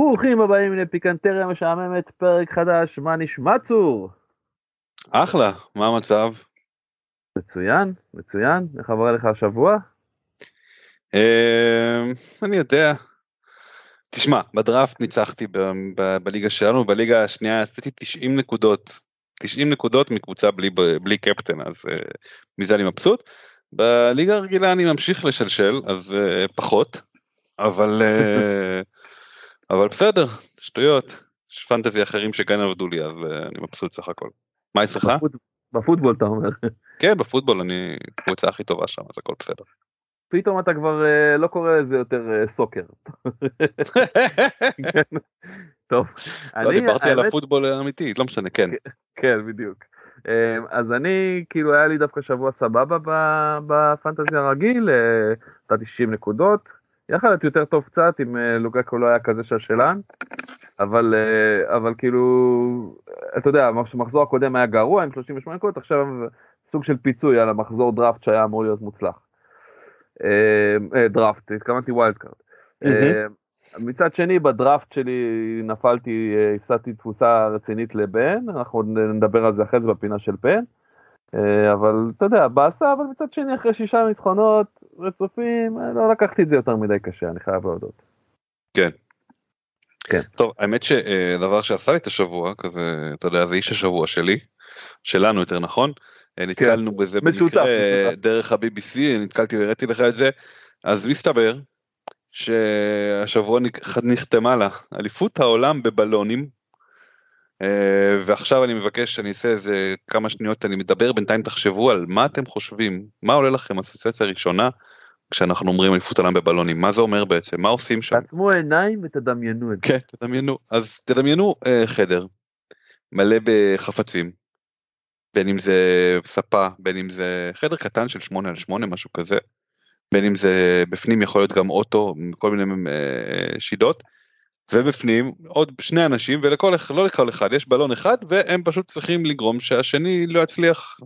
ברוכים הבאים לפיקנטריה משעממת, פרק חדש, מה נשמע צור? אחלה, מה המצב? מצוין, מצוין, איך עבר לך השבוע? אמ, אני יודע. תשמע, בדראפט ניצחתי בליגה שלנו, בליגה השנייה עשיתי 90 נקודות. 90 נקודות מקבוצה בלי, בלי קפטן, אז uh, מזה אני מבסוט. בליגה הרגילה אני ממשיך לשלשל, אז uh, פחות, אבל uh, אבל בסדר, שטויות, יש פנטזי אחרים שכן עבדו לי אז אה, אני מבסוט סך הכל. מה אצלך? בפוטבול אתה אומר. כן בפוטבול אני קבוצה הכי טובה שם אז הכל בסדר. פתאום אתה כבר אה, לא קורא לזה יותר אה, סוקר. טוב. לא דיברתי על הפוטבול האמיתי, לא משנה, כן. כן, בדיוק. אז אני, כאילו היה לי דווקא שבוע סבבה ב-fantasy הרגיל, נתתי 60 נקודות, יכל להיות יותר טוב קצת אם אה, לוקאקו לא היה כזה שלשלן, אבל, אה, אבל כאילו, אתה יודע, המחזור הקודם היה גרוע עם 38 נקודות, עכשיו סוג של פיצוי על המחזור דראפט שהיה אמור להיות מוצלח. אה, דראפט, התכוונתי wild card. מצד שני ב-draft שלי נפלתי, הפסדתי תבוסה רצינית לבן, אנחנו נדבר על זה אחרי זה בפינה של פן. אה, אבל אתה יודע, באסה, אבל מצד שני אחרי שישה ניצחונות רצופים, אה, לא לקחתי את זה יותר מדי קשה, אני חייב להודות. כן. כן. טוב, האמת שדבר אה, שעשה לי את השבוע, כזה, אתה יודע, זה איש השבוע שלי, שלנו יותר נכון, נתקלנו כן. בזה במקרה דרך ה-BBC, נתקלתי והראיתי לך את זה, אז מסתבר שהשבוע נחתמה לה אליפות העולם בבלונים, אה, ועכשיו אני מבקש שאני אעשה איזה כמה שניות אני מדבר בינתיים תחשבו על מה אתם חושבים מה עולה לכם אסוציאציה ראשונה כשאנחנו אומרים אליפות עולם בבלונים מה זה אומר בעצם מה עושים שם. תעצמו עיניים ותדמיינו את זה. כן תדמיינו אז תדמיינו אה, חדר מלא בחפצים בין אם זה ספה בין אם זה חדר קטן של 8 על 8 משהו כזה בין אם זה בפנים יכול להיות גם אוטו כל מיני אה, שידות. ובפנים עוד שני אנשים ולכל אחד לא לכל אחד יש בלון אחד והם פשוט צריכים לגרום שהשני לא יצליח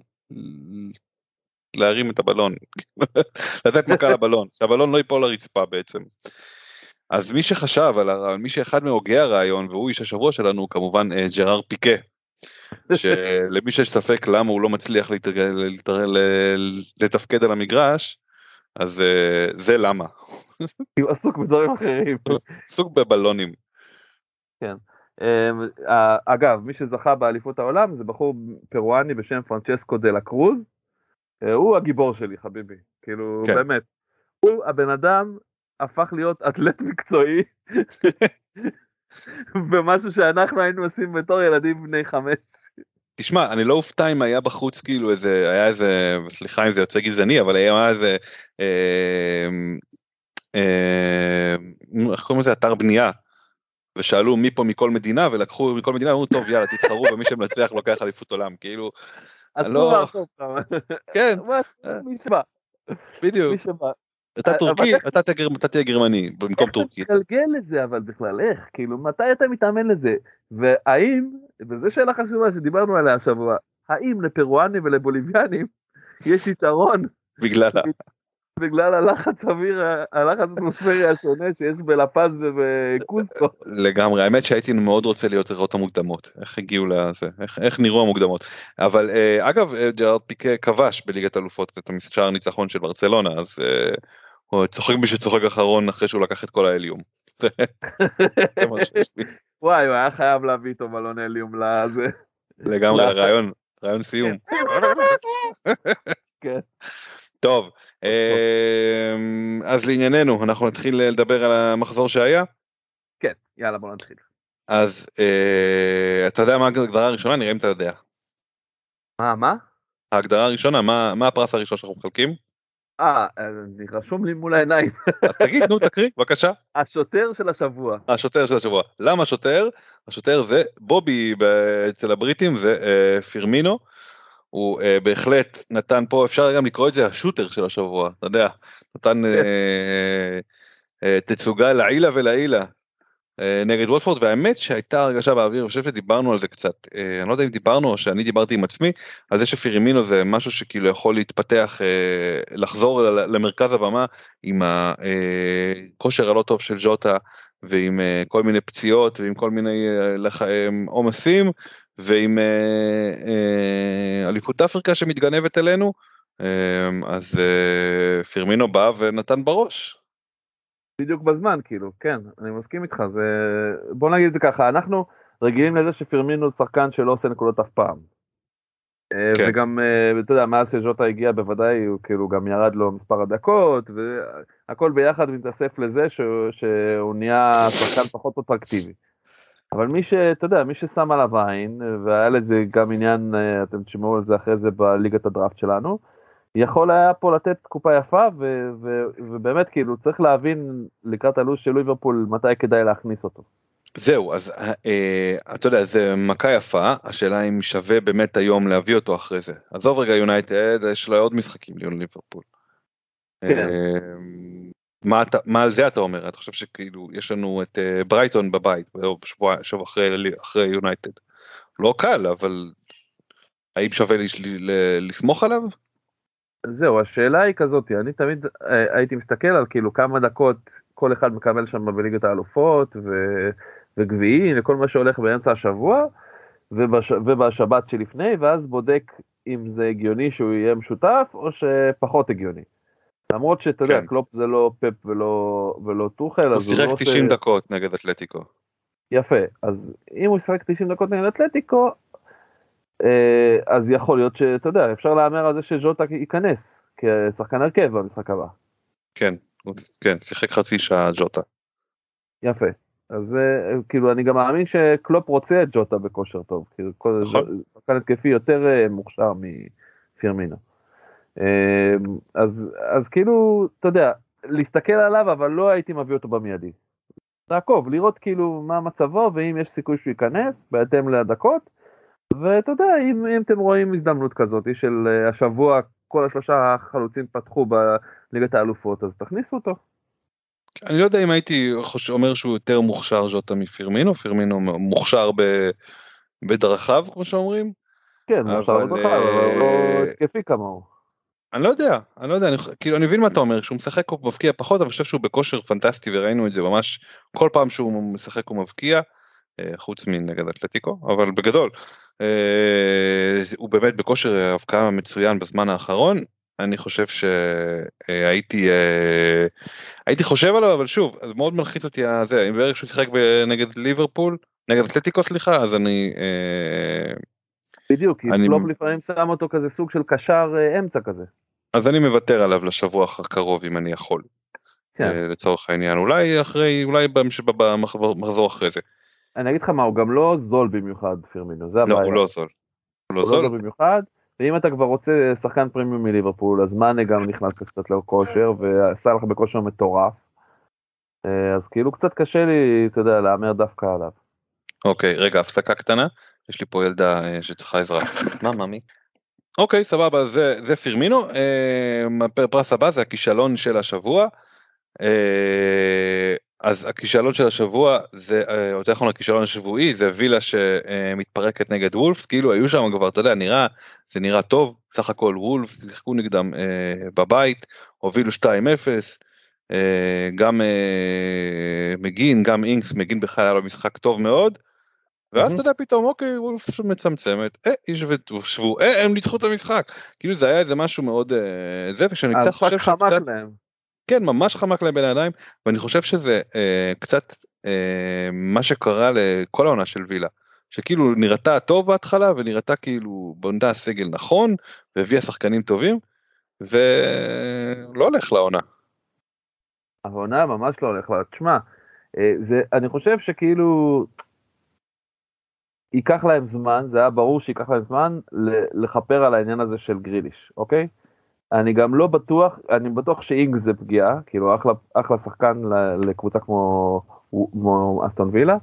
להרים את הבלון לתת מכה לבלון שהבלון לא ייפול לרצפה בעצם. אז מי שחשב על הרעיון מי שאחד מהוגי הרעיון והוא איש השבוע שלנו הוא כמובן אה, ג'ראר פיקה. שלמי שיש ספק למה הוא לא מצליח לתפקד על המגרש אז אה, זה למה. כי הוא עסוק בדברים אחרים. עסוק בבלונים. כן. אמ, אגב, מי זכה באליפות העולם זה בחור פרואני בשם פרנצ'סקו דה לה קרוז. אה, הוא הגיבור שלי חביבי, כאילו כן. באמת. הוא הבן אדם הפך להיות אתלט מקצועי. במשהו שאנחנו היינו עושים בתור ילדים בני חמש. תשמע אני לא אופתע אם היה בחוץ כאילו איזה היה איזה סליחה אם זה יוצא גזעני אבל היה איזה אה, אה, איך קוראים לזה אתר בנייה ושאלו מי פה מכל מדינה ולקחו מכל מדינה אמרו טוב יאללה תתחרו ומי שמנצח לוקח אליפות עולם כאילו. אז לא... כן. מי שבא. בדיוק. אתה אבל טורקי, אתה תהיה גרמני במקום איך אתה טורקי. מתגלגל לזה אבל בכלל, איך? כאילו, מתי אתה מתאמן לזה? והאם, וזו שאלה חשובה שדיברנו עליה השבוע, האם לפרואנים ולבוליביאנים יש יתרון בגלל ה... בגלל הלחץ אוויר, הלחץ האטמוספרי השונה שיש בלפז ובקוסקו? לגמרי האמת שהייתי מאוד רוצה להיות לראות את המוקדמות איך הגיעו לזה איך, איך נראו המוקדמות אבל אה, אגב אה, ג'רארד פיקה כבש בליגת אלופות את השער הניצחון של ברצלונה אז אה, הוא צוחק בשביל צוחק אחרון אחרי שהוא לקח את כל לי. וואי, הוא היה חייב להביא איתו מלון הליום לזה. לגמרי. רעיון רעיון סיום. כן. טוב אז לענייננו אנחנו נתחיל לדבר על המחזור שהיה כן, יאללה בוא נתחיל. אז אה, אתה יודע מה ההגדרה הראשונה נראה אם אתה יודע. מה, מה? ההגדרה הראשונה מה מה הפרס הראשון שאנחנו מחלקים אה, אני רשום לי מול העיניים. אז תגיד נו תקריא בבקשה השוטר של השבוע. השוטר של השבוע למה שוטר השוטר זה בובי אצל הבריטים זה אה, פירמינו. הוא אה, בהחלט נתן פה אפשר גם לקרוא את זה השוטר של השבוע אתה יודע נתן אה, אה, תצוגה לעילה ולעילה אה, נגד וולפורד והאמת שהייתה הרגשה באוויר אני חושב שדיברנו על זה קצת אה, אני לא יודע אם דיברנו או שאני דיברתי עם עצמי על זה שפירמינו זה משהו שכאילו יכול להתפתח אה, לחזור למרכז הבמה עם הכושר הלא טוב של ג'וטה ועם אה, כל מיני פציעות ועם כל מיני עומסים ועם אה, אה, אליפות אפריקה שמתגנבת אלינו אה, אז פירמינו בא ונתן בראש. בדיוק בזמן, כאילו, כן, אני מסכים איתך, זה... בוא נגיד את זה ככה, אנחנו רגילים לזה שפירמינו שחקן שלא עושה נקודות אף פעם. כן. וגם, אתה יודע, מאז שז'וטה הגיע בוודאי הוא כאילו גם ירד לו מספר הדקות, והכל ביחד מתאסף לזה שהוא, שהוא נהיה שחקן פחות אטרקטיבי. אבל מי שאתה יודע, מי ששם עליו עין, והיה לזה גם עניין, אה, אתם תשמעו על זה אחרי זה בליגת הדראפט שלנו, יכול היה פה לתת תקופה יפה, ו- ו- ובאמת כאילו צריך להבין לקראת הלו"ז של ליברפול מתי כדאי להכניס אותו. זהו אז אה, אתה יודע זה מכה יפה השאלה אם שווה באמת היום להביא אותו אחרי זה עזוב רגע יונייטד יש לו עוד משחקים ליברפול. כן. אה, מה אתה מה על זה אתה אומר אתה חושב שכאילו יש לנו את אה, ברייטון בבית או בשבוע שבוע אחרי אחרי יונייטד. לא קל אבל האם שווה לש- ל- לסמוך עליו? זהו, השאלה היא כזאת, אני תמיד אה, הייתי מסתכל על כאילו כמה דקות כל אחד מקבל שם בליגת האלופות ו- וגביעים וכל מה שהולך באמצע השבוע ובש- ובשבת שלפני, ואז בודק אם זה הגיוני שהוא יהיה משותף או שפחות הגיוני. למרות שאתה יודע, כן. קלופ זה לא פפ ולא, ולא טוחל, הוא אז הוא לא שיחק עושה... 90 דקות נגד אתלטיקו. יפה, אז אם הוא ישחק 90 דקות נגד אתלטיקו, אה, אז יכול להיות שאתה יודע, אפשר להמר על זה שז'וטה ייכנס כשחקן הרכב במשחק הבא. כן כן שיחק חצי שעה ג'וטה. יפה. אז אה, כאילו אני גם מאמין שקלופ רוצה את ג'וטה בכושר טוב, כאילו נכון. שחקן התקפי יותר אה, מוכשר מפירמינו. אה, אז, אז כאילו, אתה יודע, להסתכל עליו אבל לא הייתי מביא אותו במיידי. לעקוב, לראות כאילו מה מצבו ואם יש סיכוי שהוא ייכנס בהתאם לדקות. ואתה יודע, אם, אם אתם רואים הזדמנות כזאת של אה, השבוע כל השלושה החלוצים פתחו בליגת האלופות אז תכניסו אותו. אני לא יודע אם הייתי חוש... אומר שהוא יותר מוכשר ז'וטה מפירמינו, פירמינו מוכשר ב... בדרכיו כמו שאומרים. כן, אבל, מוכשר בדרך אבל הוא לא אה, התקפי כמוהו. אני לא יודע, אני לא יודע, אני, כאילו אני מבין מה אתה אומר, כשהוא משחק הוא מבקיע פחות, אבל אני חושב שהוא בכושר פנטסטי וראינו את זה ממש, כל פעם שהוא משחק הוא מבקיע, אה, חוץ מנגד אתלטיקו, אבל בגדול, אה, הוא באמת בכושר הבקעה מצוין בזמן האחרון, אני חושב שהייתי אה, הייתי חושב עליו, אבל שוב, זה מאוד מלחיץ אותי הזה, אם ברגע שהוא שיחק נגד ליברפול, נגד אתלטיקו סליחה, אז אני... אה, בדיוק, כי אני- קלופ לפעמים שם אותו כזה סוג של קשר אה, אמצע כזה. אז אני מוותר עליו לשבוע הקרוב אם אני יכול. כן. אה, לצורך העניין אולי אחרי אולי במחזור מחזור אחרי זה אני אגיד לך מה, הוא גם לא זול במיוחד פירמינו, זה לא הבעיה. הוא לא זול. הוא לא הוא לא זול זול במיוחד, ואם אתה כבר רוצה שחקן פרימיום מליברפול, אז מאנה גם נכנס קצת לכושר, ועשה לך בכושר מטורף. אה, אז כאילו קצת קשה לי, אתה יודע, להמר דווקא עליו. אוקיי רגע הפסקה קטנה יש לי פה ילדה אה, שצריכה עזרה. מה ממי? אוקיי סבבה זה זה פירמינו הפרס הבא זה הכישלון של השבוע. אז הכישלון של השבוע זה או יותר נכון הכישלון השבועי זה וילה שמתפרקת נגד וולפס כאילו היו שם כבר אתה יודע נראה זה נראה טוב סך הכל וולפס שיחקו נגדם אה, בבית הובילו 2-0 אה, גם אה, מגין גם אינקס מגין בכלל היה לו משחק טוב מאוד. ואז אתה יודע פתאום אוקיי וולפס מצמצמת. אה ישבו אה הם ניצחו את המשחק. כאילו זה היה איזה משהו מאוד אה, זה ושאני קצת חושב שקצת כן ממש חמק להם בין הידיים ואני חושב שזה אה, קצת אה, מה שקרה לכל העונה של וילה. שכאילו נראתה טוב בהתחלה ונראתה כאילו בונדה סגל נכון והביאה שחקנים טובים ולא הולך לעונה. העונה ממש לא הולך לה, תשמע, אה, זה, אני חושב שכאילו ייקח להם זמן, זה היה ברור שייקח להם זמן לכפר על העניין הזה של גריליש, אוקיי? אני גם לא בטוח, אני בטוח שאינג זה פגיעה, כאילו אחלה, אחלה שחקן לקבוצה כמו, כמו אסטון וילה,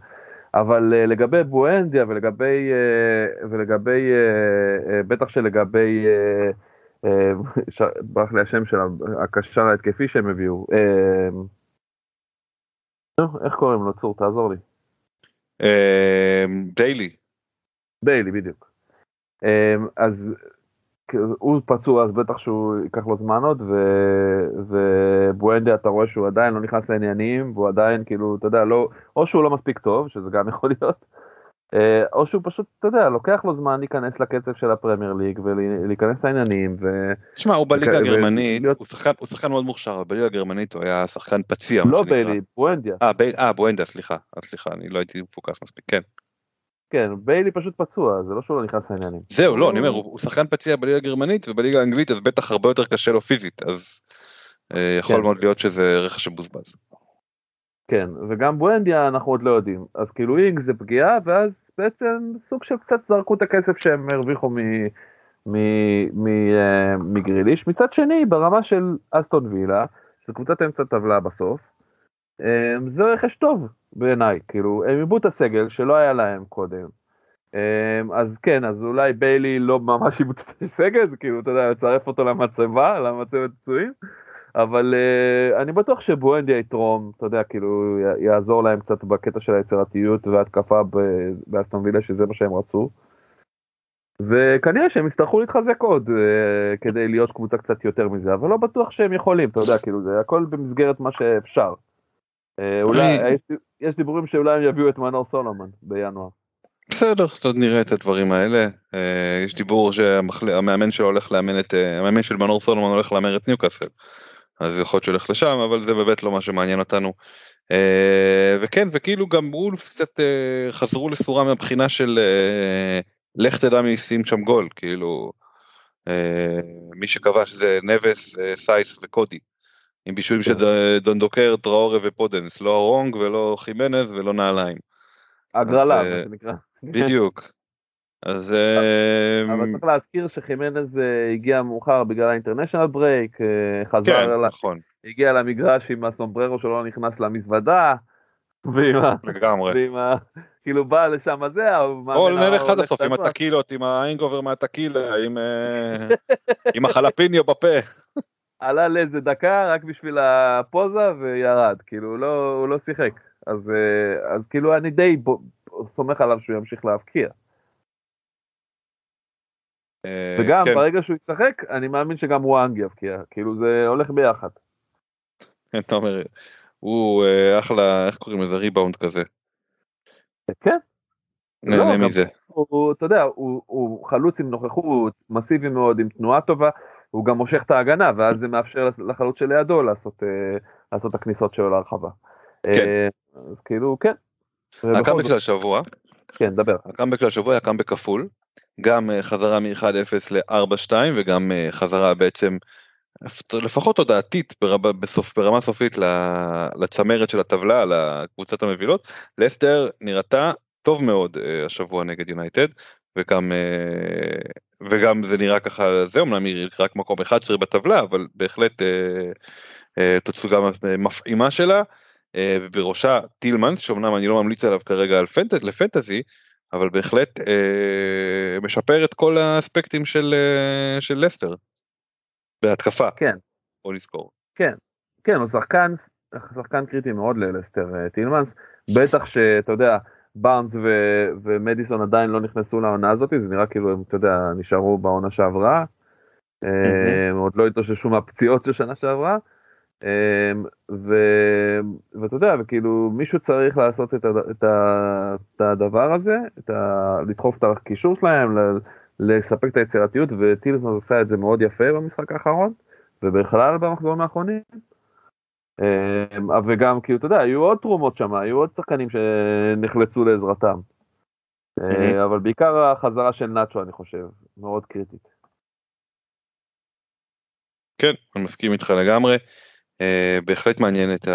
אבל uh, לגבי בואנדיה ולגבי, uh, ולגבי uh, בטח שלגבי, ברח לי השם של הקשר ההתקפי שהם הביאו. איך קוראים לו צור תעזור לי. ביילי. ביילי בדיוק. אז הוא פצוע אז בטח שהוא ייקח לו זמן עוד ו... ובואנדה אתה רואה שהוא עדיין לא נכנס לעניינים והוא עדיין כאילו אתה יודע לא או שהוא לא מספיק טוב שזה גם יכול להיות אה, או שהוא פשוט אתה יודע לוקח לו זמן להיכנס לקצב של הפרמייר ליג ולהיכנס לעניינים. ו... תשמע הוא בליגה הגרמנית הוא שחקן הוא שחקן מאוד מוכשר אבל בליגה הגרמנית הוא היה שחקן פציע. לא ביילי בואנדיה. אה בואנדיה סליחה סליחה אני לא הייתי מפוקס מספיק כן. כן, ביילי פשוט פצוע, זה לא שהוא לא נכנס לעניינים. זהו, לא, אני אומר, הוא שחקן פציע בליגה הגרמנית ובליגה האנגלית אז בטח הרבה יותר קשה לו פיזית, אז אה, יכול כן. מאוד להיות שזה רכש מבוזבז. כן, וגם בואנדיה אנחנו עוד לא יודעים, אז כאילו אינג זה פגיעה, ואז בעצם סוג של קצת זרקו את הכסף שהם הרוויחו אה, מגריליש. מצד שני, ברמה של אסטון וילה, של קבוצת אמצע טבלה בסוף, זה רכש טוב בעיניי, כאילו, הם איבדו את הסגל שלא היה להם קודם. אמ, אז כן, אז אולי ביילי לא ממש איבד את הסגל, זה כאילו, אתה יודע, לצרף אותו למצבה, למצבת פצועים, אבל uh, אני בטוח שבואנדיה יתרום, אתה יודע, כאילו, יעזור להם קצת בקטע של היצירתיות והתקפה באסטון וילה, שזה מה שהם רצו. וכנראה שהם יצטרכו להתחזק עוד uh, כדי להיות קבוצה קצת יותר מזה, אבל לא בטוח שהם יכולים, אתה יודע, כאילו, זה הכל במסגרת מה שאפשר. אה, אולי, יש דיבורים שאולי הם יביאו את מנור סולומון בינואר. בסדר, עוד נראה את הדברים האלה. אה, יש דיבור שהמאמן שלו הולך לאמן את, אה, המאמן של מנור סולומון הולך לאמן את ניוקאסל. אז יכול להיות שהולך לשם, אבל זה באמת לא מה שמעניין אותנו. וכן, וכאילו גם וולף קצת חזרו לסורם מהבחינה של לך תדע מי ישים שם גול, כאילו מי שכבש זה נבס, סייס וקודי. עם בישולים של דנדונקר, טראורה ופודנס, לא הוואנג ולא חימנז ולא נעליים. הגרלה, מה אה, שנקרא. בדיוק. אז... אבל אה, צריך להזכיר שחימנז אה, הגיע מאוחר בגלל ה-international break, חזר, כן, נכון. הגיע למגרש עם הסומבררו שלו נכנס למזוודה. לגמרי. ועם ה... כאילו בא לשם זה, או נלך עד הסוף עם הטקילות, עם האינגובר מהטקילה, עם החלפיניו בפה. עלה לאיזה דקה רק בשביל הפוזה וירד, כאילו הוא לא, הוא לא שיחק. אז, אה, אז כאילו אני די סומך עליו שהוא ימשיך להבקיע. אה, וגם כן. ברגע שהוא ישחק, אני מאמין שגם וואנג יבקיע, כאילו זה הולך ביחד. אתה אומר, הוא אה, אחלה, איך קוראים לזה, ריבאונד כזה. כן. נהנה לא, מזה. הוא, אתה יודע, הוא, הוא חלוץ עם נוכחות, מסיבי מאוד, עם תנועה טובה, הוא גם מושך את ההגנה ואז זה מאפשר לחלוץ שלידו לעשות אה, לעשות את הכניסות שלו להרחבה. כן. אה, אז כאילו כן. הקאמבק של השבוע. כן דבר. הקאמבק של השבוע היה קאמבק כפול. גם אה, חזרה מ-1-0 ל-4-2 וגם חזרה בעצם לפחות הודעתית בסוף ברמה סופית לצמרת של הטבלה לקבוצת המבילות. לסטר נראתה טוב מאוד השבוע נגד יונייטד וגם וגם זה נראה ככה זה אמנם היא רק מקום 11 בטבלה אבל בהחלט אה, אה, תצוגה מפעימה שלה אה, ובראשה טילמנס שאומנם אני לא ממליץ עליו כרגע על פנט, לפנטזי אבל בהחלט אה, משפר את כל האספקטים של, אה, של לסטר. בהתקפה. כן. בוא נזכור. כן, כן, הוא שחקן, שחקן קריטי מאוד ללסטר אה, טילמנס, בטח שאתה יודע, בארנס ו- ומדיסון עדיין לא נכנסו לעונה הזאת, זה נראה כאילו הם, אתה יודע, נשארו בעונה שעברה, mm-hmm. עוד לא התאוששו מהפציעות של שנה שעברה, אמ, ו- ואתה יודע, וכאילו מישהו צריך לעשות את, ה- את, ה- את הדבר הזה, את ה- לדחוף את הקישור שלהם, ל- לספק את היצירתיות, וטילמנס עשה את זה מאוד יפה במשחק האחרון, ובכלל במחזורים האחרונים. אמ, וגם כאילו אתה יודע היו עוד תרומות שם היו עוד שחקנים שנחלצו לעזרתם. אה, אבל בעיקר החזרה של נאצ'ו אני חושב מאוד קריטית. כן אני מסכים איתך לגמרי. Uh, בהחלט מעניין את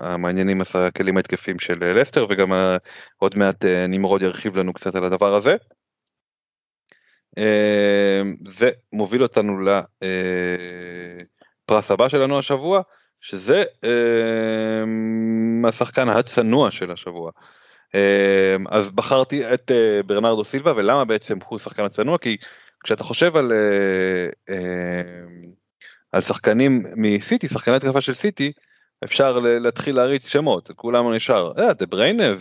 המעניינים הכלים ההתקפים של לסטר וגם עוד מעט uh, נמרוד ירחיב לנו קצת על הדבר הזה. Uh, זה מוביל אותנו לפרס הבא שלנו השבוע שזה אה, השחקן הצנוע של השבוע. אה, אז בחרתי את אה, ברנרדו סילבה ולמה בעצם הוא שחקן הצנוע? כי כשאתה חושב על, אה, אה, על שחקנים מסיטי שחקני התקפה של סיטי אפשר להתחיל להריץ שמות כולם נשאר. אה, דה בריינה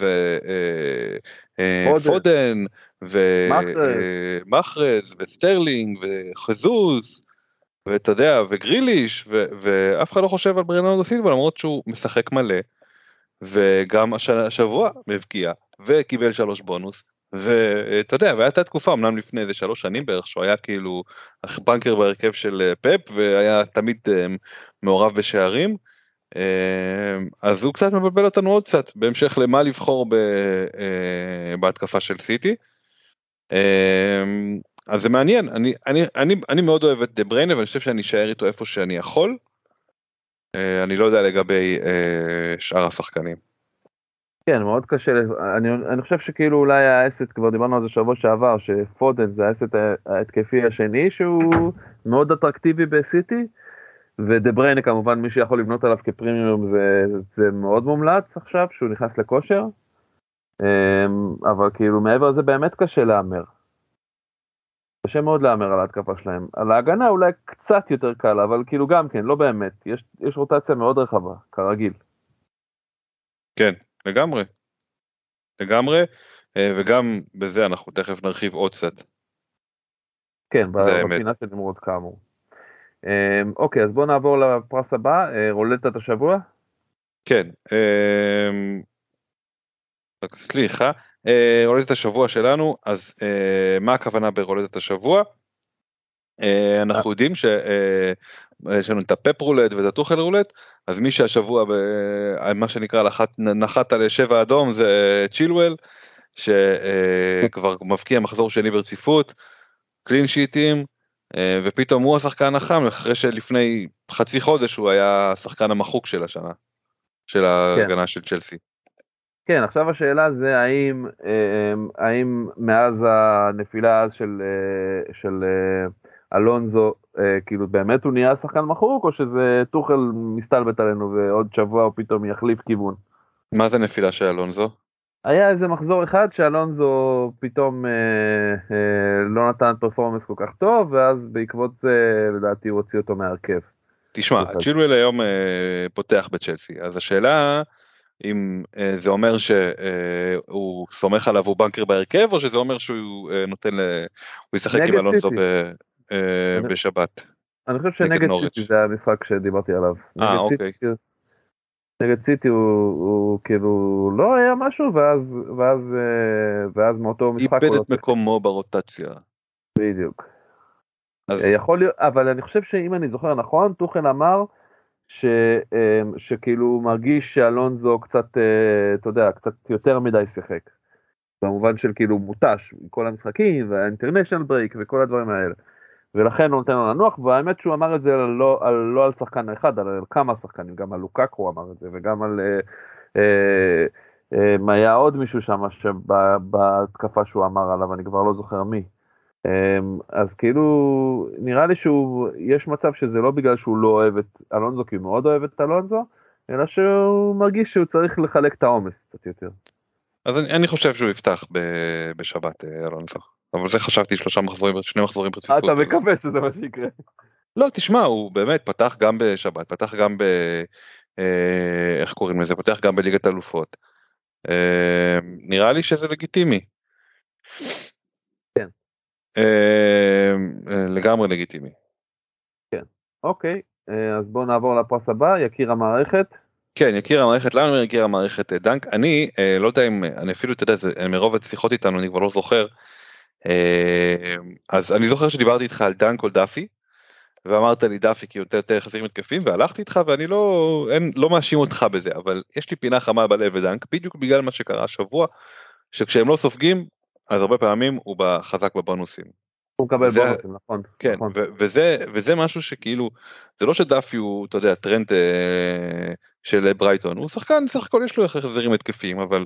ופודן ומחרז וסטרלינג וז'סוס ואתה יודע וגריליש ו, ואף אחד לא חושב על ברנרדו סילבה למרות שהוא משחק מלא וגם השבוע מבקיע וקיבל שלוש בונוס ואתה יודע והייתה תקופה אמנם לפני איזה שלוש שנים בערך שהוא היה כאילו בנקר בהרכב של אה, פפ והיה תמיד אה, מעורב בשערים אה, אז הוא קצת מבלבל אותנו עוד קצת בהמשך למה לבחור ב, בהתקפה של סיטי. אז זה מעניין, אני, אני, אני, אני מאוד אוהב את דה בריינה ואני חושב שאני אשאר איתו איפה שאני יכול. אה, אני לא יודע לגבי אה, שאר השחקנים. כן, מאוד קשה, אני, אני חושב שכאילו אולי האסט, כבר דיברנו על זה שבוע שעבר, שפודן זה האסט ההתקפי השני שהוא מאוד אטרקטיבי בסיטי, ודה בריינה כמובן מי שיכול לבנות עליו כפרימיום זה, זה מאוד מומלץ עכשיו שהוא נכנס לכושר, אה, אבל כאילו מעבר לזה באמת קשה להמר. קשה מאוד להמר על ההתקפה שלהם. על ההגנה אולי קצת יותר קל, אבל כאילו גם כן, לא באמת. יש, יש רוטציה מאוד רחבה, כרגיל. כן, לגמרי. לגמרי, אה, וגם בזה אנחנו תכף נרחיב עוד קצת. כן, בפינה של נמרוד כאמור. אה, אוקיי, אז בואו נעבור לפרס הבא, אה, רולטת השבוע. כן, סליחה, אה, רולטת השבוע שלנו, אז אה, מה הכוונה ברולטת השבוע? אה, אנחנו יודעים שיש לנו את הפפ רולט ואת הטוחל רולט, אז מי שהשבוע מה שנקרא נחת על שבע אדום זה צ'ילואל, שכבר מבקיע מחזור שני ברציפות, קלין שיטים, ופתאום הוא השחקן החם אחרי שלפני חצי חודש הוא היה השחקן המחוק של השנה, של. ההגנה כן. של צ'לסי. כן, עכשיו השאלה זה האם, אמ, האם מאז הנפילה אז של, אה, של אה, אלונזו, אה, כאילו באמת הוא נהיה שחקן מחוק, או שזה טוחל מסתלבט עלינו ועוד שבוע הוא פתאום יחליף כיוון? מה זה נפילה של אלונזו? היה איזה מחזור אחד שאלונזו פתאום אה, אה, לא נתן פרפורמנס כל כך טוב, ואז בעקבות זה לדעתי הוא הוציא אותו מהרכב. תשמע, צ'ילואל היום אה, פותח בצ'לסי, אז השאלה... אם אה, זה אומר שהוא אה, סומך עליו הוא בנקר בהרכב או שזה אומר שהוא אה, נותן ל... הוא ישחק עם אלונסו בשבת. אני חושב שנגד סיטי זה המשחק שדיברתי עליו. אה אוקיי. נגד סיטי הוא, הוא כאילו לא היה משהו ואז ואז ואז מאותו משחק איבד את מקומו ברוטציה. בדיוק. אז... יכול להיות אבל אני חושב שאם אני זוכר נכון טוחן אמר ש, אמ, שכאילו מרגיש שאלונזו קצת, אה, אתה יודע, קצת יותר מדי שיחק. במובן של כאילו מותש, כל המשחקים והאינטרנשיונל ברייק וכל הדברים האלה. ולכן הוא נותן לו לנוח, והאמת שהוא אמר את זה לא על, לא על שחקן אחד, על כמה שחקנים, גם על לוקקו אמר את זה, וגם על... אה, אה, אה, היה עוד מישהו שם בהתקפה שהוא אמר עליו, אני כבר לא זוכר מי. אמ, אז כאילו נראה לי שהוא יש מצב שזה לא בגלל שהוא לא אוהב את אלונזו כי הוא מאוד אוהב את אלונזו אלא שהוא מרגיש שהוא צריך לחלק את העומס קצת יותר. אז אני, אני חושב שהוא יפתח ב, בשבת אה, אלונסו. אבל זה חשבתי שלושה מחזורים, שני מחזורים ברציפות. אתה מקווה שזה מה שיקרה. לא, תשמע, הוא באמת פתח גם בשבת, פתח גם ב... אה, איך קוראים לזה? פתח גם בליגת אלופות. אה, נראה לי שזה לגיטימי. כן. אה, לגמרי לגיטימי. כן, אוקיי, אה, אז בואו נעבור לפרס הבא, יקיר המערכת. כן, יקיר המערכת, למה יקיר המערכת אה, דנק? אני לא יודע אם, אני אפילו, אתה יודע, זה, מרוב השיחות איתנו, אני כבר לא זוכר. אז אני זוכר שדיברתי איתך על דנק או דאפי, ואמרת לי דאפי כי יותר יותר חסרים מתקפים, והלכתי איתך ואני לא, אין, לא מאשים אותך בזה, אבל יש לי פינה חמה בלב ודנק, בדיוק בגלל מה שקרה השבוע, שכשהם לא סופגים, אז הרבה פעמים הוא חזק בבונוסים. הוא מקבל בונוסים, נכון. כן, נכון. וזה, וזה משהו שכאילו, זה לא שדאפי הוא, אתה יודע, טרנד אה, של ברייטון, הוא שחקן, סך הכל יש לו החזרים התקפיים, אבל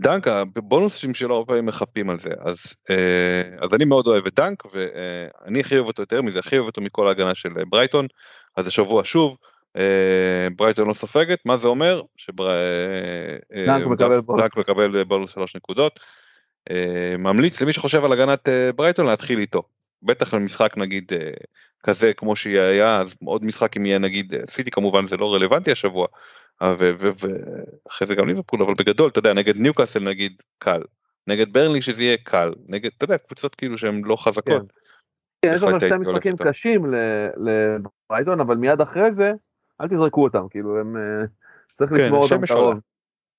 דנק, הבונוסים שלו הרבה פעמים מחפים על זה, אז, אה, אז אני מאוד אוהב את דנק, ואני הכי אוהב אותו יותר מזה, הכי אוהב אותו מכל ההגנה של ברייטון, אז השבוע שוב, אה, ברייטון לא סופגת, מה זה אומר? שדנק מקבל בונוס שלוש נקודות. ממליץ למי שחושב על הגנת ברייטון להתחיל איתו. בטח למשחק נגיד כזה כמו שהיה אז עוד משחק אם יהיה נגיד סיטי כמובן זה לא רלוונטי השבוע אה, ואחרי זה גם ליברפול אבל בגדול אתה יודע נגד ניוקאסל נגיד קל נגד ברנלי שזה יהיה קל נגד אתה יודע קבוצות כאילו שהן לא חזקות. כן, יש לנו שתי משחקים קשים לברייטון אבל מיד אחרי זה אל תזרקו אותם כאילו הם אה, צריך כן, לשמור אותם קרוב.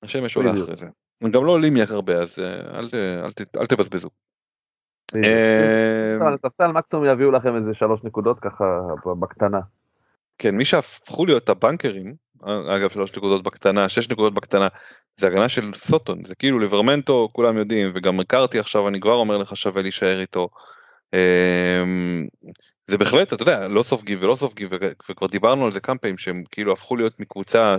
השמש עולה אחרי זה. הם גם לא עולים הרבה אז אה, אל תבזבזו. על הספסל מקסימום יביאו לכם איזה שלוש נקודות ככה בקטנה. כן מי שהפכו להיות הבנקרים אגב שלוש נקודות בקטנה שש נקודות בקטנה זה הגנה של סוטון זה כאילו ליברמנטו כולם יודעים וגם הכרתי עכשיו אני כבר אומר לך שווה להישאר איתו. אמ, זה בהחלט אתה יודע לא סופגים ולא סופגים וכבר דיברנו על זה כמה פעמים שהם כאילו הפכו להיות מקבוצה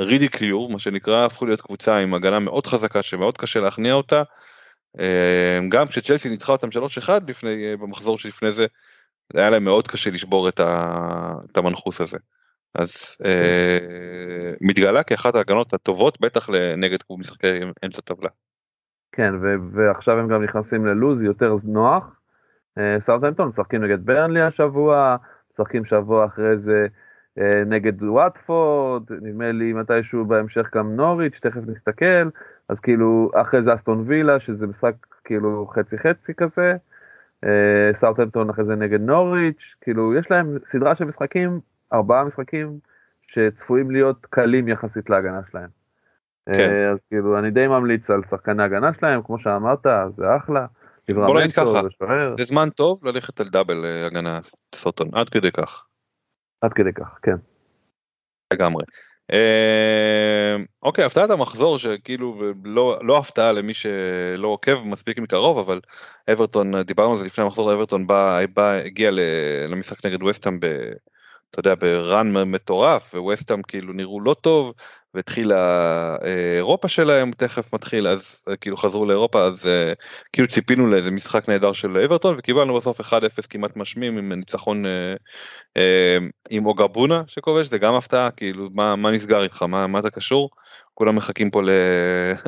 שרידיקליור מה שנקרא הפכו להיות קבוצה עם הגנה מאוד חזקה שמאוד קשה להכניע אותה. אמ, גם כשצ'לסי ניצחה אותם 3-1 לפני במחזור שלפני זה היה להם מאוד קשה לשבור את, ה, את המנחוס הזה. אז אה, מתגלה כאחת ההגנות הטובות בטח נגד משחקי אמצע טבלה. כן ו- ועכשיו הם גם נכנסים ללוז יותר נוח. אה, סאוטהמפטון משחקים נגד ברנלי השבוע, משחקים שבוע אחרי זה אה, נגד וואטפורד, נדמה לי מתישהו בהמשך גם נוריץ', תכף נסתכל, אז כאילו אחרי זה אסטון וילה שזה משחק כאילו חצי חצי כזה. סאוטהמפטון אחרי זה נגד נוריץ', כאילו יש להם סדרה של משחקים, ארבעה משחקים שצפויים להיות קלים יחסית להגנה שלהם. כן. אז כאילו אני די ממליץ על שחקני הגנה שלהם, כמו שאמרת, זה אחלה. בוא נגיד ככה, זה זמן טוב ללכת על דאבל הגנה סוטון, עד כדי כך. עד כדי כך, כן. לגמרי. אה, אוקיי הפתעת המחזור שכאילו לא לא הפתעה למי שלא עוקב מספיק מקרוב אבל אברטון דיברנו על זה לפני המחזור אברטון בא, בא הגיע למשחק נגד וסטאם אתה יודע בראן מטורף וווסטאם כאילו נראו לא טוב והתחילה אה, אירופה שלהם תכף מתחיל אז אה, כאילו חזרו לאירופה אז אה, כאילו ציפינו לאיזה משחק נהדר של אברטון וקיבלנו בסוף 1-0 כמעט משמים עם ניצחון עם אוגבונה שכובש זה גם הפתעה כאילו מה מה נסגר איתך? מה מה אתה קשור? כולם מחכים פה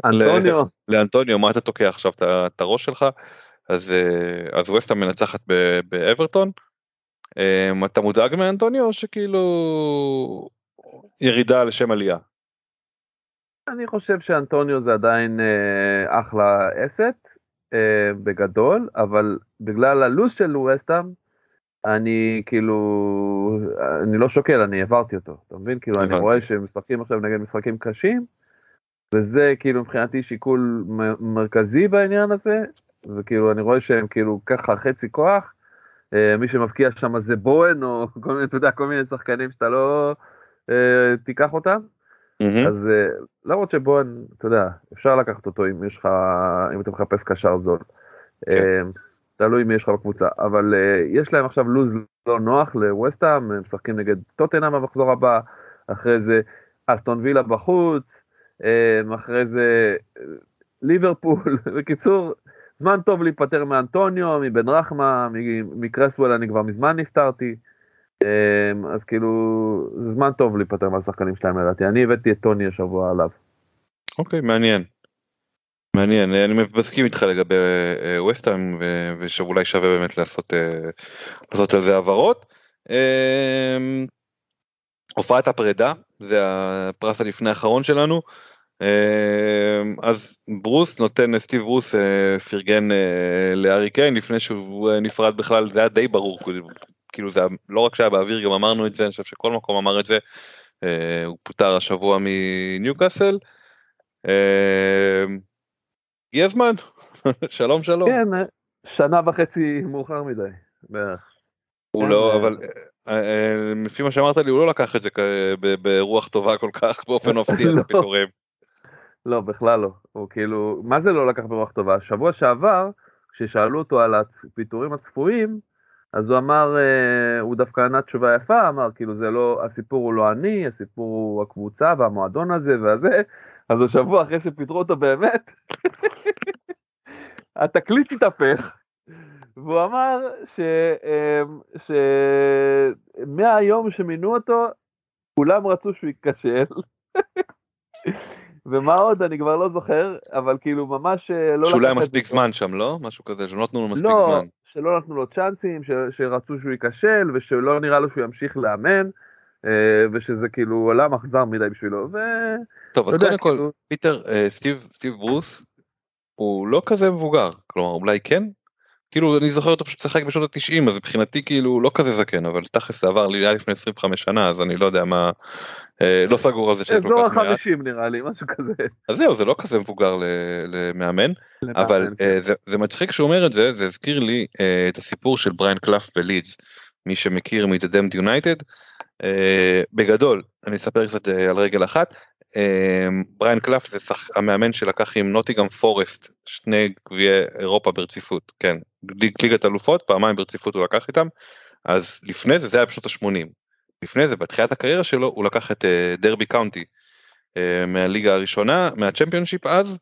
לאנטוניו לאנטוניו מה אתה תוקע עכשיו? את הראש שלך? אז אז ווסטה מנצחת באברטון. אתה מודאג מאנטוניו שכאילו ירידה לשם עלייה. אני חושב שאנטוניו זה עדיין אה, אחלה אסט אה, בגדול, אבל בגלל הלו"ז של ווסטאם, אני כאילו, אני לא שוקל, אני העברתי אותו, אתה מבין? כאילו אני רואה שהם משחקים עכשיו נגד משחקים קשים, וזה כאילו מבחינתי שיקול מרכזי בעניין הזה, וכאילו אני רואה שהם כאילו ככה חצי כוח, אה, מי שמבקיע שם זה בוהן, או כל מיני, אתה יודע, כל מיני שחקנים שאתה לא אה, תיקח אותם. Mm-hmm. אז אה, למרות שבו, אתה יודע, אפשר לקחת אותו אם יש לך, אם אתה מחפש קשר זול. כן. אה, תלוי מי יש לך בקבוצה, אבל uh, יש להם עכשיו לוז לא נוח לווסטהאם, הם משחקים נגד טוטנאם במחזור הבא, אחרי זה אסטון וילה בחוץ, um, אחרי זה ליברפול, בקיצור, זמן טוב להיפטר מאנטוניו, מבן רחמה, מקרסוול אני כבר מזמן נפטרתי. אמ, אז כאילו זמן טוב להיפטר מהשחקנים שלהם לדעתי אני הבאתי את טוני השבוע עליו. אוקיי מעניין מעניין, אני מסכים איתך לגבי ווסטהאם ושאולי שווה באמת לעשות, לעשות על זה העברות. הופעת הפרידה זה הפרס הלפני האחרון שלנו. אז ברוס נותן סטיב ברוס פרגן לארי קיין לפני שהוא נפרד בכלל זה היה די ברור כאילו זה לא רק שהיה באוויר גם אמרנו את זה אני חושב שכל מקום אמר את זה. הוא פוטר השבוע מניוקאסל. הגיע הזמן שלום שלום. כן שנה וחצי מאוחר מדי בערך. הוא לא אבל לפי מה שאמרת לי הוא לא לקח את זה ברוח טובה כל כך באופן מפתיע את הפיטורים. לא בכלל לא הוא כאילו מה זה לא לקח ברוח טובה שבוע שעבר כששאלו אותו על הפיטורים הצפויים אז הוא אמר הוא דווקא ענה תשובה יפה אמר כאילו זה לא הסיפור הוא לא אני הסיפור הוא הקבוצה והמועדון הזה והזה אז השבוע אחרי שפיטרו אותו באמת התקליט התהפך והוא אמר שמהיום שמינו אותו כולם רצו שהוא ייכשל. ומה עוד אני כבר לא זוכר אבל כאילו ממש לא שאולי היה מספיק זמן שם לא משהו כזה שלא נתנו לו מספיק לא, זמן שלא נתנו לו צ'אנסים ש, שרצו שהוא ייכשל ושלא נראה לו שהוא ימשיך לאמן ושזה כאילו עולם אכזר מדי בשבילו. ו... טוב אז קודם כל כאילו... פיטר סטיב סטיב ברוס הוא לא כזה מבוגר כלומר אולי כן כאילו אני זוכר אותו פשוט שיחק בשנות ה-90 אז מבחינתי כאילו לא כזה זקן אבל תכלס זה עבר לי לפני 25 שנה אז אני לא יודע מה אה, לא סגור על זה שזה כל כך מעט. אזור ה-50 נראה לי משהו כזה. אז זהו זה לא כזה מבוגר למאמן אבל כן. אה, זה, מצחיק שהוא אומר את זה זה הזכיר לי אה, את הסיפור של בריין קלף בלידס מי שמכיר Damned United. בגדול אני אספר קצת על רגל אחת בריין קלף זה שח... המאמן שלקח עם נוטיגם פורסט שני גביעי אירופה ברציפות כן ליגת אלופות פעמיים ברציפות הוא לקח איתם אז לפני זה זה היה בשנות ה-80 לפני זה בתחילת הקריירה שלו הוא לקח את uh, דרבי קאונטי uh, מהליגה הראשונה מהצ'מפיונשיפ אז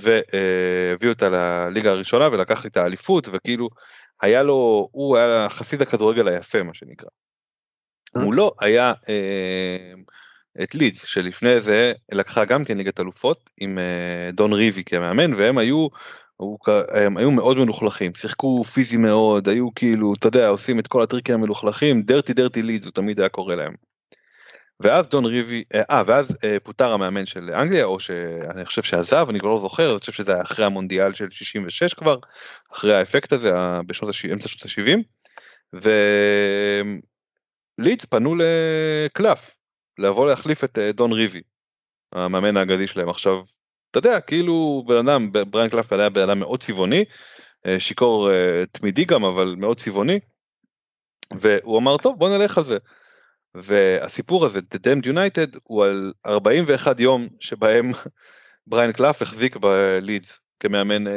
והביא אותה לליגה הראשונה ולקח את האליפות וכאילו היה לו הוא היה חסיד הכדורגל היפה מה שנקרא. מולו היה uh, את לידס שלפני זה לקחה גם כן ליגת אלופות עם דון ריבי כמאמן והם היו הם היו מאוד מלוכלכים שיחקו פיזי מאוד היו כאילו אתה יודע עושים את כל הטריקים המלוכלכים דרטי דרטי לידס הוא תמיד היה קורא להם. ואז דון ריבי אה ואז אה, פוטר המאמן של אנגליה או שאני חושב שעזב אני כבר לא זוכר אני חושב שזה היה אחרי המונדיאל של 66 כבר אחרי האפקט הזה בשנות אמצע שנות ה-70. ולידס פנו לקלף לבוא להחליף את אה, דון ריבי המאמן האגדי שלהם עכשיו אתה יודע כאילו בן אדם בריין קלפקד היה בן אדם מאוד צבעוני אה, שיכור אה, תמידי גם אבל מאוד צבעוני. והוא אמר טוב בוא נלך על זה. והסיפור הזה The Damned United הוא על 41 יום שבהם בריין קלף החזיק בלידס כמאמן אה,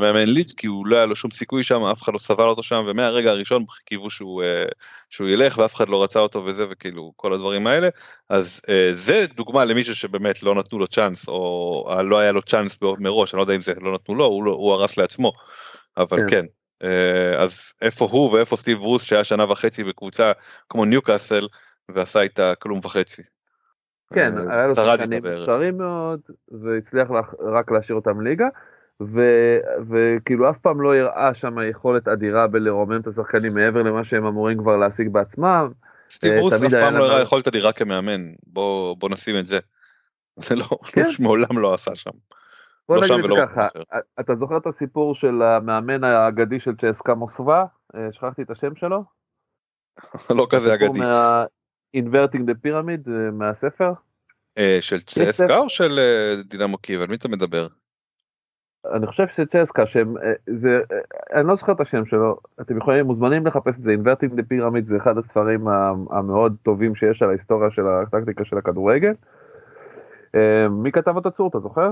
מאמן לידס כי הוא לא היה לו שום סיכוי שם אף אחד לא סבל אותו שם ומהרגע הראשון קיוו שהוא אה, שהוא ילך ואף אחד לא רצה אותו וזה וכאילו כל הדברים האלה אז אה, זה דוגמה למישהו שבאמת לא נתנו לו צ'אנס או לא היה לו צ'אנס מראש אני לא יודע אם זה לא נתנו לו הוא, לא, הוא הרס לעצמו אבל כן. כן אז איפה הוא ואיפה סטיב ברוס שהיה שנה וחצי בקבוצה כמו ניוקאסל ועשה איתה כלום וחצי. כן, היה לו שחקנים מוכשרים מאוד, והצליח רק להשאיר אותם ליגה, וכאילו אף פעם לא הראה שם יכולת אדירה בלרומם את השחקנים מעבר למה שהם אמורים כבר להשיג בעצמם. סטיב רוס אף פעם לא הראה יכולת אדירה כמאמן, בוא נשים את זה. זה לא, כן. מעולם לא עשה שם. בוא לא נגיד ככה, אתה זוכר את הסיפור של המאמן האגדי של צ'סקה מוסווה? אה, שכחתי את השם שלו? לא כזה אגדי. Inverting the Pyramid אה, מהספר? אה, של צסקה או של אה, דינמו קייב? על מי אתה מדבר? אני חושב שצסקה שהם זה אני לא זוכר את השם שלו אתם יכולים מוזמנים לחפש את זה Inverting the Pyramid זה אחד הספרים המאוד טובים שיש על ההיסטוריה של הטקטיקה של הכדורגל. מי כתב את הצור אתה זוכר?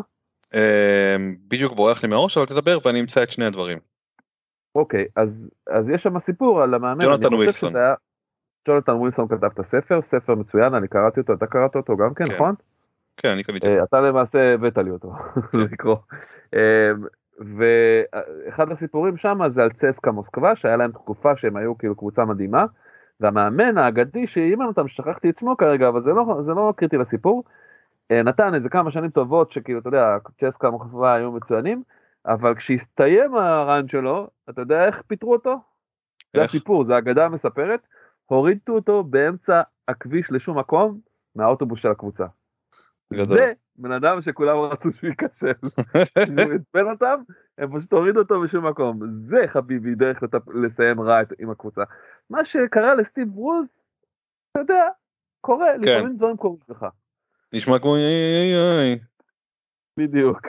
בדיוק בורח לי מהראש אבל תדבר ואני אמצא את שני הדברים. אוקיי אז אז יש שם סיפור על המאמן. ג'ונתן ווילסון. ג'ונתן ווילסון כתב את הספר, ספר מצוין, אני קראתי אותו, אתה קראת אותו גם כן, כן. נכון? כן, אני קראתי אותו. אה, אתה למעשה הבאת לי אותו, כן. לקרוא. אה, ואחד הסיפורים שם זה על צסקה מוסקבה, שהיה להם תקופה שהם היו כאילו קבוצה מדהימה, והמאמן האגדי שאימן אותם, ששכחתי את שמו כרגע, אבל זה לא, זה לא קריטי לסיפור, אה, נתן איזה כמה שנים טובות שכאילו, אתה יודע, צ'סקה מוחפה היו מצוינים, אבל כשהסתיים הרן שלו, אתה יודע איך פיטרו אותו? זה איך? הסיפור, זה אגדה מספרת, הורידו אותו באמצע הכביש לשום מקום מהאוטובוס של הקבוצה. גדול. זה בן אדם שכולם רצו שהוא ייכשל. הוא עצבן אותם, הם פשוט הורידו אותו בשום מקום. זה חביבי דרך לטפ- לסיים רע עם הקבוצה. מה שקרה לסטיב ברוז, אתה יודע, קורה, כן. לפעמים דברים קורים לך. נשמע כמו איי איי איי. בדיוק.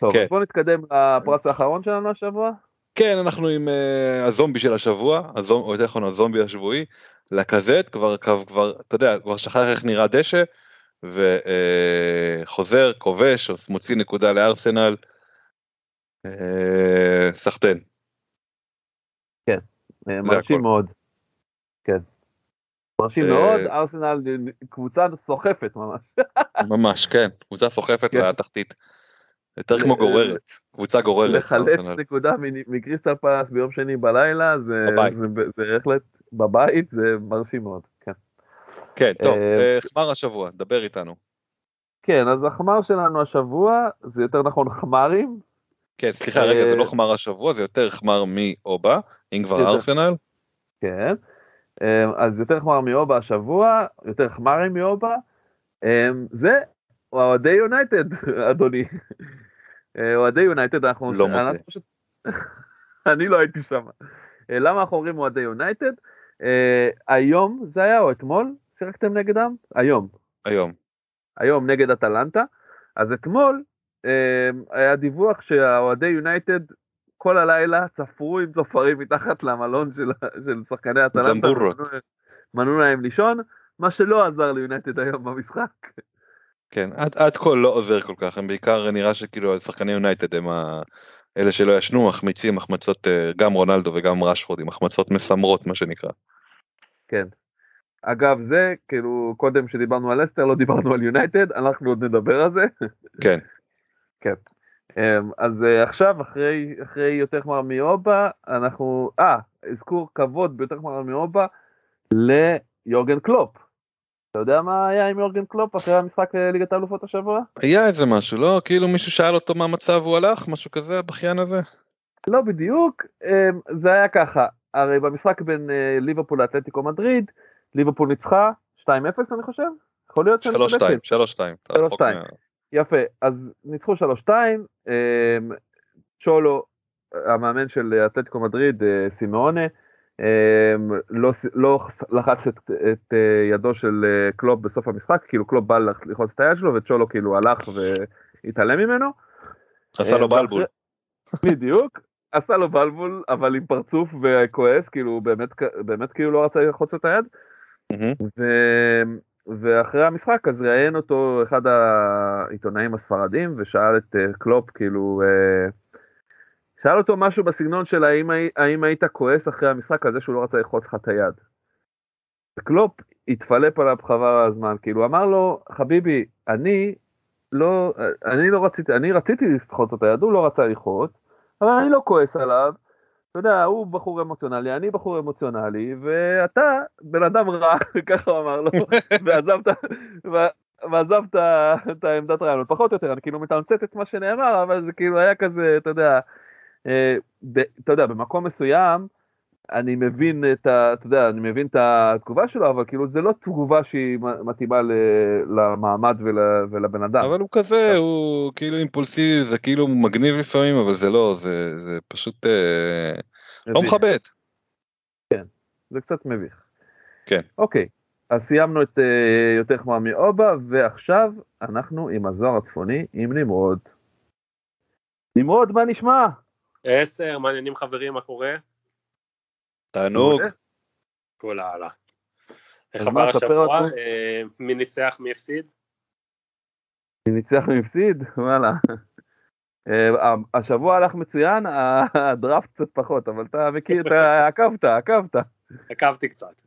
טוב, כן. בוא נתקדם לפרס האחרון שלנו השבוע. כן אנחנו עם uh, הזומבי של השבוע הזומ... או יותר נכון הזומבי השבועי לקזט כבר כבר כבר אתה יודע כבר שכח איך נראה דשא וחוזר כובש מוציא נקודה לארסנל. אה, סחטיין אה, מרשים הכל. מאוד. כן. מרשים אה, מאוד, ארסנל קבוצה סוחפת ממש. ממש כן קבוצה סוחפת כן. לתחתית. יותר כמו גוררת קבוצה גוררת. לחלץ. נקודה מקריסטל פלאס ביום שני בלילה, זה בהחלט בבית, זה מרשים מאוד. כן. כן טוב אה, אה, חמר השבוע דבר איתנו. כן, אז החמר שלנו השבוע, זה יותר נכון חמרים, כן סליחה רגע זה לא אה, חמר השבוע זה יותר חמר מאובה אם כבר. ארסנל. כן. אז יותר חמר מאובה השבוע, יותר חמרים מאובה. זה אוהדי יונייטד, אדוני. אוהדי יונייטד, אנחנו... לא מודה. פשוט- אני לא הייתי שם. אה, למה אנחנו אומרים אוהדי יונייטד? אה, היום זה היה, או אתמול, שיחקתם נגדם? היום. היום. היום נגד אטלנטה. אז אתמול אה, היה דיווח שהאוהדי יונייטד כל הלילה צפרו עם צופרים מתחת למלון של, של שחקני אטלנטה. זמבורות. מנעו להם לישון, מה שלא עזר ליונייטד היום במשחק. כן, עד, עד כה לא עוזר כל כך, הם בעיקר נראה שכאילו שחקני יונייטד הם ה... אלה שלא ישנו מחמיצים החמצות אה, גם רונלדו וגם רשפורד עם החמצות מסמרות מה שנקרא. כן. אגב זה כאילו קודם שדיברנו על לסטר לא דיברנו על יונייטד אנחנו עוד נדבר על זה. כן, כן. אמ, אז אה, עכשיו אחרי אחרי יותר חמר מאובה אנחנו אה אזכור כבוד ביותר חמר מאובה ליורגן קלופ. אתה יודע מה היה עם יורגן קלופ אחרי המשחק אה, ליגת האלופות השבוע? היה איזה משהו, לא? כאילו מישהו שאל אותו מה המצב הוא הלך, משהו כזה, הבכיין הזה? לא בדיוק, אמ, זה היה ככה, הרי במשחק בין אה, ליברפול לאתלטיקו מדריד, ליברפול ניצחה 2-0 אני חושב? יכול להיות שאני 3-2, צודקת? 3-2. 3-2. יפה, אז ניצחו 3-2, אמ, צ'ולו, המאמן של אתלטיקו מדריד, אה, סימאונה, לא, ס- לא לחץ את, את אה, ידו של אה, קלופ בסוף המשחק, כאילו קלופ בא לח- ללחוץ את היד שלו וצ'ולו כאילו הלך והתעלם ממנו. עשה לו אה, בלבול. בדיוק, עשה לו בלבול, אבל עם פרצוף וכועס, כאילו הוא באמת, באמת כאילו לא רצה ללחוץ את היד. ו... ואחרי המשחק אז ראיין אותו אחד העיתונאים הספרדים ושאל את קלופ כאילו שאל אותו משהו בסגנון של האם, האם היית כועס אחרי המשחק על זה שהוא לא רצה ללחוץ לך את היד. קלופ התפלפ עליו חבל הזמן כאילו אמר לו חביבי אני לא אני לא רציתי אני רציתי ללחוץ את היד הוא לא רצה ללחוץ אבל אני לא כועס עליו אתה יודע, הוא בחור אמוציונלי, אני בחור אמוציונלי, ואתה בן אדם רע, ככה הוא אמר לו, ועזבת, ו- ועזבת את העמדת רעיונות, פחות או יותר, אני כאילו מתמצת את מה שנאמר, אבל זה כאילו היה כזה, אתה יודע, אתה יודע, במקום מסוים, אני מבין את ה... אתה יודע, אני מבין את התגובה שלו, אבל כאילו זה לא תגובה שהיא מתאימה ל- למעמד ול, ולבן אדם. אבל הוא כזה, הוא כאילו אימפולסיבי, זה כאילו מגניב לפעמים, אבל זה לא, זה זה פשוט אה, לא מביך. מכבד. זה קצת מביך. כן. אוקיי, אז סיימנו את uh, יותר חמר מאובה, ועכשיו אנחנו עם הזוהר הצפוני, עם נמרוד. נמרוד, מה נשמע? עשר, מעניינים חברים, מה קורה? תענוג. כל הלאה. איך עבר השבוע? אה, מי ניצח, מי הפסיד? מי ניצח ומפסיד? וואלה. אה, השבוע הלך מצוין, הדראפט קצת פחות, אבל אתה מכיר, אתה עקבת, עקבת. עקבתי קצת.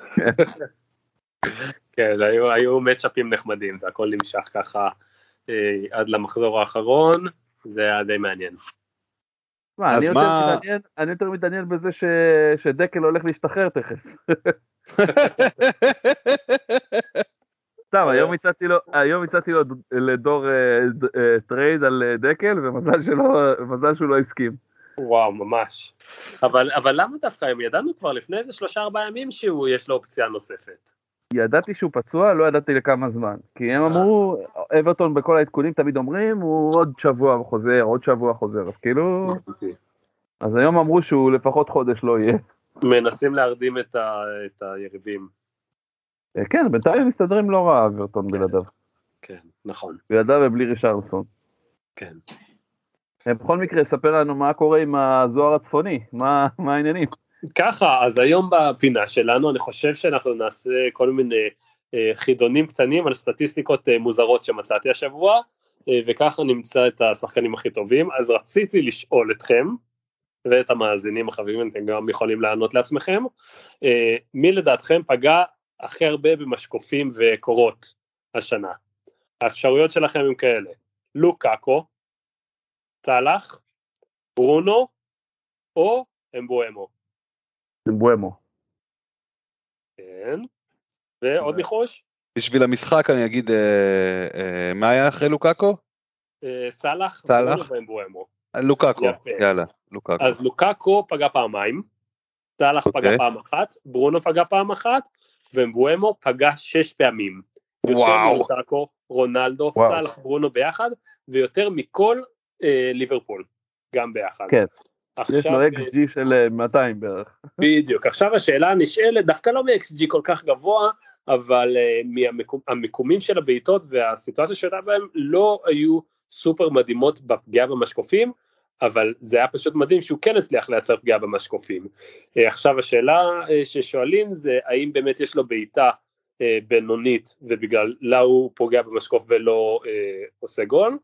כן, היו, היו מצ'אפים נחמדים, זה הכל נמשך ככה אה, עד למחזור האחרון, זה היה די מעניין. מה, אני יותר מה- מתעניין- אני יותר מתעניין בזה ש- שדקל הולך להשתחרר תכף. סתם, היום הצעתי לו, היום הצעתי לו לדור אה, אה, trade על אה, דקל, ומזל שלא, מזל שהוא לא הסכים. וואו, ממש. אבל, אבל למה דווקא היום? ידענו כבר לפני איזה שלושה ארבעה ימים שהוא, יש לו אופציה נוספת. ידעתי שהוא פצוע, לא ידעתי לכמה זמן. כי הם אמרו, אברטון בכל העדכונים תמיד אומרים, הוא עוד שבוע חוזר, עוד שבוע חוזר, אז כאילו, אז היום אמרו שהוא לפחות חודש לא יהיה. מנסים להרדים את, ה, את היריבים. אה, כן, בינתיים מסתדרים לא רע, אברטון בלעדיו. כן, נכון, בלעדיו ובלי רישרלסון. כן. בכל מקרה, ספר לנו מה קורה עם הזוהר הצפוני, מה מה העניינים. ככה, אז היום בפינה שלנו אני חושב שאנחנו נעשה כל מיני אה, חידונים קטנים על סטטיסטיקות אה, מוזרות שמצאתי השבוע, אה, וככה נמצא את השחקנים הכי טובים. אז רציתי לשאול אתכם, ואת המאזינים החביבים, אתם גם יכולים לענות לעצמכם, מי לדעתכם פגע הכי הרבה במשקופים וקורות השנה? האפשרויות שלכם הם כאלה, לוקאקו, סאלח, ברונו או אמבואמו. בואמו. כן. ועוד ניחוש? בשביל המשחק אני אגיד אה, אה, מה היה אחרי לוקאקו? אה, סאלח, סאלח. לוקאקו, יפה. יאללה, לוקאקו. אז לוקאקו פגע פעמיים, סאלח פגע אוקיי. פעם אחת, ברונו פגע פעם אחת, ואמבואמו פגע שש פעמים. יותר וואו. מלוקאקו, רונלדו. סאלח, ברונו ביחד, ויותר מכל אה, ליברפול, גם ביחד. כן. עכשיו, יש לו אה, XG של אה, 200 בערך. בדיוק. עכשיו השאלה הנשאלת, דווקא לא מ-XG כל כך גבוה, אבל uh, מהמיקומים של הבעיטות והסיטואציה שהייתה בהם לא היו סופר מדהימות בפגיעה במשקופים, אבל זה היה פשוט מדהים שהוא כן הצליח לייצר פגיעה במשקופים. Uh, עכשיו השאלה uh, ששואלים זה האם באמת יש לו בעיטה uh, בינונית ובגללה הוא פוגע במשקוף ולא uh, עושה גול,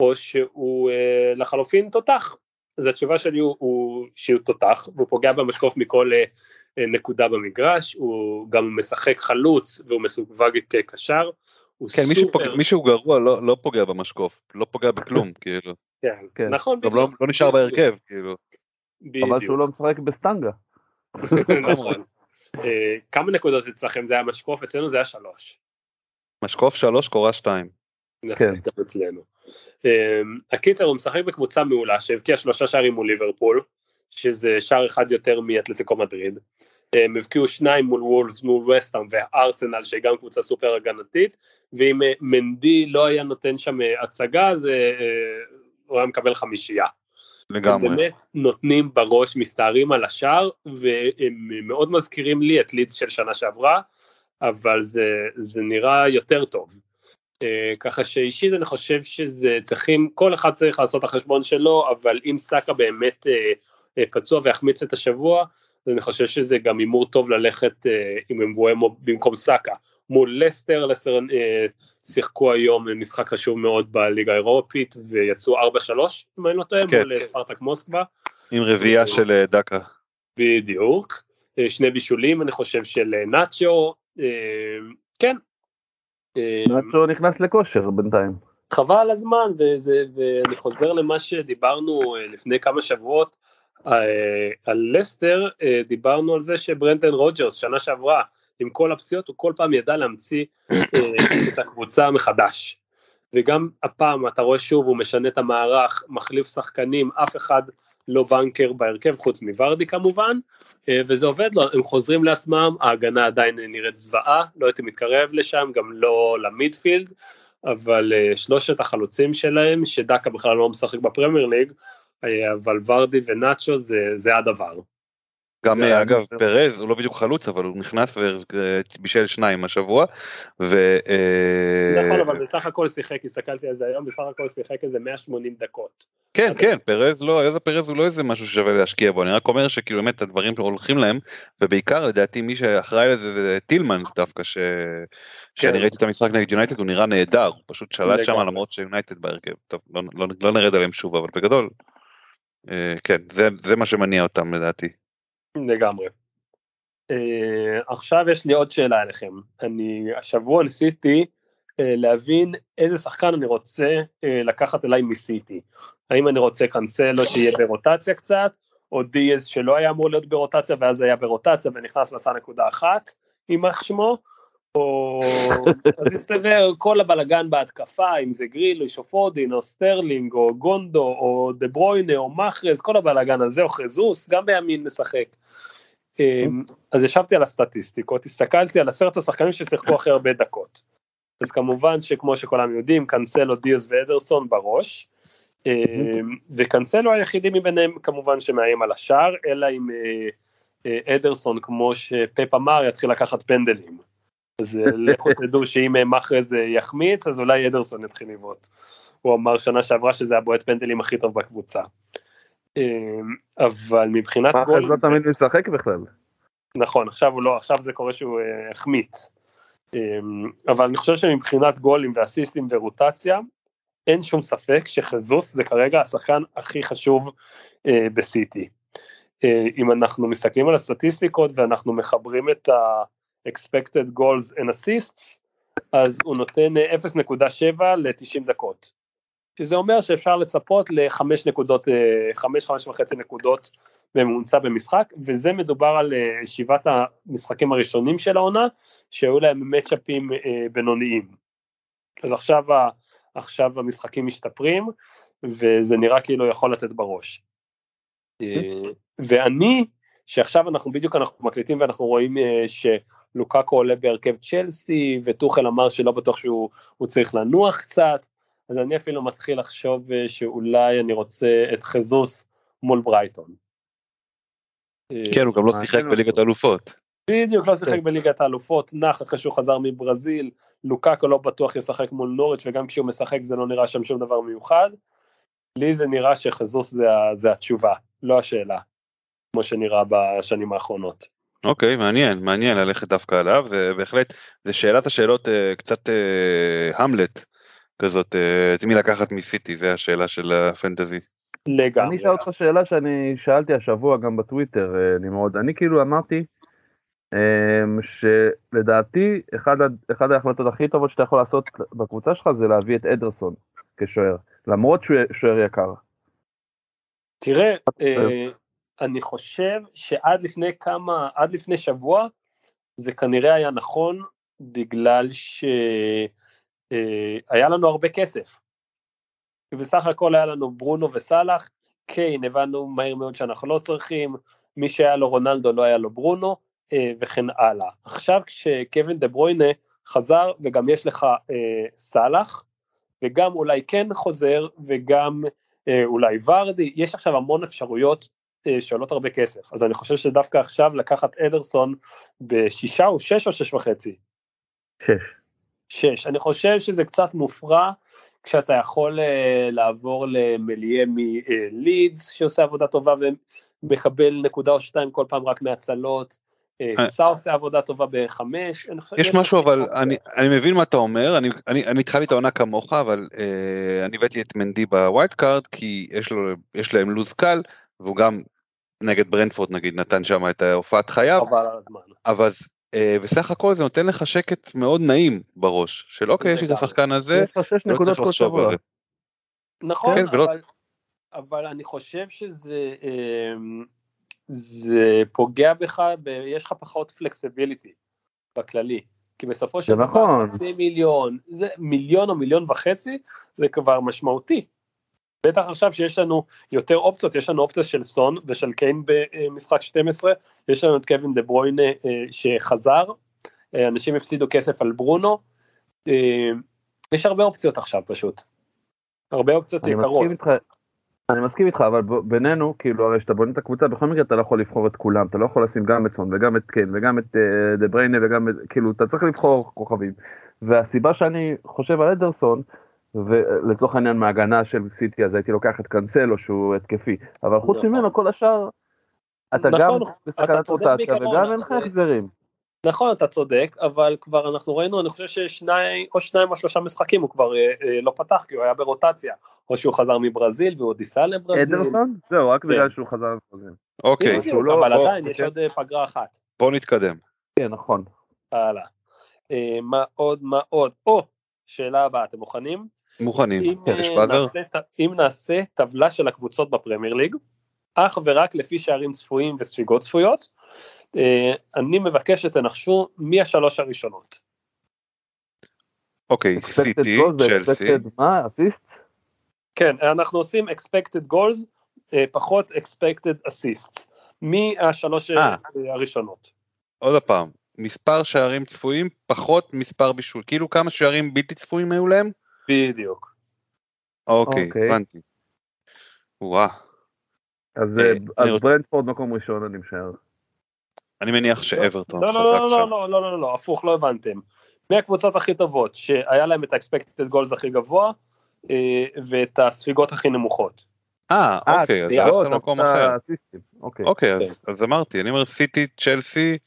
או שהוא uh, לחלופין תותח. אז התשובה שלי הוא, הוא שהוא תותח והוא פוגע במשקוף מכל אה, אה, נקודה במגרש, הוא גם משחק חלוץ והוא מסווג כקשר. הוא כן, מי סופר- מי שהוא גרוע לא לא פוגע במשקוף, לא פוגע בכלום, כאילו. כן, כן. נכון, גם לא בדיוק. לא נשאר בהרכב, כאילו. חבל שהוא לא משחק בסטנגה. נכון. אה, כמה נקודות אצלכם זה היה משקוף, אצלנו זה היה שלוש. משקוף שלוש, קורה שתיים. כן. אצלנו. אמ, הקיצר הוא משחק בקבוצה מעולה שהבקיעה שלושה שערים מול ליברפול, שזה שער אחד יותר מאתלטיקו מדריד. הם הבקיעו שניים מול וולס, מול וסטאם וארסנל שהיא גם קבוצה סופר הגנתית, ואם אה, מנדי לא היה נותן שם אה, הצגה אז אה, הוא היה מקבל חמישייה. הם לגמרי. באמת נותנים בראש, מסתערים על השער, והם מאוד מזכירים לי את לידס של שנה שעברה, אבל זה, זה נראה יותר טוב. Uh, ככה שאישית אני חושב שזה צריכים, כל אחד צריך לעשות את החשבון שלו, אבל אם סאקה באמת uh, uh, פצוע ויחמיץ את השבוע, אז אני חושב שזה גם הימור טוב ללכת עם אמבואמו במקום סאקה. מול לסטר, לסטר שיחקו היום משחק חשוב מאוד בליגה האירופית ויצאו 4-3 אם אני לא טועה, כן. מול ספרטק מוסקבה, עם רביעייה של אה, דקה. בדיוק. אה, שני בישולים אני חושב של אה, נאצ'ו, אה, כן. אה, נאצ'ו נכנס לכושר בינתיים. חבל על הזמן וזה, ואני חוזר למה שדיברנו אה, לפני כמה שבועות אה, על לסטר, דיברנו על זה שברנדן רוג'רס שנה שעברה עם כל הפציעות הוא כל פעם ידע להמציא את הקבוצה מחדש. וגם הפעם אתה רואה שוב הוא משנה את המערך, מחליף שחקנים, אף אחד לא בנקר בהרכב חוץ מוורדי כמובן, אה, וזה עובד לו, הם חוזרים לעצמם, ההגנה עדיין נראית זוועה, לא הייתי מתקרב לשם, גם לא למידפילד, אבל uh, שלושת החלוצים שלהם, שדקה בכלל לא משחק בפרמייר ליג, uh, אבל ורדי ונאצ'ו זה, זה הדבר. גם אגב פרז הוא לא בדיוק חלוץ אבל הוא נכנס ובישל שניים השבוע. ו... אה, נכון, אבל בסך הכל שיחק, הסתכלתי על זה היום, בסך הכל שיחק איזה 180 דקות. כן כן פרז לא איזה פרז הוא לא איזה משהו ששווה להשקיע בו אני רק אומר שכאילו באמת הדברים שהולכים להם ובעיקר לדעתי מי שאחראי לזה זה טילמנס דווקא ש... שאני ראיתי את המשחק נגד יונייטד הוא נראה נהדר הוא פשוט שלט שם. למרות שיונייטד בהרכב טוב לא, לא, לא נרד עליהם שוב אבל בגדול. אה, כן זה זה מה שמניע אותם לדעתי. לגמרי. אה, עכשיו יש לי עוד שאלה אליכם. אני השבוע ניסיתי אה, להבין איזה שחקן אני רוצה אה, לקחת אליי מסיטי. האם אני רוצה קאנסלו שיהיה ברוטציה קצת, או דיאז שלא היה אמור להיות ברוטציה ואז היה ברוטציה ונכנס ועשה נקודה אחת, יימח שמו, או... אז יסתבר כל הבלגן בהתקפה, אם זה גריליש או פורדין או סטרלינג או גונדו או דה ברוינה או מחרז, כל הבלגן הזה, או חזוס, גם בימין משחק. אמ, אז ישבתי על הסטטיסטיקות, הסתכלתי על עשרת השחקנים ששיחקו הכי הרבה דקות. אז כמובן שכמו שכולם יודעים, קאנסלו, דיאז ואדרסון בראש. אמ, וקאנסלו היחידי מביניהם כמובן שמאיים על השער, אלא אם אה, אה, אדרסון, כמו שפפ אמר, יתחיל לקחת פנדלים. אז אה, לכו תדעו שאם מחרז יחמיץ, אז אולי אדרסון יתחיל לבעוט. הוא אמר שנה שעברה שזה הבועט פנדלים הכי טוב בקבוצה. אמ, אבל מבחינת גול... מחרז לא תמיד משחק בכלל. נכון, עכשיו הוא לא, עכשיו זה קורה שהוא החמיץ. אמ, אבל אני חושב שמבחינת גולים ואסיסטים ורוטציה, אין שום ספק שחזוס זה כרגע השחקן הכי חשוב אה, בסיטי. אה, אם אנחנו מסתכלים על הסטטיסטיקות ואנחנו מחברים את ה-expected goals and assists, אז הוא נותן 0.7 ל-90 דקות. שזה אומר שאפשר לצפות ל-5 נקודות, 5-5 אה, וחצי נקודות בממוצע במשחק, וזה מדובר על אה, שבעת המשחקים הראשונים של העונה, שהיו להם מצ'אפים אה, בינוניים. אז עכשיו, עכשיו המשחקים משתפרים, וזה נראה כאילו יכול לתת בראש. ואני, שעכשיו אנחנו בדיוק אנחנו מקליטים ואנחנו רואים שלוקקו עולה בהרכב צ'לסי, וטוחל אמר שלא בטוח שהוא צריך לנוח קצת, אז אני אפילו מתחיל לחשוב אה, שאולי אני רוצה את חזוס מול ברייטון. כן, הוא גם לא שיחק בליגת האלופות. בדיוק, לא שיחק כן. בליגת האלופות, נח אחרי שהוא חזר מברזיל, לוקקו לא בטוח ישחק מול נוריץ' וגם כשהוא משחק זה לא נראה שם שום דבר מיוחד. לי זה נראה שחזוס זה, זה התשובה, לא השאלה, כמו שנראה בשנים האחרונות. אוקיי, מעניין, מעניין ללכת דווקא עליו, זה בהחלט, זה שאלת השאלות אה, קצת אה, המלט כזאת, אה, את מי לקחת מסיטי, זה השאלה של הפנטזי. לגמרי. אני אשאל אותך שאלה שאני שאלתי השבוע גם בטוויטר, נמרוד. אני כאילו אמרתי אמ, שלדעתי אחד, אחד ההחלטות הכי טובות שאתה יכול לעשות בקבוצה שלך זה להביא את אדרסון כשוער, למרות שהוא שוער יקר. תראה, אה, אני חושב שעד לפני כמה, עד לפני שבוע, זה כנראה היה נכון בגלל ש... אה, לנו הרבה כסף. ובסך הכל היה לנו ברונו וסאלח, קיין הבנו מהר מאוד שאנחנו לא צריכים, מי שהיה לו רונלדו לא היה לו ברונו, אה, וכן הלאה. עכשיו כשקווין דה ברוינה חזר וגם יש לך אה, סאלח, וגם אולי כן חוזר וגם אולי ורדי, יש עכשיו המון אפשרויות שעולות הרבה כסף, אז אני חושב שדווקא עכשיו לקחת אדרסון בשישה או שש או שש וחצי? שש. 6. אני חושב שזה קצת מופרע כשאתה יכול אה, לעבור למליה מלידס שעושה עבודה טובה ומקבל נקודה או שתיים כל פעם רק מהצלות. אה, סא עושה עבודה טובה בחמש. יש משהו אבל אני, אני מבין מה אתה אומר אני, אני, אני התחלתי את העונה כמוך אבל אה, אני הבאתי את מנדי ב wildcard כי יש, לו, יש להם לוז קל והוא גם נגד ברנפורד נגיד נתן שם את הופעת חייו אבל אה, בסך הכל זה נותן לך שקט מאוד נעים בראש של אוקיי יש לי את השחקן הזה, יש לך שש לא נקודות כל שבוע. נכון, כן, אבל, אבל אני חושב שזה אמ, זה פוגע בך, ב, יש לך פחות פלקסיביליטי בכללי. כי בסופו של דבר נכון. חצי מיליון, זה מיליון או מיליון וחצי, זה כבר משמעותי. בטח עכשיו שיש לנו יותר אופציות, יש לנו אופציה של סון ושל קיין במשחק 12, יש לנו את קווין דה ברוינה אה, שחזר, אה, אנשים הפסידו כסף על ברונו, אה, יש הרבה אופציות עכשיו פשוט, הרבה אופציות יקרות. אני מסכים איתך, אבל בינינו, כאילו, הרי כשאתה בונה את הקבוצה, בכל מקרה אתה לא יכול לבחור את כולם, אתה לא יכול לשים גם את סון וגם את קיין וגם את דה בריינה וגם את, כאילו, אתה צריך לבחור כוכבים. והסיבה שאני חושב על אדרסון, ולצורך העניין מההגנה של סיטי אז הייתי לוקח את קאנסלו שהוא התקפי אבל חוץ נכון. ממנו כל השאר אתה גם נכון, בסכנת רוטציה וגם אין לך החזרים. נכון אתה צודק אבל כבר אנחנו ראינו אני חושב ששניים או שניים או שלושה משחקים הוא כבר אה, אה, לא פתח כי הוא היה ברוטציה או שהוא חזר מברזיל והוא עוד ייסע לברזיל. אדרסון? זהו רק בגלל כן. שהוא חזר לברזיל. אוקיי. לא, אבל עדיין יש עוד אה, פגרה אחת. בוא נתקדם. כן נכון. הלאה. מה עוד מה עוד? או שאלה הבאה אתם מוכנים? מוכנים, אם, כן, באזר. נעשה, אם נעשה טבלה של הקבוצות בפרמייר ליג, אך ורק לפי שערים צפויים וספיגות צפויות, אה, אני מבקש שתנחשו מי השלוש הראשונות. אוקיי, expected סיטי, goals צ'לסי, ו-expected מה? אסיסט? כן, אנחנו עושים expected goals, אה, פחות expected assists. מהשלוש אה. אה, הראשונות. עוד פעם, מספר שערים צפויים פחות מספר בישול, כאילו כמה שערים בלתי צפויים היו להם? בדיוק. אוקיי, אוקיי. הבנתי. וואה, אז אה, אה, ברנדפורד מקום ראשון אני משער. אני מניח שאברטון לא, לא, חזק לא, שם. לא, לא, לא, לא, לא, הפוך, לא הבנתם. מהקבוצות הכי טובות, שהיה להם את ה-expected goals הכי גבוה, אה, ואת הספיגות הכי נמוכות. אה, אוקיי, אז הלכת למקום אחר. אוקיי. אוקיי. אז- אמרתי, אני אומר סיטי, צ'לסי,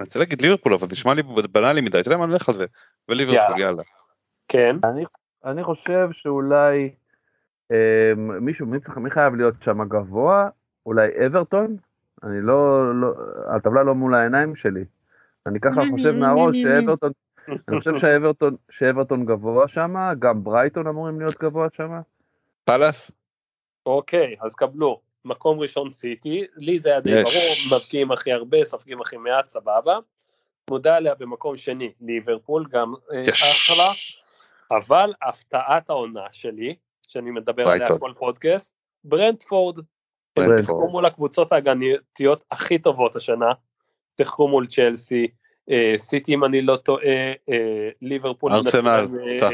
אני רוצה להגיד ליברפול, אבל זה נשמע לי בנאלי מדי, אתה יודע מה, נלך על זה. וליברפול, יאללה. כן, אני חושב שאולי אה, מישהו, מי חייב להיות שם גבוה? אולי אברטון? אני לא, לא, הטבלה לא מול העיניים שלי. אני ככה חושב מהראש שאברטון, אני חושב שאברטון, שאברטון גבוה שם, גם ברייטון אמורים להיות גבוה שם. פאלאס? אוקיי, אז קבלו. מקום ראשון סיטי, לי זה היה די יש. ברור, מבקיעים הכי הרבה, סופגים הכי מעט, סבבה. מודה עליה במקום שני, ליברפול, גם אה, יש. אחלה. אבל הפתעת העונה שלי, שאני מדבר עליה. כל פודקאסט, ברנטפורד. הם. שיחקו מול הקבוצות ההגנתיות הכי טובות השנה, שיחקו מול צ'לסי, אה, סיטי אם אני לא טועה, אה, ליברפול, ארסנל. אה,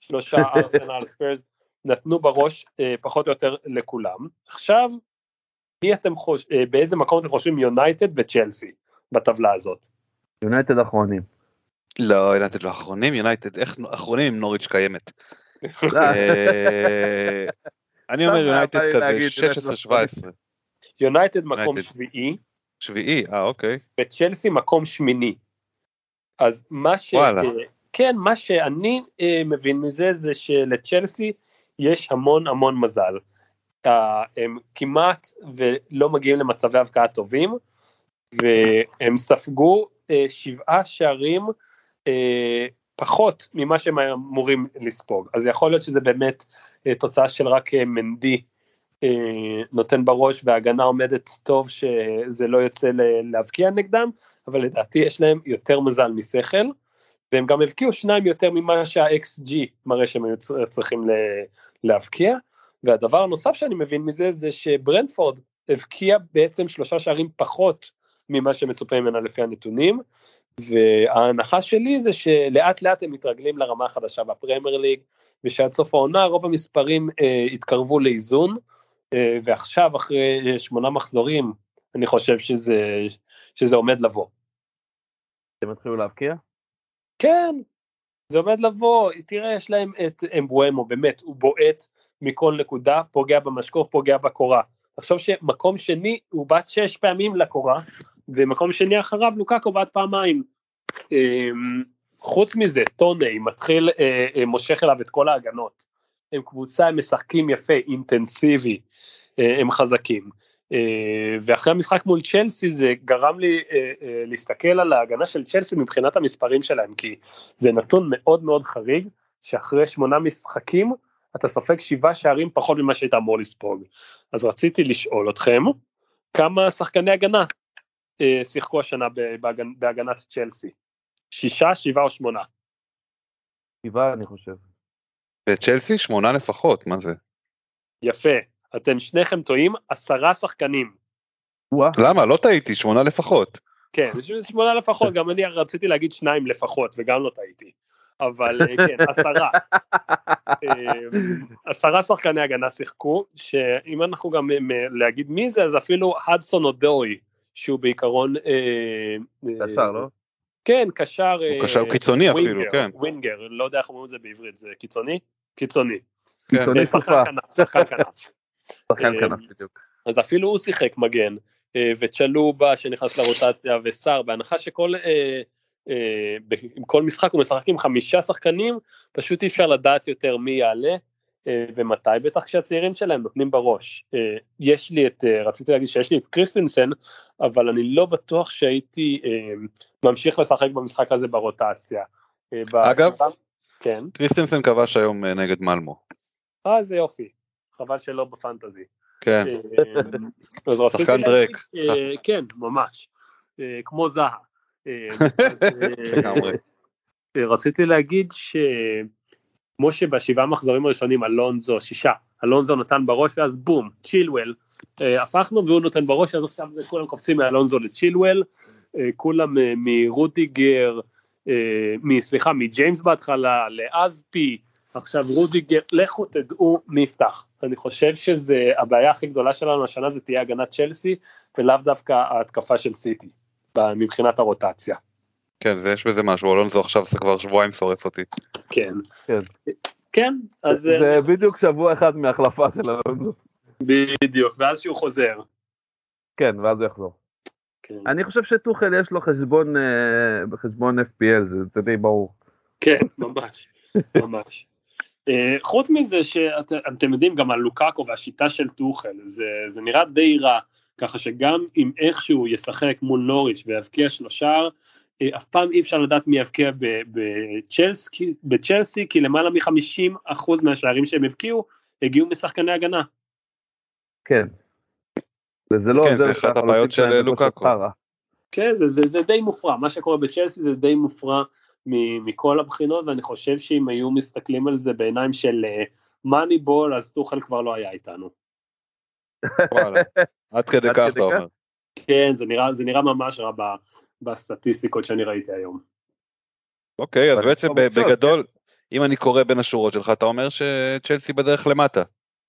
שלושה ארסנל ספרס, נתנו בראש אה, פחות או יותר לכולם. עכשיו, מי אתם חוש... אה, באיזה מקום אתם חושבים יונייטד וצ'לסי בטבלה הזאת? יונייטד אחרונים. לא, יונייטד לא אחרונים, יונייטד, איך אחרונים אם נוריץ' קיימת? אה, אני אומר יונייטד כזה להגיד, יונייטד 16-17, יונייטד מקום. שביעי, שביעי, אה אוקיי. וצ'לסי מקום שמיני. אז מה ש... וואלה. אה, כן, מה שאני אה, מבין מזה זה שלצ'לסי יש המון המון מזל. אה, הם כמעט ולא מגיעים למצבי הבקעה טובים, והם ספגו אה, שבעה שערים אה, פחות ממה שהם אמורים לספוג. אז יכול להיות שזה באמת אה, תוצאה של רק מנדי נותן בראש וההגנה עומדת טוב שזה לא יוצא להבקיע נגדם, אבל לדעתי יש להם יותר מזל משכל, והם גם הבקיעו שניים יותר ממה שה-XG מראה שהם היו צר- צריכים להבקיע, והדבר הנוסף שאני מבין מזה זה שברנדפורד הבקיע בעצם שלושה שערים פחות ממה שמצופה ממנה לפי הנתונים, וההנחה שלי זה שלאט לאט הם מתרגלים לרמה החדשה בפרמייר ליג, ושעד סוף העונה רוב המספרים אה, יתקרבו לאיזון, אה, ועכשיו אחרי שמונה מחזורים אני חושב שזה, שזה עומד לבוא. הם התחילו להבקיע? כן, זה עומד לבוא, תראה יש להם את אמבואמו, באמת, הוא בועט מכל נקודה, פוגע במשקוף, פוגע בקורה. תחשוב שמקום שני הוא בעט שש פעמים לקורה, ומקום שני אחריו לוקקו בעט פעמיים. אמ, חוץ מזה, טוני מתחיל, אה, אה, מושך אליו את כל ההגנות. הם קבוצה, הם משחקים יפה, אינטנסיבי, אה, הם חזקים. אה, ואחרי המשחק מול צ'לסי זה גרם לי אה, אה, להסתכל על ההגנה של צ'לסי מבחינת המספרים שלהם, כי זה נתון מאוד מאוד חריג, שאחרי שמונה משחקים אתה סופג שבעה שערים פחות ממה שהיית אמור לספוג. אז רציתי לשאול אתכם, כמה שחקני הגנה שיחקו השנה בהגנ- בהגנת צ'לסי? שישה, שבעה או שמונה? שבעה אני חושב. בצ'לסי שמונה לפחות, מה זה? יפה, אתם שניכם טועים, עשרה שחקנים. למה? לא טעיתי, שמונה לפחות. כן, שמונה לפחות, גם אני רציתי להגיד שניים לפחות, וגם לא טעיתי. אבל אה, כן, עשרה. אה, עשרה שחקני הגנה שיחקו, שאם אנחנו גם אה, להגיד מי זה, אז אפילו הדסון אודוי, שהוא בעיקרון... אה, קשר, לא? כן, קשר... הוא קשר קיצוני אפילו, כן. ווינגר, לא יודע איך אומרים את זה בעברית, זה קיצוני? קיצוני. כן. קיצוני סופה. כנף, שחקן כנף. שחקן כנף. אז אפילו הוא שיחק מגן, אה, וצ'לובה שנכנס לרוטציה, וסער, בהנחה שכל אה, אה, עם כל משחק הוא משחק עם חמישה שחקנים, פשוט אי אפשר לדעת יותר מי יעלה אה, ומתי, בטח כשהצעירים שלהם נותנים בראש. אה, יש לי את, אה, רציתי להגיד שיש לי את קריסטינסן, אבל אני לא בטוח שהייתי אה, ממשיך לשחק במשחק הזה ברוטציה. אה, אגב? כן, קריסטנסן כבש היום אה, נגד מלמו. אה זה יופי, חבל שלא בפנטזי. כן. אה, שחקן דרק. אה, כן, ממש. אה, כמו זהה. רציתי להגיד שכמו שבשבעה מחזורים הראשונים אלונזו, שישה, אלונזו נתן בראש ואז בום, צ'ילואל, הפכנו והוא נותן בראש, אז עכשיו כולם קופצים מאלונזו לצ'ילואל, אה, כולם מרודיגר, סליחה, מג'יימס בהתחלה, לאזפי, עכשיו רודיגר, לכו תדעו מי יפתח. אני חושב שזה, הבעיה הכי גדולה שלנו השנה זה תהיה הגנת צ'לסי, ולאו דווקא ההתקפה של סיטי, מבחינת הרוטציה. כן, זה יש בזה משהו, אלונזו עכשיו זה כבר שבועיים שורף אותי. כן. כן. כן, אז זה אה, בדיוק שבוע אחד מהחלפה של אלונזו. בדיוק, ואז שהוא חוזר. כן, ואז הוא יחזור. כן, אני חושב שטוחל יש לו חשבון אה, בחשבון FPL, זה- זה די ברור. כן ממש, ממש. אה, חוץ מזה שאתם יודעים גם על לוקאקו והשיטה של טוחל, זה, זה נראה די רע, ככה שגם אם איכשהו ישחק מול נוריץ' ויבקיע שלושה, אה, אף פעם אי אפשר לדעת מי יבקיע ב- בצ'לסי, בצ'לסי, כי למעלה מ-50% מהשערים שהם הבקיעו, הגיעו משחקני הגנה. כן. וזה לא כן, עוזר שאנחנו הבעיות לוקחים את של לוקאקו. כן, זה, זה, זה די מופרע, מה שקורה בצ'לסי זה די מופרע מכל הבחינות, ואני חושב שאם היו מסתכלים על זה בעיניים של מאני בול, אז טוחל כבר לא היה איתנו. וואלה. עד כדי כך אתה? אומר. כן, זה נראה, זה נראה ממש רע ב- בסטטיסטיקות שאני ראיתי היום. אוקיי, אז אבל בעצם עכשיו, בגדול, אם אני קורא בין השורות שלך, אתה אומר שצ'לסי בדרך למטה.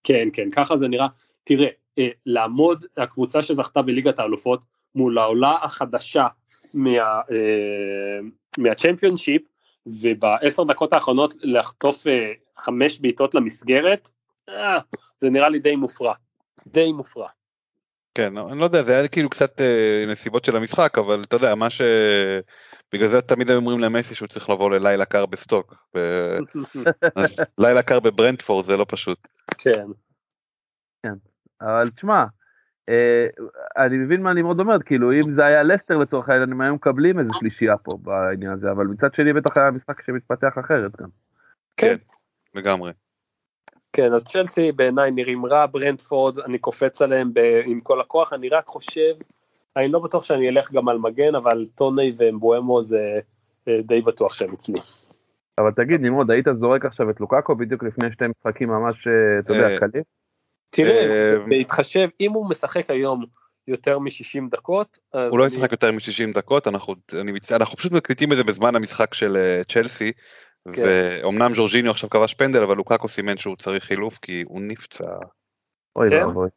כן, כן, ככה זה נראה. תראה, אה, לעמוד, הקבוצה שזכתה בליגת האלופות מול העולה החדשה מה, אה, מהצ'מפיונשיפ, ובעשר דקות האחרונות לחטוף אה, חמש בעיטות למסגרת, אה, זה נראה לי די מופרע. די מופרע. כן, אני לא יודע, זה היה כאילו קצת אה, נסיבות של המשחק, אבל אתה יודע, מה ש... בגלל זה תמיד היו אומרים למסי שהוא צריך לבוא ללילה קר בסטוק. ו- אז לילה קר בברנדפורד זה לא פשוט. כן. אבל תשמע, אני מבין מה נמרוד אומרת, כאילו אם זה היה לסטר לצורך העניין, הם היו מקבלים איזה שלישייה פה בעניין הזה, אבל מצד שני בטח היה משחק שמתפתח אחרת גם. כן. לגמרי. כן, אז צ'לסי בעיניי נראים רע, ברנדפורד, אני קופץ עליהם ב- עם כל הכוח, אני רק חושב, אני לא בטוח שאני אלך גם על מגן, אבל טוני ומבואמו זה אה, די בטוח שהם אצלי. אבל תגיד נמרוד, היית זורק עכשיו את לוקאקו בדיוק לפני שתי משחקים ממש, אה, אתה אה, יודע, קלים? תראה, אה, בהתחשב, אם הוא משחק היום יותר מ-60 דקות, הוא לא ישחק יותר מ-60 דקות, אנחנו, אני מצ... אנחנו פשוט מקליטים את זה בזמן המשחק של אה, צ'לסי, כן. ואומנם ז'ורג'יניו עכשיו כבש פנדל, אבל לוקאקו סימן שהוא צריך חילוף כי הוא נפצע. אוי כן? ואבוי.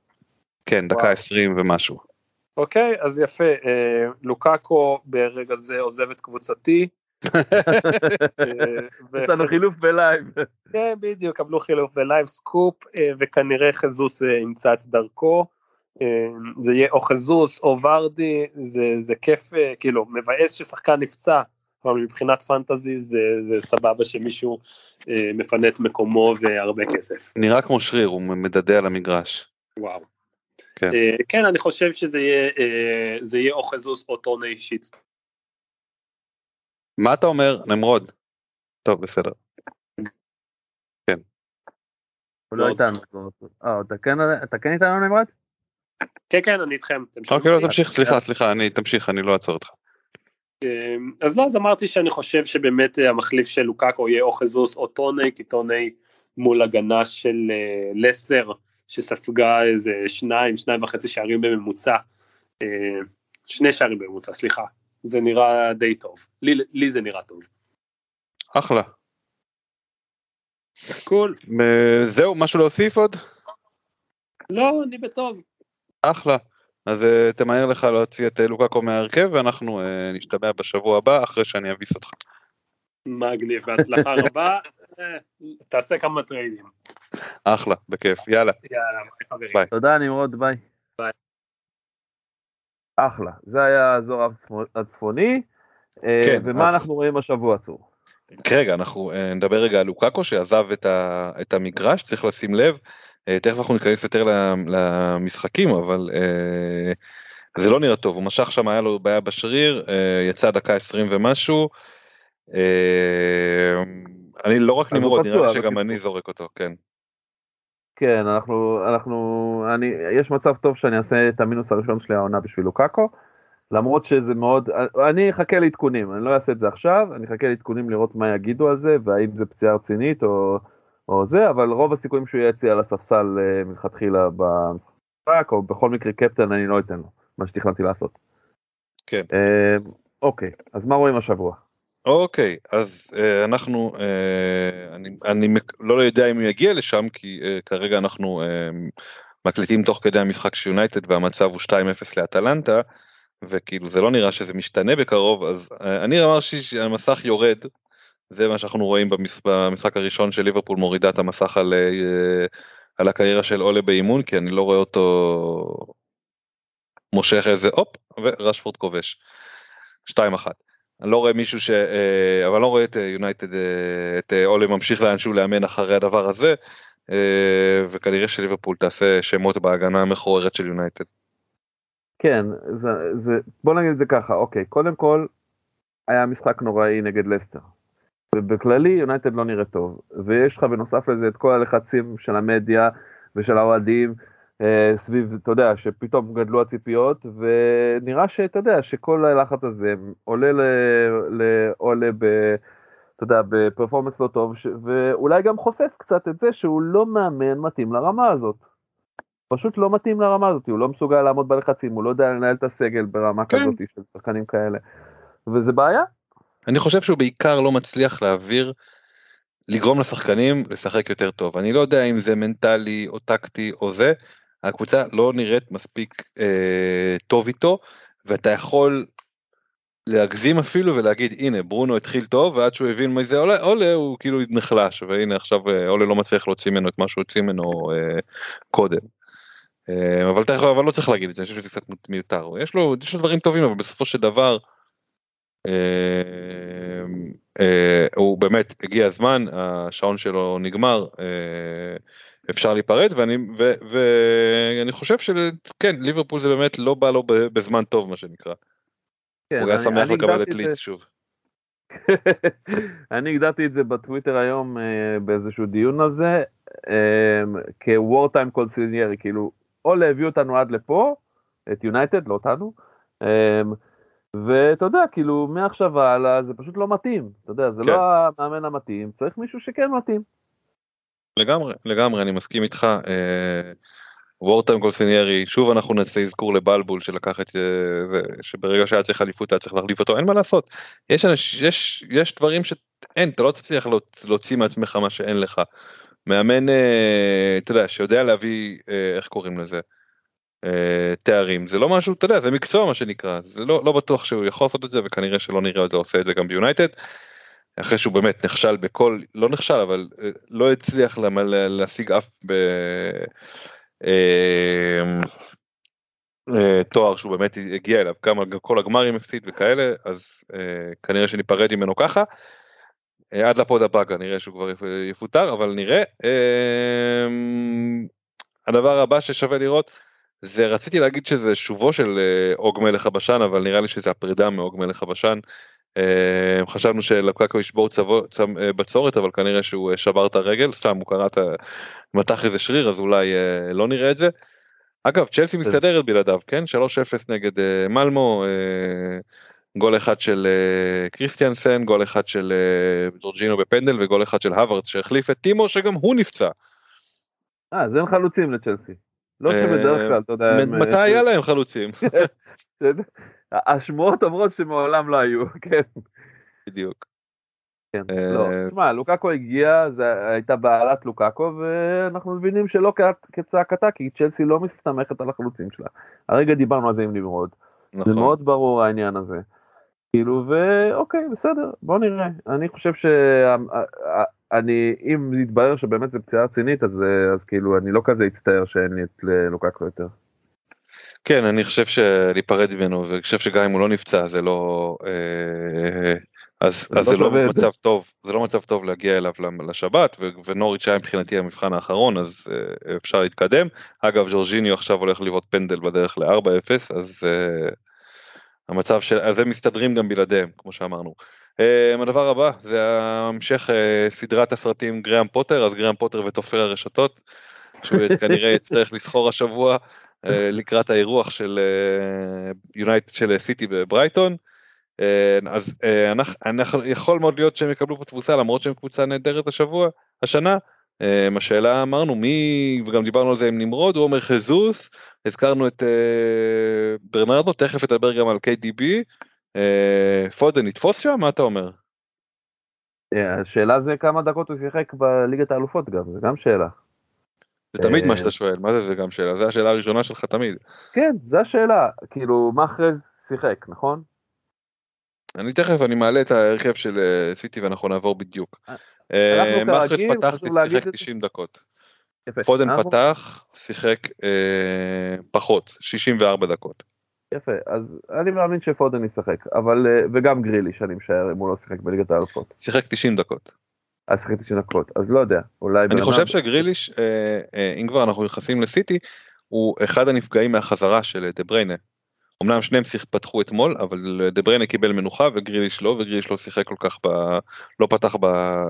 כן, דקה וואו. 20 ומשהו. אוקיי, אז יפה, אה, לוקאקו ברגע זה עוזב את קבוצתי. יש לנו חילוף ב live. כן, בדיוק, קבלו חילוף ב live סקופ, אה, וכנראה חזוס אה, ימצא את דרכו. אה, זה יהיה או חזוס או ורדי, זה, זה כיף, כאילו, מבאס ששחקן נפצע, אבל מבחינת פנטזי זה, זה סבבה שמישהו מפנה את מקומו והרבה כסף. נראה כמו שריר, הוא מדדה על המגרש. וואו. כן. כן, אני חושב שזה יהיה, זה יהיה או חזוס או טורני אישית. מה אתה אומר, נמרוד? טוב, בסדר. הוא לא. איתנו. אה, אתה כן- אתה כן איתנו נמרוד? כן, כן, אני איתכם. אוקיי, לא? תמשיך, סליחה, סליחה, אני, תמשיך, אני לא אעצור אותך. אמ, אז לא, אז אמרתי שאני חושב שבאמת אה, המחליף של לוקאקו יהיה או חזוס או טוני, כי טוני מול הגנה של אה, לסטר, שספגה איזה שניים, שניים וחצי שערים בממוצע, אה, שני שערים בממוצע, סליחה, זה נראה די טוב, לי, לי זה נראה טוב. אחלה. cool, זהו, משהו להוסיף עוד? לא, אני בטוב. אחלה. אז אה, תמהר לך להוציא את אה, לוקאקו מההרכב ואנחנו אה, נשתמע בשבוע הבא אחרי שאני אביס אותך. מגניב, בהצלחה רבה, תעשה כמה טריידים. אחלה, בכיף, יאללה. יאללה, ביי, חברים. ביי. תודה נמרוד, ביי. אחלה, זה היה האזור הצפו- הצפוני. אה, כן, ומה אז- אנחנו רואים השבוע צור? רגע, אנחנו אה, נדבר רגע על לוקאקו שעזב את, ה, את המגרש, צריך לשים לב. אה, תכף אנחנו ניכנס יותר למשחקים, אבל זה לא נראה טוב, הוא משך שם, היה לו בעיה בשריר, יצא דקה 20 ומשהו. אני לא רק נמרוד, נראה לי שגם. אני זורק אותו, כן. כן, אנחנו, אנחנו, אני, יש מצב טוב שאני אעשה את המינוס הראשון שלי העונה בשביל לוקאקו. למרות שזה מאוד, אני אחכה לעדכונים, אני לא אעשה את זה עכשיו, אני אחכה לעדכונים לראות מה יגידו על זה, והאם זה פציעה רצינית או, או זה, אבל רוב הסיכויים שהוא יהיה אצלי על הספסל אה, מלכתחילה במשחק, או בכל מקרה קפטן אני לא אתן לו, מה שתכננתי לעשות. כן. אה, אוקיי, אז מה רואים השבוע? אוקיי, אז אה, אנחנו, אה, אני, אני לא יודע אם הוא יגיע לשם, כי אה, כרגע אנחנו אה, מקליטים תוך כדי המשחק של יונייטד והמצב הוא 2-0 לאטלנטה. וכאילו זה לא נראה שזה משתנה בקרוב אז אה, אני אמר שהמסך יורד זה מה שאנחנו רואים במשחק הראשון של ליברפול מורידה את המסך על, אה, על הקריירה של אולה באימון כי אני לא רואה אותו מושך איזה הופ ורשפורד כובש. 2-1. אני לא רואה מישהו ש... אה, אבל אני לא רואה את יונייטד, את אולה ממשיך לאנשהו לאמן אחרי הדבר הזה וכנראה שליברפול תעשה שמות בהגנה המכוערת של יונייטד. כן, זה, זה, בוא נגיד את זה ככה, אוקיי, קודם כל, היה משחק נוראי נגד לסטר. ובכללי יונייטד לא נראה טוב, ויש לך בנוסף לזה את כל הלחצים של המדיה ושל האוהדים אה, סביב, אתה יודע, שפתאום גדלו הציפיות, ונראה שאתה יודע, שכל הלחץ הזה עולה לעולה ב... אתה יודע, בפרפורמנס לא טוב, ש... ואולי גם חושף קצת את זה שהוא לא מאמן מתאים לרמה הזאת. פשוט לא מתאים לרמה הזאת, הוא לא מסוגל לעמוד בלחצים, הוא לא יודע לנהל את הסגל ברמה כן. כזאת של שחקנים כאלה, וזה בעיה. אני חושב שהוא בעיקר לא מצליח להעביר, לגרום לשחקנים לשחק יותר טוב. אני לא יודע אם זה מנטלי או טקטי או זה, הקבוצה לא נראית מספיק אה, טוב איתו, ואתה יכול להגזים אפילו ולהגיד הנה ברונו התחיל טוב ועד שהוא הבין מה זה עולה עולה הוא כאילו נחלש והנה עכשיו אה, עולה לא מצליח להוציא ממנו את מה שהוא הוציא ממנו אה, קודם. אה, אבל, יכול, אבל לא צריך להגיד את זה, אני חושב שזה קצת מיותר. יש לו, יש לו דברים טובים, אבל בסופו של דבר, אה, אה, הוא באמת, הגיע הזמן, השעון שלו נגמר, אה, אפשר להיפרד, ואני, ו, ואני חושב שכן, ליברפול זה באמת לא בא לו בזמן טוב, מה שנקרא. כן, הוא היה שמח לקבל את ליץ שוב. אני הגדרתי את זה בטוויטר היום אה, באיזשהו דיון על זה, אה, כ-war time קונסיליירי, כאילו אולה הביא אותנו עד לפה, את יונייטד, לא אותנו, אמ, ואתה יודע, כאילו, מעכשיו והלאה זה פשוט לא מתאים, אתה יודע, זה כן. לא המאמן המתאים, צריך מישהו שכן מתאים. לגמרי, לגמרי, אני מסכים איתך. וורטיים קולסיניירי, שוב אנחנו נעשה אזכור לבלבול שלקח את אה, זה, שברגע שהיה צריך אליפות היה צריך להחליף אותו, אין מה לעשות. יש, יש, יש דברים שאין, אתה לא תצליח להוציא מעצמך מה שאין לך. מאמן, אה, אתה יודע, שיודע להביא, אה, איך קוראים לזה, אה, תארים, זה לא משהו, אתה יודע, זה מקצוע מה שנקרא, זה לא, לא בטוח שהוא יכול לעשות את זה וכנראה שלא נראה אותו עושה את זה גם ביונייטד. אחרי שהוא באמת נכשל בכל, לא נכשל, אבל לא הצליח לה, להשיג אף ב... תואר שהוא באמת הגיע אליו, גם כל הגמרים הפסיד וכאלה, אז כנראה שניפרד ממנו ככה. אה, עד לפוד הבא כנראה שהוא כבר יפוטר אבל נראה. הדבר הבא ששווה לראות זה רציתי להגיד שזה שובו של אוג אה, מלך הבשן אבל נראה לי שזה הפרידה מאוג מלך הבשן. אמ, חשבנו שלקקו ישבור אה, בצורת אבל כנראה שהוא שבר את הרגל סתם הוא קרא את מתח איזה שריר אז אולי לא נראה את זה. אגב צ'לסי מסתדרת בלעדיו כן 3-0 נגד מלמו. גול אחד של קריסטיאנסן, גול אחד של ג'ורג'ינו בפנדל וגול אחד של הווארדס שהחליף את טימו שגם הוא נפצע. אה, אז אין חלוצים לצ'לסי. לא אה, שבדרך כלל, אתה יודע. מתי היה להם חלוצים? השמועות אומרות שמעולם לא היו, כן. בדיוק. כן, לא, תשמע, לוקאקו הגיע, זו הייתה בעלת לוקאקו, ואנחנו מבינים שלא כצעקתה, כי צ'לסי לא מסתמכת על החלוצים שלה. הרגע דיברנו על זה עם נמרוד. זה נכון. מאוד ברור העניין הזה. כאילו ואוקיי בסדר בוא נראה אני חושב שאני אם יתברר שבאמת זה פציעה רצינית אז אז כאילו אני לא כזה אצטער שאין לי את לוקקו יותר. כן אני חושב שלהיפרד ממנו ואני חושב שגם אם הוא לא נפצע זה לא אה, אז, אז זה לא מצב טוב זה לא מצב טוב להגיע אליו לשבת ונוריץ' היה מבחינתי המבחן האחרון אז אה, אפשר להתקדם אגב ג'ורג'יניו עכשיו הולך לבעוט פנדל בדרך ל-4-0 אז. אה, המצב של, אז הם מסתדרים גם בלעדיהם, כמו שאמרנו. Um, הדבר הבא זה המשך uh, סדרת הסרטים גראם פוטר, אז גראם פוטר ותופר הרשתות, שהוא כנראה יצטרך לסחור השבוע אה, לקראת האירוח של יונייטד של סיטי בברייטון. אז אנחנו, יכול מאוד להיות שהם יקבלו פה תבוסה למרות שהם קבוצה נהדרת השבוע, השנה. השאלה אמרנו מי, וגם דיברנו על זה עם נמרוד, הוא אומר חזוס, הזכרנו את ברנרדו, תכף נדבר גם על KDB. פודן יתפוס שם? מה אתה אומר? השאלה זה כמה דקות הוא שיחק בליגת האלופות גם, זה גם שאלה. זה תמיד מה שאתה שואל, מה זה זה גם שאלה? זה השאלה הראשונה שלך תמיד. כן, זה השאלה, כאילו, מאחרז שיחק, נכון? אני תכף, אני מעלה את ההרכב של סיטי ואנחנו נעבור בדיוק. מאחרז פתח ושיחק 90 דקות. פודן פתח, שיחק פחות, 64 דקות. יפה, אז אני מאמין שפודן ישחק, אבל, אה, וגם גריליש אני משער אם הוא לא שיחק בליגת האלופות. שיחק 90 דקות. אז שיחק 90 דקות, אז לא יודע, אולי... אני חושב שגריליש, אה, אה, אם כבר אנחנו נכנסים לסיטי, הוא אחד הנפגעים מהחזרה של דה בריינה. אמנם שניהם פתחו אתמול, אבל דה בריינה קיבל מנוחה וגריליש לא, וגריליש לא שיחק כל כך, ב... לא פתח ב...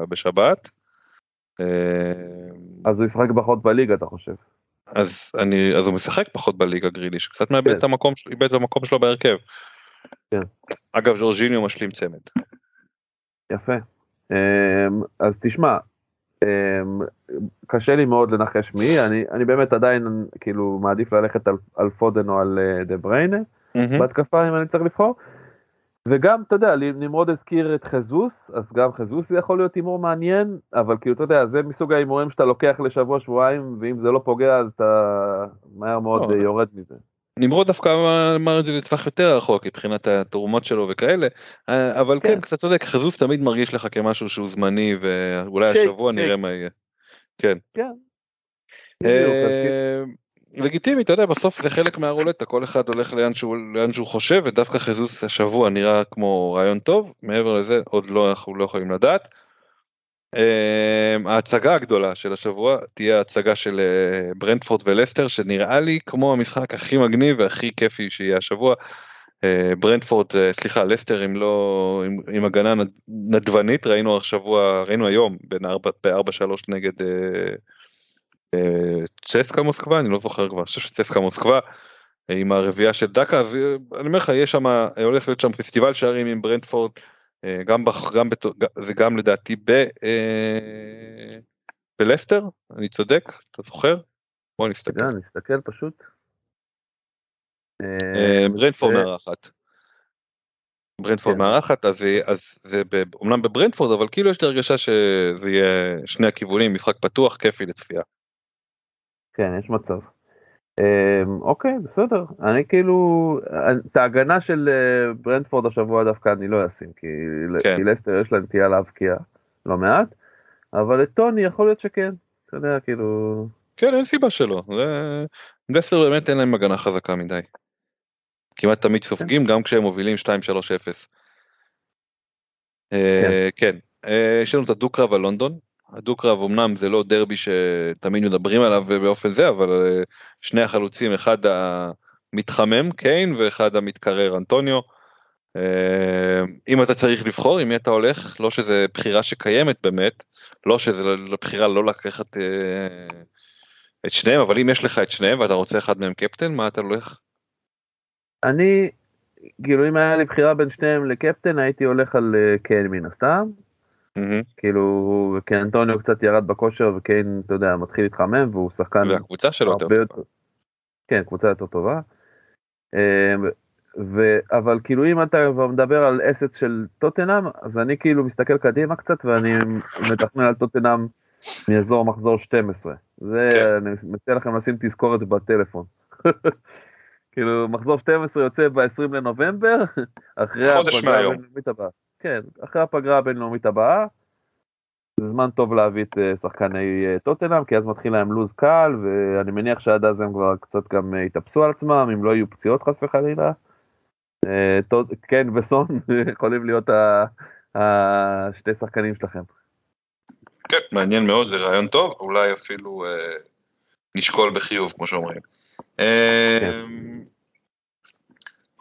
בשבת. אז הוא ישחק פחות בליגה אתה חושב? אז אני אז הוא משחק פחות בליגה גריליש קצת מאבד כן. את המקום איבד את המקום שלו בהרכב. כן. אגב ז'ורג'יניו משלים צמד. יפה. אמ, אז תשמע אמ, קשה לי מאוד לנחש מי אני אני באמת עדיין כאילו מעדיף ללכת על, על פודן או על אה, דה בריינה mm-hmm. בהתקפה אם אני צריך לבחור. וגם, אתה יודע, נמרוד הזכיר את חזוס, אז גם חזוס זה יכול להיות הימור מעניין, אבל כאילו, אתה יודע, זה מסוג ההימורים שאתה לוקח לשבוע, שבועיים, ואם זה לא פוגע, אז אתה מהר מאוד לא, יורד מזה. נמרוד דווקא אמר את זה לטווח יותר רחוק מבחינת התרומות שלו וכאלה, אה, אבל כן, כן קצת צודק, חזוס תמיד מרגיש לך כמשהו שהוא זמני, ואולי השבוע נראה מה יהיה. כן. כן. אה, לגיטימי, אתה יודע, בסוף זה חלק מהרולטה, כל אחד הולך לאן שהוא, לאן שהוא חושב, ודווקא חיזוס השבוע נראה כמו רעיון טוב, מעבר לזה עוד לא, אנחנו לא יכולים לדעת. Uh, ההצגה הגדולה של השבוע תהיה הצגה של uh, ברנדפורד ולסטר, שנראה לי כמו המשחק הכי מגניב והכי כיפי שיהיה השבוע. Uh, ברנדפורד, uh, סליחה, לסטר עם לא, עם, עם הגנה נד, נדבנית, ראינו השבוע, ראינו היום בין 4-3 נגד צ'סקה מוסקבה אני לא זוכר כבר, אני חושב שצ'סקה מוסקבה עם הרביעייה של דקה אז אני אומר לך יש שם הולך להיות שם פסטיבל שערים עם ברנדפורד גם גם זה גם לדעתי ב... בלסטר אני צודק אתה זוכר? בוא נסתכל. נסתכל פשוט. ברנדפורד מארחת. ברנדפורד כן. מארחת אז זה אומנם בברנדפורד אבל כאילו יש לי הרגשה שזה יהיה שני הכיוונים משחק פתוח כיפי לצפייה. כן, יש מצב. אמ, אוקיי, בסדר. אני כאילו, את ההגנה של אה, ברנדפורד השבוע דווקא אני לא אשים, כי, כן. כי לסטר יש לה נטייה להבקיע לא מעט, אבל את טוני יכול להיות שכן, אתה יודע, כאילו... כן, אין סיבה שלא. זה... לסטר באמת אין להם הגנה חזקה מדי. כמעט תמיד סופגים, כן. גם כשהם מובילים 2-3-0. אה, כן. כן, אה, יש לנו את הדו-קרב על לונדון, הדו-קרב אמנם זה לא דרבי שתמיד מדברים עליו באופן זה, אבל אה, שני החלוצים, אחד המתחמם קיין ואחד המתקרר אנטוניו. אה, אם אתה צריך לבחור עם מי אתה הולך, לא שזה בחירה שקיימת באמת, לא שזה בחירה לא לקחת אה, את שניהם, אבל אם יש לך את שניהם ואתה רוצה אחד מהם קפטן, מה אתה הולך? אני, כאילו אם היה לי בחירה בין שניהם לקפטן, הייתי הולך על קיין מן הסתם, Mm-hmm. כאילו אנטוניו קצת ירד בכושר וקיין אתה יודע מתחיל להתחמם והוא שחקן והקבוצה שלו יותר טובה. יותר... כן קבוצה יותר טובה. אמ, ו... אבל כאילו אם אתה כבר מדבר על אסט של טוטנאם אז אני כאילו מסתכל קדימה קצת ואני מתכנן על טוטנאם מאזור מחזור 12 זה כן. אני מציע לכם לשים תזכורת בטלפון. כאילו מחזור 12 יוצא ב-20 לנובמבר אחרי הבינלאומית הבאה. כן, אחרי הפגרה הבינלאומית הבאה, זה זמן טוב להביא את אה, שחקני אה, טוטנאם, כי אז מתחיל להם לוז קל, ואני מניח שעד אז הם כבר קצת גם אה, יתאפסו על עצמם, אם לא יהיו פציעות חס וחלילה. כן וסון יכולים להיות השתי שחקנים שלכם. כן, מעניין מאוד, זה רעיון טוב, אולי אפילו אה, נשקול בחיוב, כמו שאומרים. כן.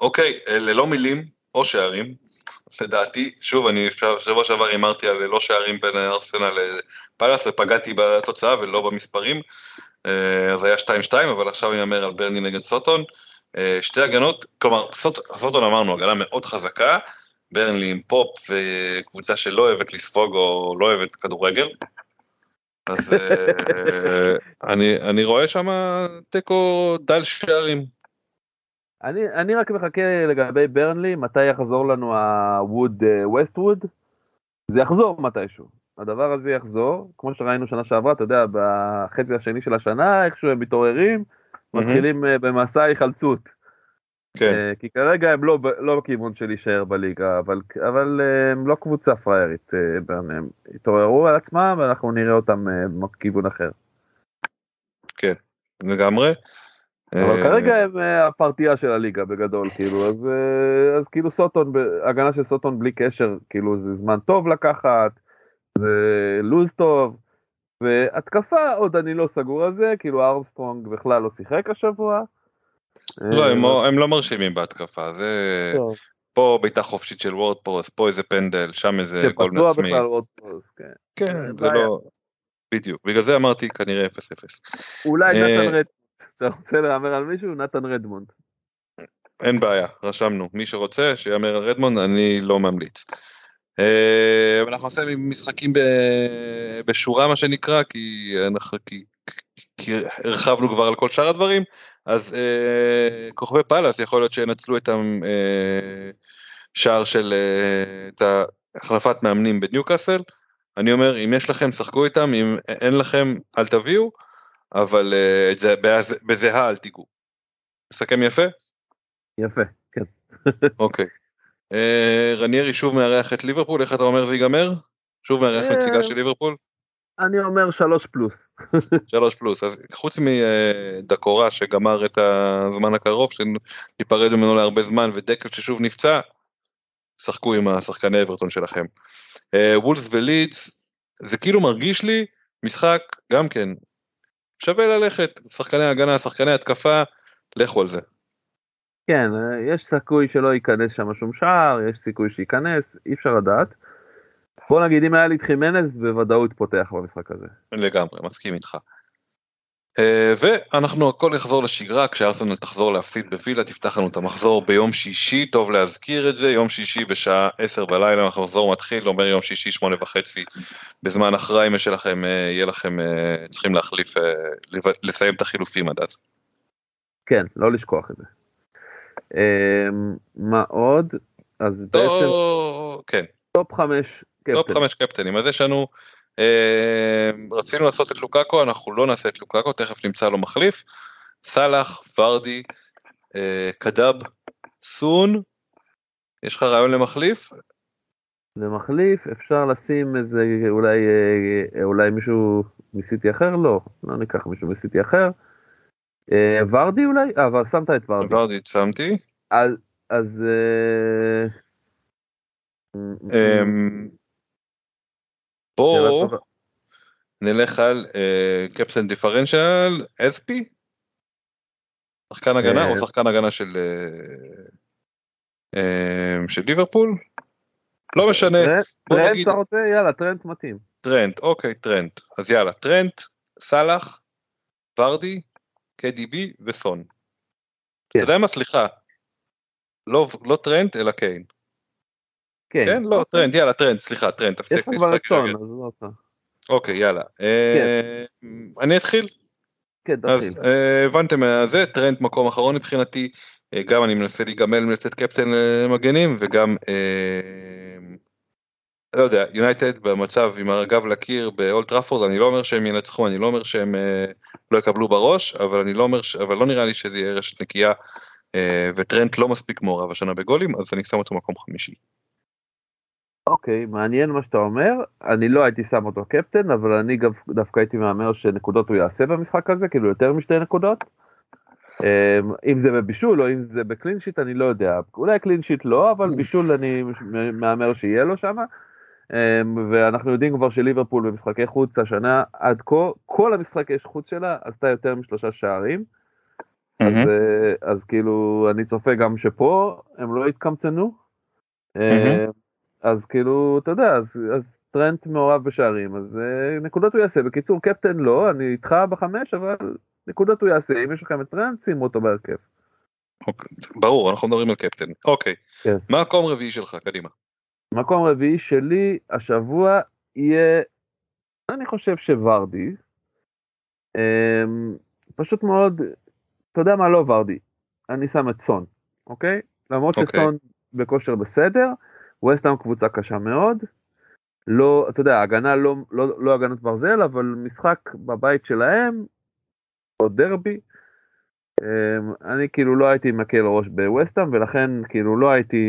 אוקיי, ללא מילים או שערים, לדעתי, שוב, אני שבוע שעבר הימרתי על לא שערים בין ארסנל לפאלאס ופגעתי בתוצאה ולא במספרים. אה, אז היה 2-2, אבל עכשיו אני אומר על ברני נגד סוטון. אה, שתי הגנות, כלומר, סוטון אמרנו, הגנה מאוד חזקה, ברנלי עם פופ וקבוצה שלא אוהבת לספוג או לא אוהבת כדורגל. אז אה, אני, אני רואה שם תיקו דל שערים. אני, אני רק מחכה לגבי ברנלי, מתי יחזור לנו הווד ווסטווד? זה יחזור מתישהו. הדבר הזה יחזור, כמו שראינו שנה שעברה, אתה יודע, בחצי השני של השנה, איכשהו הם מתעוררים, מתחילים mm-hmm. במסע היחלצות. כן. אה, כי כרגע הם לא, לא בכיוון של להישאר בליגה, אבל, אבל אה, הם לא קבוצה פריירית, הם התעוררו על עצמם ואנחנו נראה אותם בכיוון אחר. כן, לגמרי. אבל כרגע הם הפרטייה של הליגה בגדול, כאילו, אז, אז כאילו סוטון, הגנה של סוטון בלי קשר, כאילו זה זמן טוב לקחת, זה לוז טוב, והתקפה עוד אני לא סגור על זה, כאילו ארמסטרונג בכלל לא שיחק השבוע. לא, הם, לא- הם לא מרשימים בהתקפה, זה... טוב. פה בעיטה חופשית של וורד-פראוז, פה איזה פנדל, שם איזה גול מעצמי. בכלל כן. כן, זה לא... בדיוק, בגלל זה אמרתי כנראה 0-0. אולי אה, נתן רדמונד, אתה רוצה להמר על מישהו? נתן רדמונד. אין בעיה, רשמנו. מי שרוצה, שיאמר על רדמונד, אני לא ממליץ. אה, אנחנו נעשה משחקים בשורה מה שנקרא כי אנחנו כי, הרחבנו כבר על כל שאר הדברים אז אה, כוכבי פאלאס יכול להיות שינצלו את השער אה, של את החלפת מאמנים בניוקאסל אני אומר אם יש לכם שחקו איתם אם אין לכם אל תביאו אבל את זה בזהה אל תיגעו. מסכם יפה? יפה כן. אוקיי. אה, רניירי שוב מארח את ליברפול, איך אתה אומר זה ייגמר? שוב מארח אה, נציגה של ליברפול? אני אומר שלוש פלוס. שלוש פלוס, אז חוץ מדקורה שגמר את הזמן הקרוב, שניפרד ממנו להרבה זמן, ודקל ששוב נפצע, שחקו עם השחקני אברטון שלכם. אה, וולס ולידס, זה כאילו מרגיש לי משחק, גם כן, שווה ללכת, שחקני הגנה, שחקני התקפה, לכו על זה. כן, יש סיכוי שלא ייכנס שם שום שער, יש סיכוי שייכנס, אי אפשר לדעת. בוא נגיד אם היה לי את חימנז בוודאות פותח במשחק הזה. לגמרי, מסכים איתך. Uh, ואנחנו הכל יחזור לשגרה כשארסנל תחזור להפסיד בווילה תפתח לנו את המחזור ביום שישי טוב להזכיר את זה יום שישי בשעה 10 בלילה המחזור מתחיל אומר יום שישי שמונה וחצי בזמן אחראי מה שלכם אה, יהיה לכם אה, צריכים להחליף לסיים את החילופים עד אז. כן לא לשכוח את זה. אמ, מה עוד? אז בעצם... כן. top חמש קפטנים. top חמש קפטנים. אז יש לנו... אמ, רצינו לעשות את לוקאקו, אנחנו לא נעשה את לוקאקו, תכף נמצא לו מחליף. סאלח, ורדי, אה, KDB, סון. יש לך רעיון למחליף? למחליף אפשר לשים איזה אולי אה, אולי מישהו מסיטי אחר לא לא ניקח מישהו מסיטי אחר אה, ורדי אולי? אה, אבל שמת את ורדי. ורדי שמתי. אז, אז אה, בואו נלך על קפטן דיפרנציאל אספי? שחקן הגנה או שחקן הגנה של אמ, של ליברפול? לא משנה. טרנט אתה רוצה? יאללה, טרנט מתאים. טרנט, אוקיי, טרנט. אז יאללה, טרנט, סאלח, ורדי, KDB וסון. כן. אתה יודע מה סליחה, לא, לא טרנט אלא קיין. כן, כן? לא אוקיי. טרנט יאללה טרנט סליחה טרנט תפסיק. יש לך כבר סון אז לא אותה. אוקיי יאללה. כן. אה, אני אתחיל. כן, תתחיל. אז אה, הבנתם זה טרנט מקום אחרון מבחינתי אה, גם אני מנסה להיגמל מלתת קפטן מגנים וגם לא יודע, יונייטד במצב עם הרגב לקיר באולט טראפורד, אני לא אומר שהם ינצחו, אני לא אומר שהם אה, לא יקבלו בראש, אבל אני לא אומר. אבל לא נראה לי שזה יהיה רשת נקייה, אה, וטרנט לא מספיק מעורב השנה בגולים, אז אני שם אותו מקום חמישי. אוקיי, okay, מעניין מה שאתה אומר, אני לא הייתי שם אותו קפטן, אבל אני דווקא הייתי מהמר שנקודות הוא יעשה במשחק הזה, כאילו יותר משתי נקודות. אה, אם זה בבישול או אם זה בקלין שיט אני לא יודע, אולי קלין שיט לא, אבל בישול אני מהמר שיהיה לו שם. אמ, ואנחנו יודעים כבר שליברפול במשחקי חוץ השנה עד כה, כל המשחקי חוץ שלה עשתה יותר משלושה שערים. אז, אה, אז כאילו אני צופה גם שפה הם לא התקמצנו. אז כאילו אתה יודע אז, אז טרנט מעורב בשערים, אז אה, נקודות הוא יעשה. בקיצור, קפטן לא, אני איתך בחמש, אבל נקודות הוא יעשה. אם יש לכם את טרנט, שימו אותו בהרכב. אוקיי, ברור, אנחנו מדברים על קפטן. אוקיי, כן. מקום רביעי שלך? קדימה. מקום רביעי שלי השבוע יהיה, אני חושב שוורדי. אמ, פשוט מאוד, אתה יודע מה, לא ורדי, אני שם את סון, אוקיי? למרות אוקיי. שסון בכושר בסדר, ווסטהאם קבוצה קשה מאוד. לא, אתה יודע, הגנה לא, לא, לא הגנות ברזל, אבל משחק בבית שלהם, או דרבי. אמ, אני כאילו לא הייתי מקל ראש בווסטהאם, ולכן כאילו לא הייתי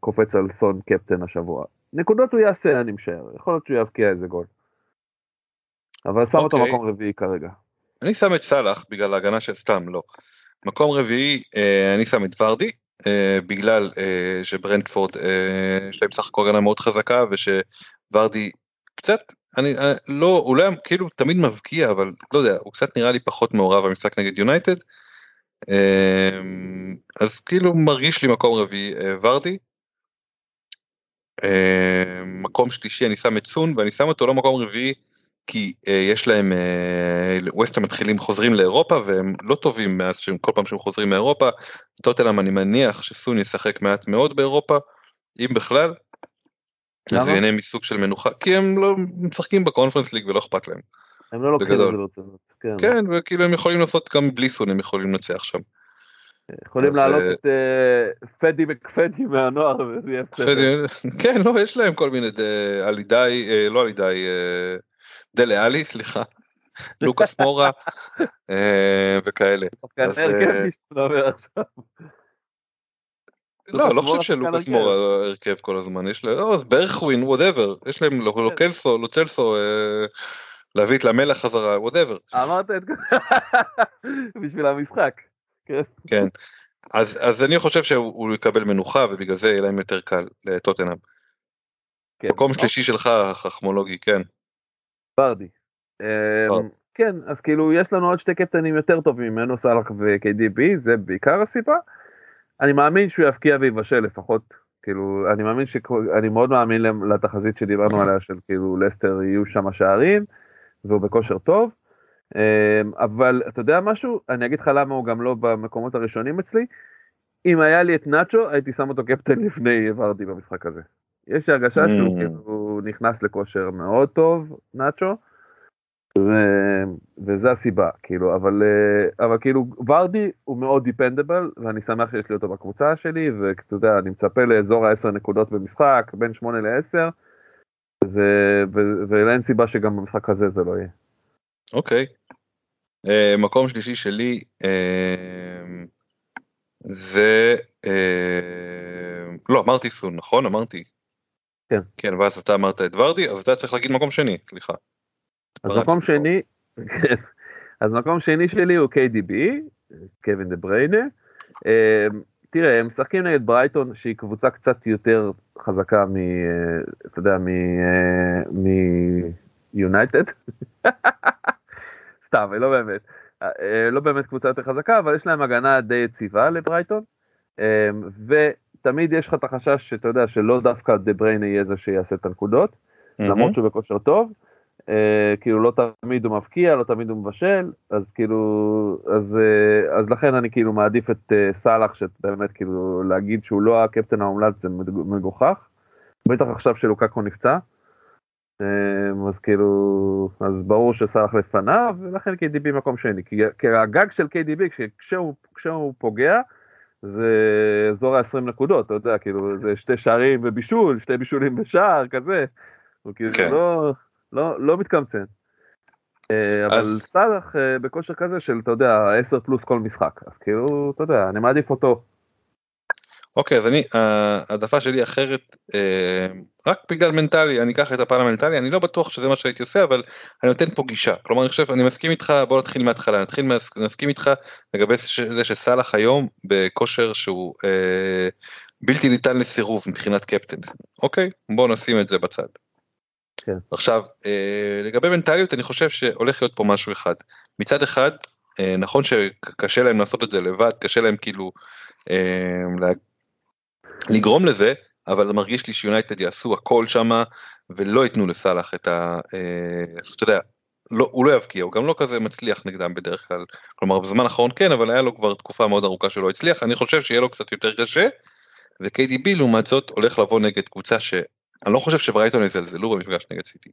קופץ על סון קפטן השבוע. נקודות הוא יעשה, אני משער, יכול להיות שהוא יבקיע איזה גול. אבל שם אותו אוקיי. מקום רביעי כרגע. אני שם את סאלח בגלל ההגנה של סתם, לא. מקום רביעי, אה, אני שם את ורדי, אה, בגלל אה, שברנדפורד אה, יש להם סך הכל הגנה מאוד חזקה, ושוורדי קצת, אני אה, לא, הוא לא כאילו תמיד מבקיע, אבל לא יודע, הוא קצת נראה לי פחות מעורב במשחק נגד יונייטד. אה, אז כאילו מרגיש לי מקום רביעי אה, ורדי. אה, מקום שלישי אני שם את סון ואני שם אותו לא מקום רביעי כי uh, יש להם uh, מתחילים חוזרים לאירופה והם לא טובים מאז שהם כל פעם שהם חוזרים מאירופה. טוטלם אני מניח שסון ישחק מעט מאוד באירופה אם בכלל. אז למה? הוא ייהנה מסוג של מנוחה כי הם לא משחקים בקונפרנס ליג ולא אכפת להם. הם לא לוקחים את. זה ברצינות. כן. כן וכאילו הם יכולים לעשות גם בלי סון הם יכולים לנצח שם. יכולים אז, להעלות אה, את פדי מקפדי מהנוער וזה יהיה בסדר. כן לא יש להם כל מיני אה, לא עלידי אה, דלה עלי סליחה. לוקאס מורה אה, וכאלה. אה, עכשיו. לא, לא חושב שלוקאס הרכב. מורה הרכב כל הזמן, יש להם, לא, אז ברכווין, וואטאבר, יש להם לו- לוקלסו, לוצלסו, אה, להביא את למלח חזרה, וואטאבר. אמרת את כל... בשביל המשחק. כן. כן. אז אז אני חושב שהוא הוא יקבל מנוחה ובגלל זה יהיה להם יותר קל לטוטנאם. כן. מקום שלישי שלך חכמולוגי, כן. ברדי. אמ. כן, אז כאילו יש לנו עוד שתי קפטנים יותר טובים ממנו סאלח ו-KDB, זה בעיקר הסיבה. אני מאמין שהוא יבקיע ויבשל לפחות, כאילו, אני מאמין ש... אני מאוד מאמין לתחזית שדיברנו עליה של כאילו לסטר יהיו שם שערים, והוא בכושר טוב. אמ, אבל אתה יודע משהו? אני אגיד לך למה הוא גם לא במקומות הראשונים אצלי. אם היה לי את נאצ'ו, הייתי שם אותו קפטן לפני ורדי במשחק הזה. יש הרגשה שהוא Mm. כאילו נכנס לכושר מאוד טוב, נאצ'ו, ו... וזה הסיבה, כאילו, אבל, אה, אבל כאילו ורדי הוא מאוד דיפנדבל, ואני שמח שיש לי אותו בקבוצה שלי, ואתה יודע, אני מצפה לאזור ה-10 נקודות במשחק, בין 8 ל-10, זה, ו- ואין סיבה שגם במשחק הזה זה לא יהיה. אוקיי. אה, מקום שלישי שלי אה, זה אה, לא אמרתי סון נכון אמרתי. כן. כן ואז אתה אמרת את ורדי אז אתה צריך להגיד מקום שני סליחה. אז מקום. שני, כן. אז מקום שני שלי הוא KDB, קווין דה בריינה. אה, תראה, הם משחקים נגד ברייטון שהיא קבוצה קצת יותר חזקה מ... אה, אתה יודע, מ... אה, מיונייטד. סתם, לא באמת. אה, לא באמת קבוצה יותר חזקה, אבל יש להם הגנה די יציבה לברייטון. אה, ותמיד יש לך את החשש שאתה יודע שלא דווקא דה בריינה יהיה זה שיעשה את הנקודות. למרות שהוא בכושר טוב, אה, כאילו לא תמיד הוא מבקיע, לא תמיד הוא מבשל, אז כאילו, אז, אה, אז לכן אני כאילו מעדיף את אה, סאלח, שבאמת כאילו להגיד שהוא לא הקפטן המומלץ זה מגוחך, בטח עכשיו שלוקקו נפצע, אה, אז כאילו, אז ברור שסאלח לפניו, ולכן KDB מקום שני, כי, כי הגג של KDB כש- כשהוא, כשהוא פוגע, זה אזור ה-20 נקודות, אתה יודע, כאילו, זה שתי שערים ובישול, שתי בישולים בשער, כזה. הוא כאילו כן. לא, לא, לא מתקמצן. אה, אבל אז- סאלח אה, בכושר כזה של, אתה יודע, 10 פלוס כל משחק, אז כאילו, אתה יודע, אני מעדיף אותו. אוקיי אז אני העדפה שלי אחרת אה, רק בגלל מנטלי אני אקח את הפן המנטלי אני לא בטוח שזה מה שהייתי עושה אבל אני נותן פה גישה. כלומר אני חושב אני מסכים איתך בוא נתחיל מההתחלה. נתחיל נסכים איתך לגבי זה שסאלח היום בכושר שהוא אה, בלתי ניתן לסירוב מבחינת קפטן אוקיי? בוא נשים את זה בצד. כן. עכשיו אה, לגבי מנטליות אני חושב שהולך להיות פה משהו אחד. מצד אחד אה, נכון שקשה להם לעשות את זה לבד קשה להם כאילו אה, לגרום לזה אבל מרגיש לי שיונייטד יעשו הכל שמה ולא ייתנו לסאלח את ה... אה, אז אתה יודע, לא, הוא לא יבקיע, הוא גם לא כזה מצליח נגדם בדרך כלל, כלומר בזמן האחרון כן, אבל היה לו כבר תקופה מאוד ארוכה שלא הצליח, אני חושב שיהיה לו קצת יותר קשה, ו-KDB לעומת זאת הולך לבוא נגד קבוצה ש... אני לא חושב שברייטון יזלזלו במפגש נגד סיטי,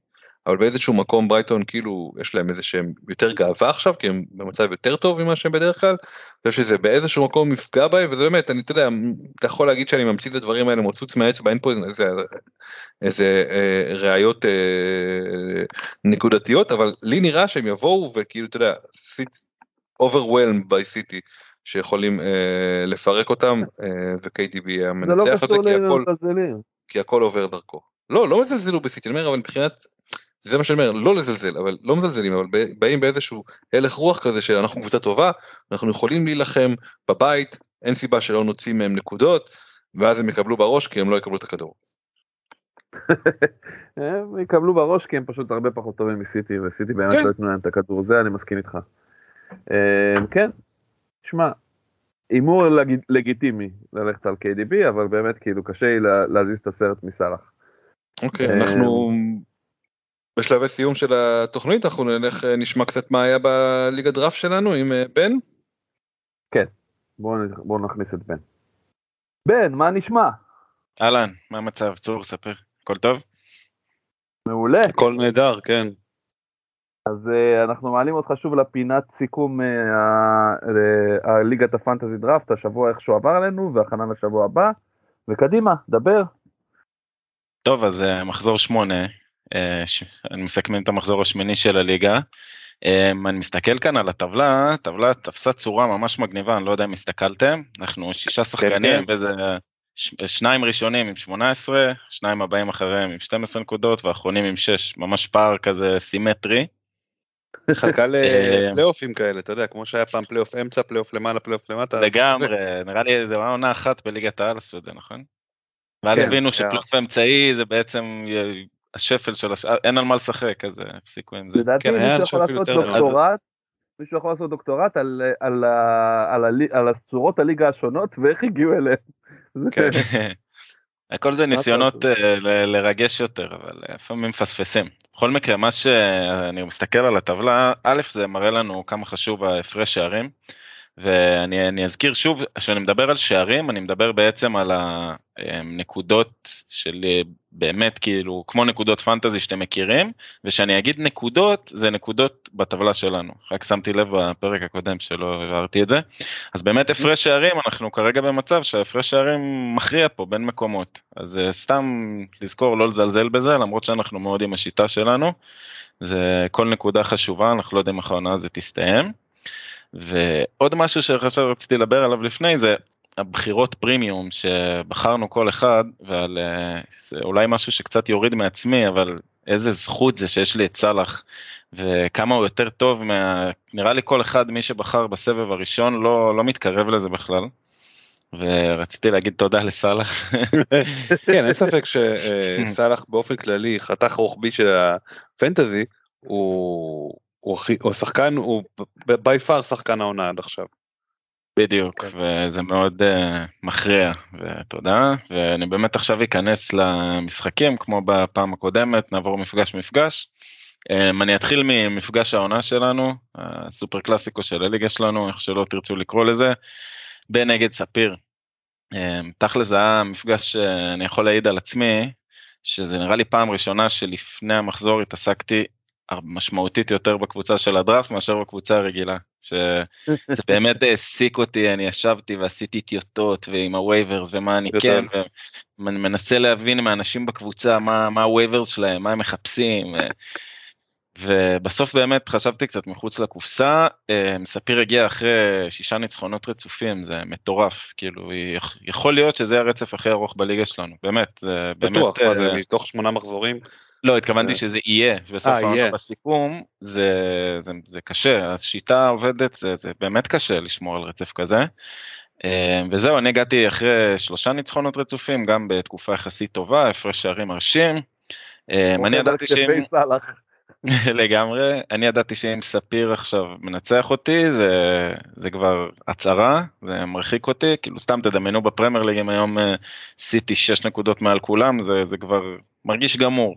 אבל באיזשהו מקום ברייטון כאילו יש להם איזה שהם יותר גאווה עכשיו כי הם במצב יותר טוב ממה שהם בדרך כלל. אני חושב שזה באיזשהו מקום מפגע בהם וזה באמת אני אתה יודע אתה יכול להגיד שאני ממציא את הדברים האלה מוצוץ מהאצבע אין פה איזה, איזה אה, ראיות אה, נקודתיות אבל לי נראה שהם יבואו וכאילו אתה יודע overwhelmed by city שיכולים אה, לפרק אותם אה, ו-KTB יהיה המנצח על זה כי הכל. כי הכל עובר דרכו. לא, לא מזלזלו בסיטי, אני אומר, אבל מבחינת, זה מה שאני אומר, לא לזלזל, אבל לא מזלזלים, אבל באים באיזשהו הלך רוח כזה שאנחנו קבוצה טובה, אנחנו יכולים להילחם בבית, אין סיבה שלא נוציא מהם נקודות, ואז הם יקבלו בראש כי הם לא יקבלו את הכדור. הם יקבלו בראש כי הם פשוט הרבה פחות טובים מסיטי, וסיטי באמת כן. לא ייתנו להם את הכדור, זה אני מסכים איתך. אה, כן, שמע, הימור לג- לגיטימי ללכת על KDB, אבל באמת כאילו קשה לי לה- להזיז את הסרט מסאלח. אוקיי, אנחנו בשלבי סיום של התוכנית, אנחנו נלך, אה, נשמע קצת מה היה בליגה דראפט שלנו עם אה, בן. בואו נ- בואו נכניס את בן. בן, מה נשמע? אהלן, מה המצב? צור, ספר. הכל טוב? מעולה. הכל נהדר, כן. אז uh, אנחנו מעלים אותך שוב לפינת סיכום uh, ה- ה- ליגת הפנטזי דראפט, השבוע איכשהו עבר עלינו, והכנה לשבוע הבא, וקדימה, דבר. טוב, אז אה, מחזור שמונה, מסכמים את המחזור השמיני של הליגה. אה, אני מסתכל כאן על הטבלה, הטבלה תפסה צורה ממש מגניבה, אני לא יודע אם הסתכלתם, אנחנו שישה שחקנים, כן. וזה ש- שניים ראשונים עם 18, שניים הבאים אחריהם עם 12 נקודות, והאחרונים עם 6, ממש פער כזה סימטרי. חלקה אה, לפלייאופים כאלה, אתה יודע, כמו שהיה פעם פלייאוף אמצע, פלייאוף למעלה, פלייאוף למטה. לגמרי, נראה לי זה היה עונה אחת בליגת העל עשו את זה, נכון? ואז כן, הבינו. שפלייאוף אמצעי זה בעצם השפל של השאר, אין על מה לשחק, אז אה, הפסיקו עם זה. לדעתי כן, מישהו אני יכול חושב לעשות. דוקטורט, מישהו יכול לעשות דוקטורט על, על, ה- על, הלי- על צורות הליגה השונות ואיך הגיעו אליהם. זה- כן. הכל זה ניסיונות? אה, ל- לרגש יותר, אבל אה, לפעמים מפספסים. בכל מקרה, מה שאני מסתכל על הטבלה, א', זה מראה לנו כמה חשוב ההפרש שערים, ואני אני אזכיר שוב, כשאני מדבר על שערים, אני מדבר בעצם על הנקודות של אה, באמת כאילו, כמו נקודות פנטזי שאתם מכירים, וכשאני אגיד נקודות, זה נקודות בטבלה שלנו. רק שמתי לב בפרק הקודם שלא הבהרתי את זה. אז באמת הפרש שערים, אנחנו כרגע במצב שההפרש שערים מכריע פה בין מקומות. אז אה, סתם לזכור לא לזלזל בזה, למרות שאנחנו מאוד עם השיטה שלנו. זה כל נקודה חשובה, אנחנו לא יודעים איך העונה הזאת תסתיים. ועוד משהו שעכשיו רציתי לדבר עליו לפני זה הבחירות פרימיום שבחרנו כל אחד ועל אה, זה אולי משהו שקצת יוריד מעצמי אבל איזה זכות זה שיש לי את סאלח וכמה הוא יותר טוב מה... נראה לי כל אחד מי שבחר בסבב הראשון לא לא מתקרב לזה בכלל. ורציתי להגיד תודה לסאלח. כן, אין ספק שסאלח באופן כללי חתך רוחבי של הפנטזי, הוא הוא הכי- הוא שחקן, הוא בי פאר שחקן העונה עד עכשיו. בדיוק, וזה מאוד uh, מכריע, ותודה, ואני באמת עכשיו אכנס למשחקים כמו בפעם הקודמת, נעבור מפגש מפגש. Um, אני אתחיל ממפגש העונה שלנו, הסופר קלאסיקו של הליגה שלנו, איך שלא תרצו לקרוא לזה, בנגד ספיר. אמ, תכל'ס זה היה מפגש שאני יכול להעיד על עצמי, שזה נראה לי פעם ראשונה שלפני המחזור התעסקתי משמעותית יותר בקבוצה של הדראפט מאשר בקבוצה הרגילה. שזה באמת העסיק אותי, אני ישבתי ועשיתי טיוטות ועם ה waivers ומה אני כן, ומנסה להבין מהאנשים בקבוצה מה, מה ה waivers שלהם, מה הם מחפשים. ובסוף באמת חשבתי קצת מחוץ לקופסה, ספיר הגיע אחרי שישה ניצחונות רצופים, זה מטורף, כאילו יכול להיות שזה הרצף הכי ארוך בליגה שלנו, באמת, זה באמת... בטוח, מה זה מתוך שמונה מחזורים? לא, התכוונתי שזה יהיה, בסוף העונה בסיכום, זה, זה, זה קשה, השיטה עובדת, זה, זה באמת קשה לשמור על רצף כזה. וזהו, אני הגעתי אחרי שלושה ניצחונות רצופים, גם בתקופה יחסית טובה, הפרש שערים מרשים. אני ידעתי שאם... לגמרי, אני ידעתי שאם ספיר עכשיו מנצח אותי זה, זה כבר הצהרה, זה מרחיק אותי, כאילו סתם תדמיינו בפרמייר ליג אם היום אה, סיטי 6 נקודות מעל כולם, זה, זה כבר מרגיש גמור.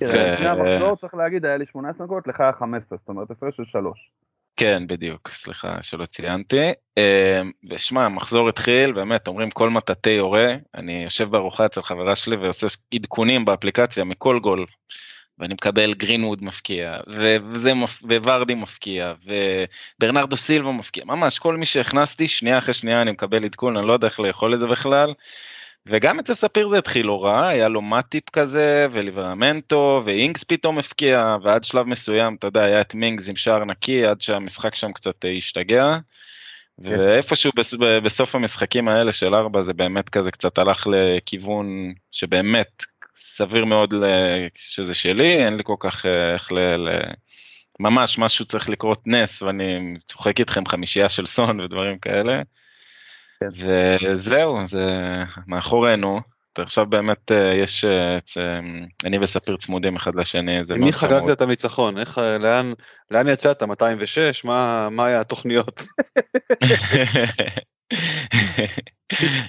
כן, לפני המחזור צריך להגיד, היה לי 18 נקודות, לך היה 15, זאת אומרת הפרש של 3. כן, בדיוק, סליחה שלא ציינתי. אה, ושמע, המחזור התחיל, באמת, אומרים כל מטאטי יורה, אני יושב בארוחה אצל חברה שלי ועושה עדכונים באפליקציה מכל גול. ואני מקבל גרינווד מפקיע, וזה, וורדי מפקיע, וברנרדו סילבה מפקיע, ממש כל מי שהכנסתי, שנייה אחרי שנייה אני מקבל עדכון, אני לא יודע איך לאכול את זה בכלל. וגם אצל ספיר זה התחיל לא רע, היה לו מאטיפ כזה, וליברמנטו, ואינגס פתאום הפקיע, ועד שלב מסוים, אתה יודע, היה את מינגס עם שער נקי, עד שהמשחק שם קצת השתגע. כן. ואיפשהו בסוף המשחקים האלה של ארבע זה באמת כזה קצת הלך לכיוון שבאמת סביר מאוד שזה שלי, אין לי כל כך אה, איך ל... ל... ממש משהו צריך לקרות נס ואני צוחק איתכם חמישייה של סון ודברים כאלה. כן. וזהו, זה מאחורינו. עכשיו באמת אה, יש, אה, אני וספיר צמודים אחד לשני, זה מי חגגת את הניצחון? איך, לאן, לאן יצאת? 206? מה, מה היה התוכניות?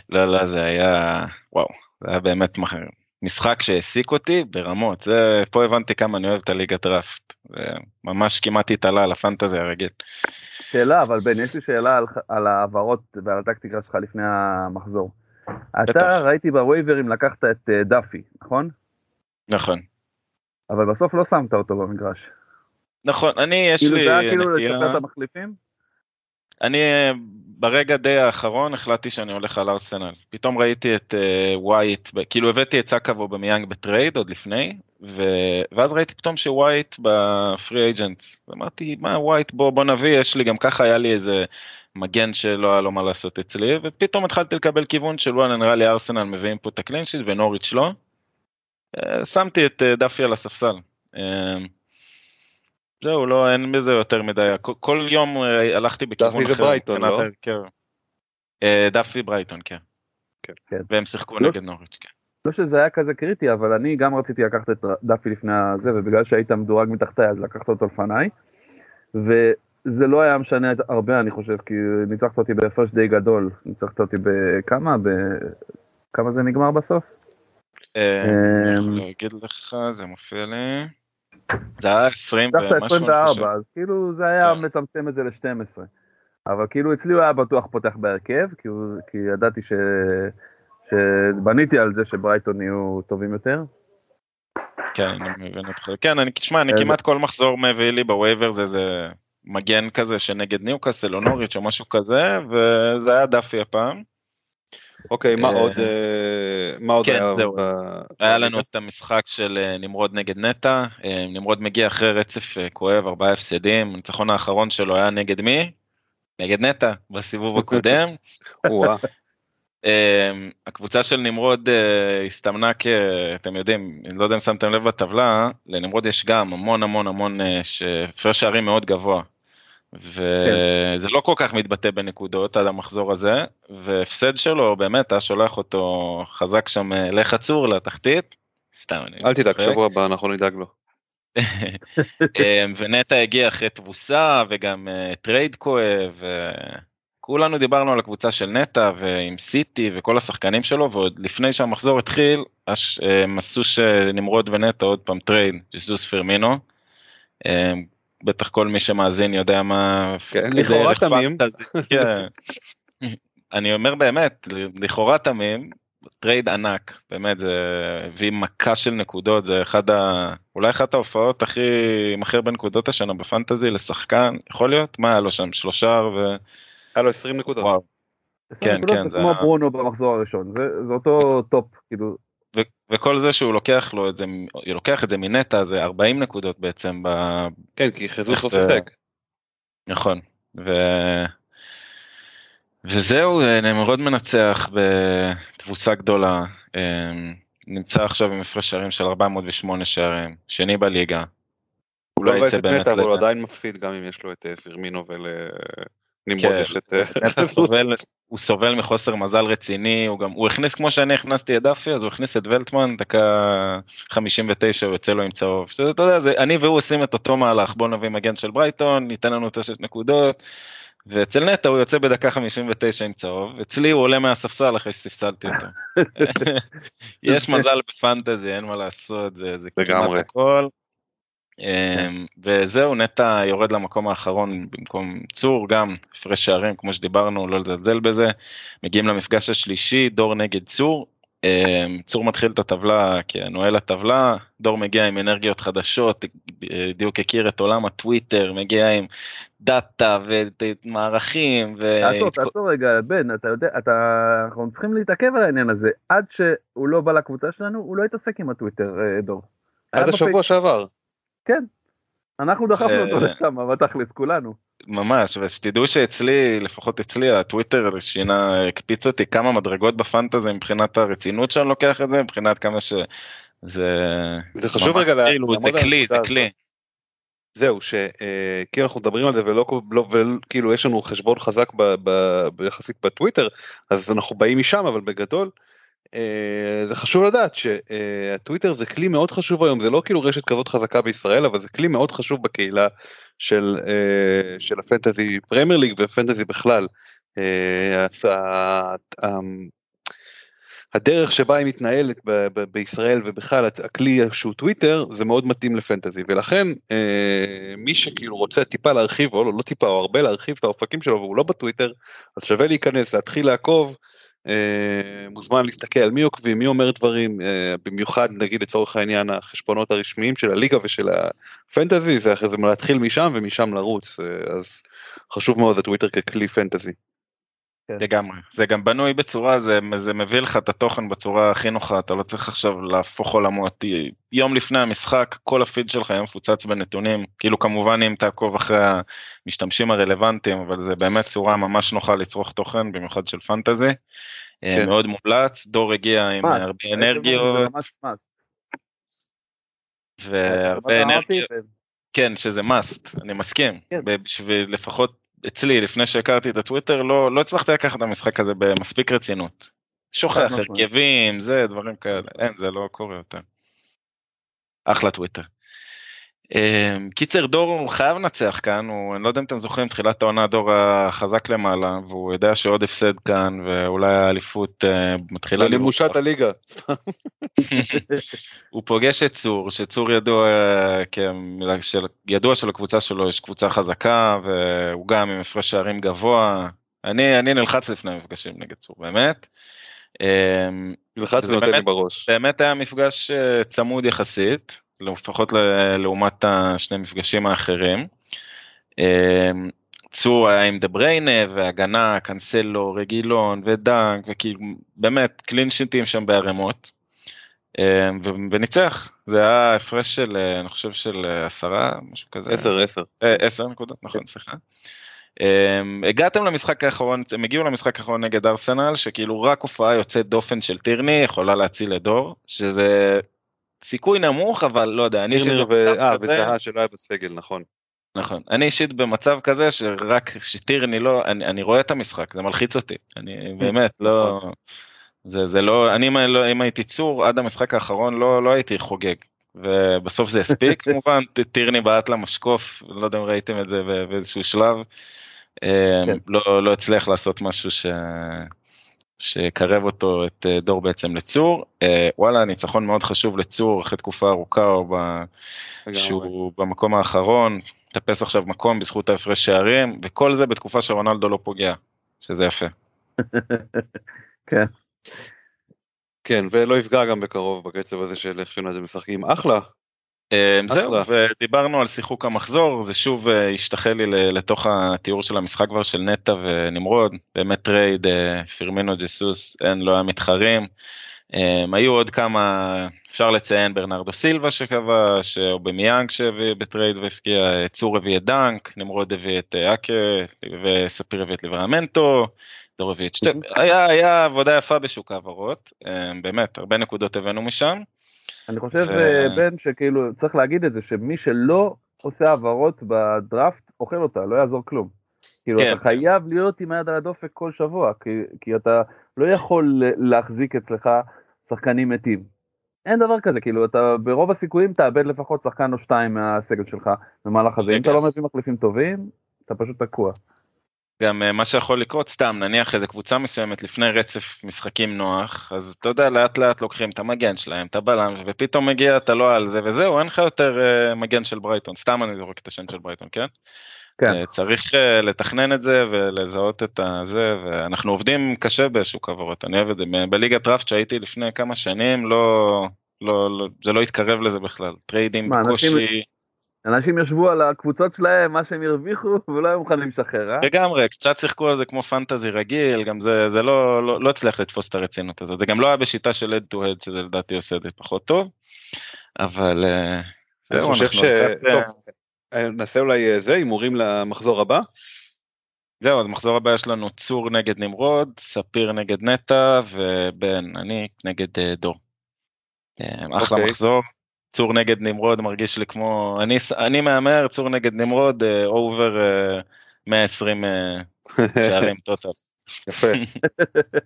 לא, לא, זה היה, וואו, זה היה באמת משחק שהעסיק אותי ברמות, זה, פה הבנתי כמה אני אוהב את הליגה דראפט, ממש כמעט התעלה על הפנטזי הרגיל. שאלה, אבל בן, יש לי שאלה על, על העברות ועל הטקטיקה שלך לפני המחזור. בטח. אתה ראיתי בווייברים לקחת את uh, דאפי, נכון? נכון. אבל בסוף לא שמת אותו במגרש. נכון, אני יש כאילו לי. כאילו זה היה כאילו את המחליפים? אני ברגע די האחרון החלטתי שאני הולך על ארסנל. פתאום ראיתי את ווייט, אה, כאילו הבאתי את סאקה אובמיאנג בטרייד עוד לפני, ו... ואז ראיתי פתאום שווייט ב free agent. אמרתי, מה ווייט, בוא, בוא נביא, יש לי גם ככה היה לי איזה מגן שלא היה לו מה לעשות אצלי, ופתאום התחלתי לקבל כיוון של וואלה נראה לי ארסנל מביאים פה את ה clean sheet ונוריץ' לא. Uh, שמתי את uh, דאפי על הספסל. זהו, לא, אין בזה יותר מדי, כל, יום אה, הלכתי בכיוון אחר. דאפי זה ברייטון, לא? כן. אה, דאפי ברייטון, כן. כן. כן. והם שיחקו לא, נגד נוריץ', כן. לא שזה היה כזה קריטי, אבל אני גם רציתי לקחת את דאפי לפני הזה, ובגלל שהיית מדורג מתחתיי, אז לקחת אותו לפניי. וזה לא היה משנה הרבה, אני חושב, כי ניצחת אותי בהפרש די גדול. ניצחת אותי בכמה? בכמה זה נגמר בסוף? אה, אני יכול להגיד לך, זה מופיע לי. זה היה 20 ומשהו. 24, אז כאילו זה היה כן. מצמצם את זה ל-12. אבל כאילו אצלי הוא היה בטוח פותח בהרכב, כי, הוא, כי ידעתי ש... שבניתי על זה שברייטון יהיו טובים יותר. כן, אני מבין אותך. כן, אני, תשמע, אני כמעט כל מחזור מביא לי בווייבר זה איזה מגן כזה שנגד ניוקאסל או נוריץ' או משהו כזה, וזה היה דאפי הפעם. אוקיי, מה אה, עוד אה, מה עוד כן, היה? זהו, היה לנו את המשחק של אה, נמרוד נגד נטע, נמרוד מגיע אחרי רצף כואב, ארבעה הפסדים, הניצחון האחרון שלו היה נגד מי? נגד נטע, בסיבוב הקודם. הקבוצה של נמרוד הסתמנה כ... אתם יודעים, אני לא יודע אם שמתם לב בטבלה, לנמרוד יש גם המון המון המון הפרש שערים מאוד גבוה. וזה לא כל כך מתבטא בנקודות עד המחזור הזה, והפסד שלו באמת היה שולח אותו חזק שם אה, לחזור לתחתית. סתם אני אל תדאג, שבוע הבא אנחנו נדאג לו. אה, ונטע הגיע אחרי תבוסה וגם אה, טרייד כואב. כולנו דיברנו על הקבוצה של נטע ועם סיטי וכל השחקנים שלו ועוד לפני שהמחזור התחיל הם עשו שנמרוד ונטע עוד פעם טרייד, ג'סוס פירמינו. בטח כל מי שמאזין יודע מה... כן, לכאורה תמים. כן. אני אומר באמת, לכאורה תמים, טרייד ענק, באמת זה הביא מכה של נקודות, זה אחד ה... אולי אחת ההופעות הכי מכר בנקודות השנה ב fantasy לשחקן, יכול להיות? מה היה לו שם? שלושה ו... היה לו 20 נקודות. וואו. כן, כן, זה כמו ברונו במחזור הראשון, זה, זה אותו טופ, כאילו, וכל זה שהוא לוקח לו את זה, לוקח את זה מנטע זה 40 נקודות בעצם. ב... כן, כי חזות לא שיחק. נכון. ו... וזהו, נמרוד מנצח בתבוסה גדולה, אמ, נמצא עכשיו עם הפרש שערים של 408 שערים, שני בליגה. הוא לא יצא באמת... אבל הוא עדיין מפסיד גם אם יש לו את אה, פירמינו ול... נמרוד כן. את... הוא סובל, מחוסר מזל רציני, הוא גם, הוא הכניס כמו שאני הכנסתי את דאפי, אז הוא הכניס את ולטמן, דקה 59 הוא יוצא לו עם צהוב. שזה, אתה יודע, זה, אני והוא עושים את אותו מהלך, בוא נביא מגן של ברייטון, ניתן לנו תשת נקודות, ואצל נטע הוא יוצא בדקה 59 עם צהוב, אצלי הוא עולה מהספסל אחרי שספסלתי אותו. יש מזל בפנטזי, אין מה לעשות, זה, זה כמעט. הכל. אמ, וזהו, נטע יורד למקום האחרון במקום צור, גם הפרש שערים, כמו שדיברנו, לא לזלזל בזה. מגיעים למפגש השלישי, דור נגד צור. אמ, צור מתחיל את הטבלה כנועל הטבלה, דור מגיע עם אנרגיות חדשות, בדיוק הכיר את עולם הטוויטר, מגיע עם דאטה ומערכים. ו... תעצור, תעצור רגע, בן, אתה יודע, אתה, אנחנו צריכים להתעכב על העניין הזה. עד שהוא לא בא לקבוצה שלנו, הוא לא התעסק עם הטוויטר, אה, דור. עד השבוע שעבר. כן. אנחנו דחפנו אותו אה, לשם, בתכלס, כולנו. ממש, ושתדעו שאצלי, לפחות אצלי, הטוויטר שינה, הקפיץ אותי כמה מדרגות בפנטזי מבחינת הרצינות שאני לוקח את זה, מבחינת כמה ש... זה... זה חשוב רגע כאילו, זה כלי, זה כלי. זהו, שכאילו אנחנו מדברים על זה ולא, לא, וכאילו יש לנו חשבון חזק ב, ב, ביחסית בטוויטר, אז אנחנו באים משם, אבל בגדול, אה, זה חשוב לדעת שהטוויטר זה כלי מאוד חשוב היום, זה לא כאילו רשת כזאת חזקה בישראל, אבל זה כלי מאוד חשוב בקהילה של, אה, של הפנטזי פרמייר ליג ופנטזי בכלל. אה, ה- הדרך שבה היא מתנהלת ב- ב- בישראל ובכלל הכלי שהוא טוויטר זה מאוד מתאים לפנטזי ולכן אה, מי שכאילו רוצה טיפה להרחיב או לא, לא טיפה או הרבה להרחיב את האופקים שלו והוא לא בטוויטר אז שווה להיכנס להתחיל לעקוב אה, מוזמן להסתכל מי עוקבים מי אומר דברים אה, במיוחד נגיד לצורך העניין החשבונות הרשמיים של הליגה ושל הפנטזי זה אחרי זה להתחיל משם ומשם לרוץ אה, אז חשוב מאוד הטוויטר ככלי פנטזי. לגמרי. זה גם בנוי בצורה, זה, זה מביא לך את התוכן בצורה הכי נוחה, אתה לא צריך עכשיו להפוך עולמות. יום לפני המשחק, כל הפיד שלך יהיה מפוצץ בנתונים, כאילו כמובן אם תעקוב אחרי המשתמשים הרלוונטיים, אבל זה באמת צורה ממש נוחה לצרוך תוכן, במיוחד של פנטזי. כן. מאוד מומלץ, דור הגיע עם מס, הרבה אנרגיות, זה ממש מס. והרבה אנרגיות. כן, שזה must, אני מסכים. כן. בשביל לפחות אצלי, לפני שהכרתי את הטוויטר, לא, לא הצלחתי לקחת את המשחק הזה במספיק רצינות. שוכח. הרכבים, זה, דברים כאלה. אין, זה לא קורה יותר. אחלה טוויטר. אמ, קיצר, דור הוא חייב לנצח כאן, הוא, אני לא יודע אם אתם זוכרים, תחילת העונה דור החזק למעלה, והוא יודע שעוד הפסד כאן, ואולי האליפות אה, מתחילה... למימושת לברוח. הליגה. הוא פוגש את צור, שצור ידוע, כ... של... ידוע שלקבוצה שלו יש קבוצה חזקה, והוא גם עם הפרש שערים גבוה. אני, אני נלחץ לפני המפגשים נגד צור, באמת. אמ, נלחץ ונותן לי בראש. באמת היה מפגש אה, צמוד יחסית, לפחות ל- לעומת השני מפגשים האחרים. אמ, צור היה עם דה בריינה והגנה, קנסלו, רגילון ודנק, וכאילו באמת קלין שיטים שם בערימות. אמ, וניצח, זה היה הפרש של, אה, אני חושב של אה, עשרה, משהו כזה. עשר עשר. אה, עשר נקודות, נכון, סליחה. Um, הגעתם למשחק האחרון, הם הגיעו למשחק האחרון נגד ארסנל, שכאילו רק הופעה יוצאת דופן של טירני יכולה להציל את דור, שזה סיכוי נמוך, אבל לא יודע, אני אישית ו... אה, כזה- וזהה שלא היה בסגל, נכון. נכון, אני אישית במצב כזה שרק שטירני לא, אני, אני רואה את המשחק, זה מלחיץ אותי, אני באמת לא, זה, זה לא, אני אם, לא, אם הייתי צור עד המשחק האחרון לא, לא הייתי חוגג. ובסוף זה הספיק כמובן, טירני בעט למשקוף, לא יודע אם ראיתם את זה באיזשהו שלב, כן. לא, לא הצליח לעשות משהו ש... שקרב אותו את אה, דור בעצם לצור. אה, וואלה, ניצחון מאוד חשוב לצור אחרי תקופה ארוכה, או ב... שהוא במקום האחרון, טפס עכשיו מקום בזכות ההפרש שערים, וכל זה בתקופה שרונלדו לא פוגע, שזה יפה. כן. כן, ולא יפגע גם בקרוב בקצב הזה של איך שיונייטד משחקים. אחלה. אה, זהו. ודיברנו על שיחוק המחזור, זה שוב אה, השתחל לי לתוך התיאור של המשחק כבר של נטע ונמרוד, באמת טרייד, אה, פירמינו ג'סוס, אין, לא היה מתחרים. אה, היו עוד כמה, אפשר לציין ברנרדו סילבה שכבש, אובמיאנג שהביא בטרייד והפקיע, צור הביא את דנק, נמרוד הביא את אה, אקה, וספיר הביא את ליבראמנטו, דור הביא את שתי, היה, היה עבודה יפה בשוק ההעברות, אה, באמת, הרבה נקודות הבאנו משם. אני חושב, ו- אה, בן, שכאילו, צריך להגיד את זה, שמי שלא עושה העברות בדראפט, אוכל אותה, לא יעזור כלום. כאילו, כן. אתה חייב להיות עם היד על הדופק כל שבוע, כי, כי אתה לא יכול להחזיק אצלך שחקנים מתים. אין דבר כזה, כאילו, אתה ברוב הסיכויים תאבד לפחות שחקן או שתיים מהסגל שלך במהלך הזה. אם אתה רגע. לא מביא מחליפים טובים, אתה פשוט תקוע. גם אה, מה שיכול לקרות סתם נניח איזה קבוצה מסוימת לפני רצף משחקים נוח אז אתה יודע לאט לאט לוקחים את המגן שלהם את הבלם ופתאום מגיע אתה לא על זה וזהו אין לך יותר אה, מגן של ברייטון סתם אני זורק את השם של ברייטון כן? כן. אה, צריך לתכנן את זה ולזהות את הזה ואנחנו עובדים קשה בשוק העברות אני אוהב את זה בליגת דראפט שהייתי לפני כמה שנים לא לא, לא זה לא התקרב לזה בכלל trade ים מה, אנשים- בקושי אנשים ישבו על הקבוצות שלהם, מה שהם הרוויחו, ולא היו מוכנים לשחרר, אה? לגמרי קצת שיחקו על זה כמו פנטזי רגיל גם זה זה לא לא, לא הצליח לתפוס את הרצינות הזאת זה גם לא היה בשיטה של head to head שזה לדעתי עושה את זה פחות טוב אבל אה, אני חושב ש... לקראת, אה, טוב, אה, נעשה אולי זה הימורים למחזור הבא. זהו אז מחזור הבא יש לנו צור נגד נמרוד ספיר נגד נטע ובן אני נגד דור. אחלה אוקיי. מחזור. צור נגד נמרוד מרגיש לי כמו אני אני מהמר צור נגד נמרוד over 120 אה, שערים טוטל. יפה,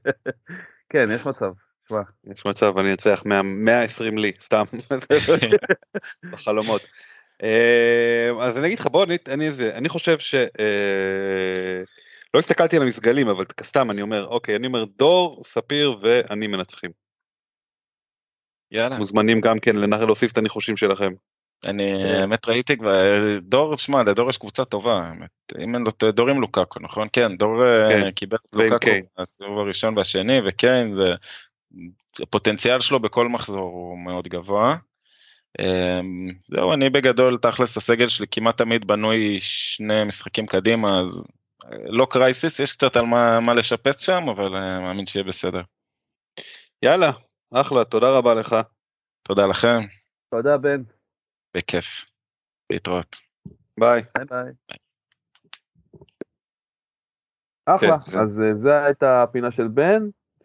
כן, יש מצב. תשמע, יש מצב אני 100 120 לי, סתם, בחלומות. אה, אז אני אגיד לך בוא אני, אני, זה, אני חושב ש... אה, לא הסתכלתי על המסגלים אבל סתם אני אומר אוקיי אני אומר דור ספיר ואני מנצחים יאללה. מוזמנים גם כן לנ- להוסיף את הניחושים שלכם. אני כן. האמת ראיתי כבר דור שמע לדור יש קבוצה טובה האמת אם אין לו דור עם לוקאקו נכון כן דור אה, כן, קיבל לוקאקו קיין. בסיבוב הראשון והשני וקיין זה הפוטנציאל שלו בכל מחזור הוא מאוד גבוה. אמ, זהו אני בגדול תכלס הסגל שלי כמעט תמיד בנוי שני משחקים קדימה אז אה, לא קרייסיס יש קצת על מה, מה לשפץ שם אבל אה, מאמין שיהיה בסדר. יאללה אחלה תודה רבה לך. תודה לכם תודה בן, בכיף. להתראות. ביי. ביי ביי. אחלה, כן, זה- אז אה, זה הייתה הפינה של בן,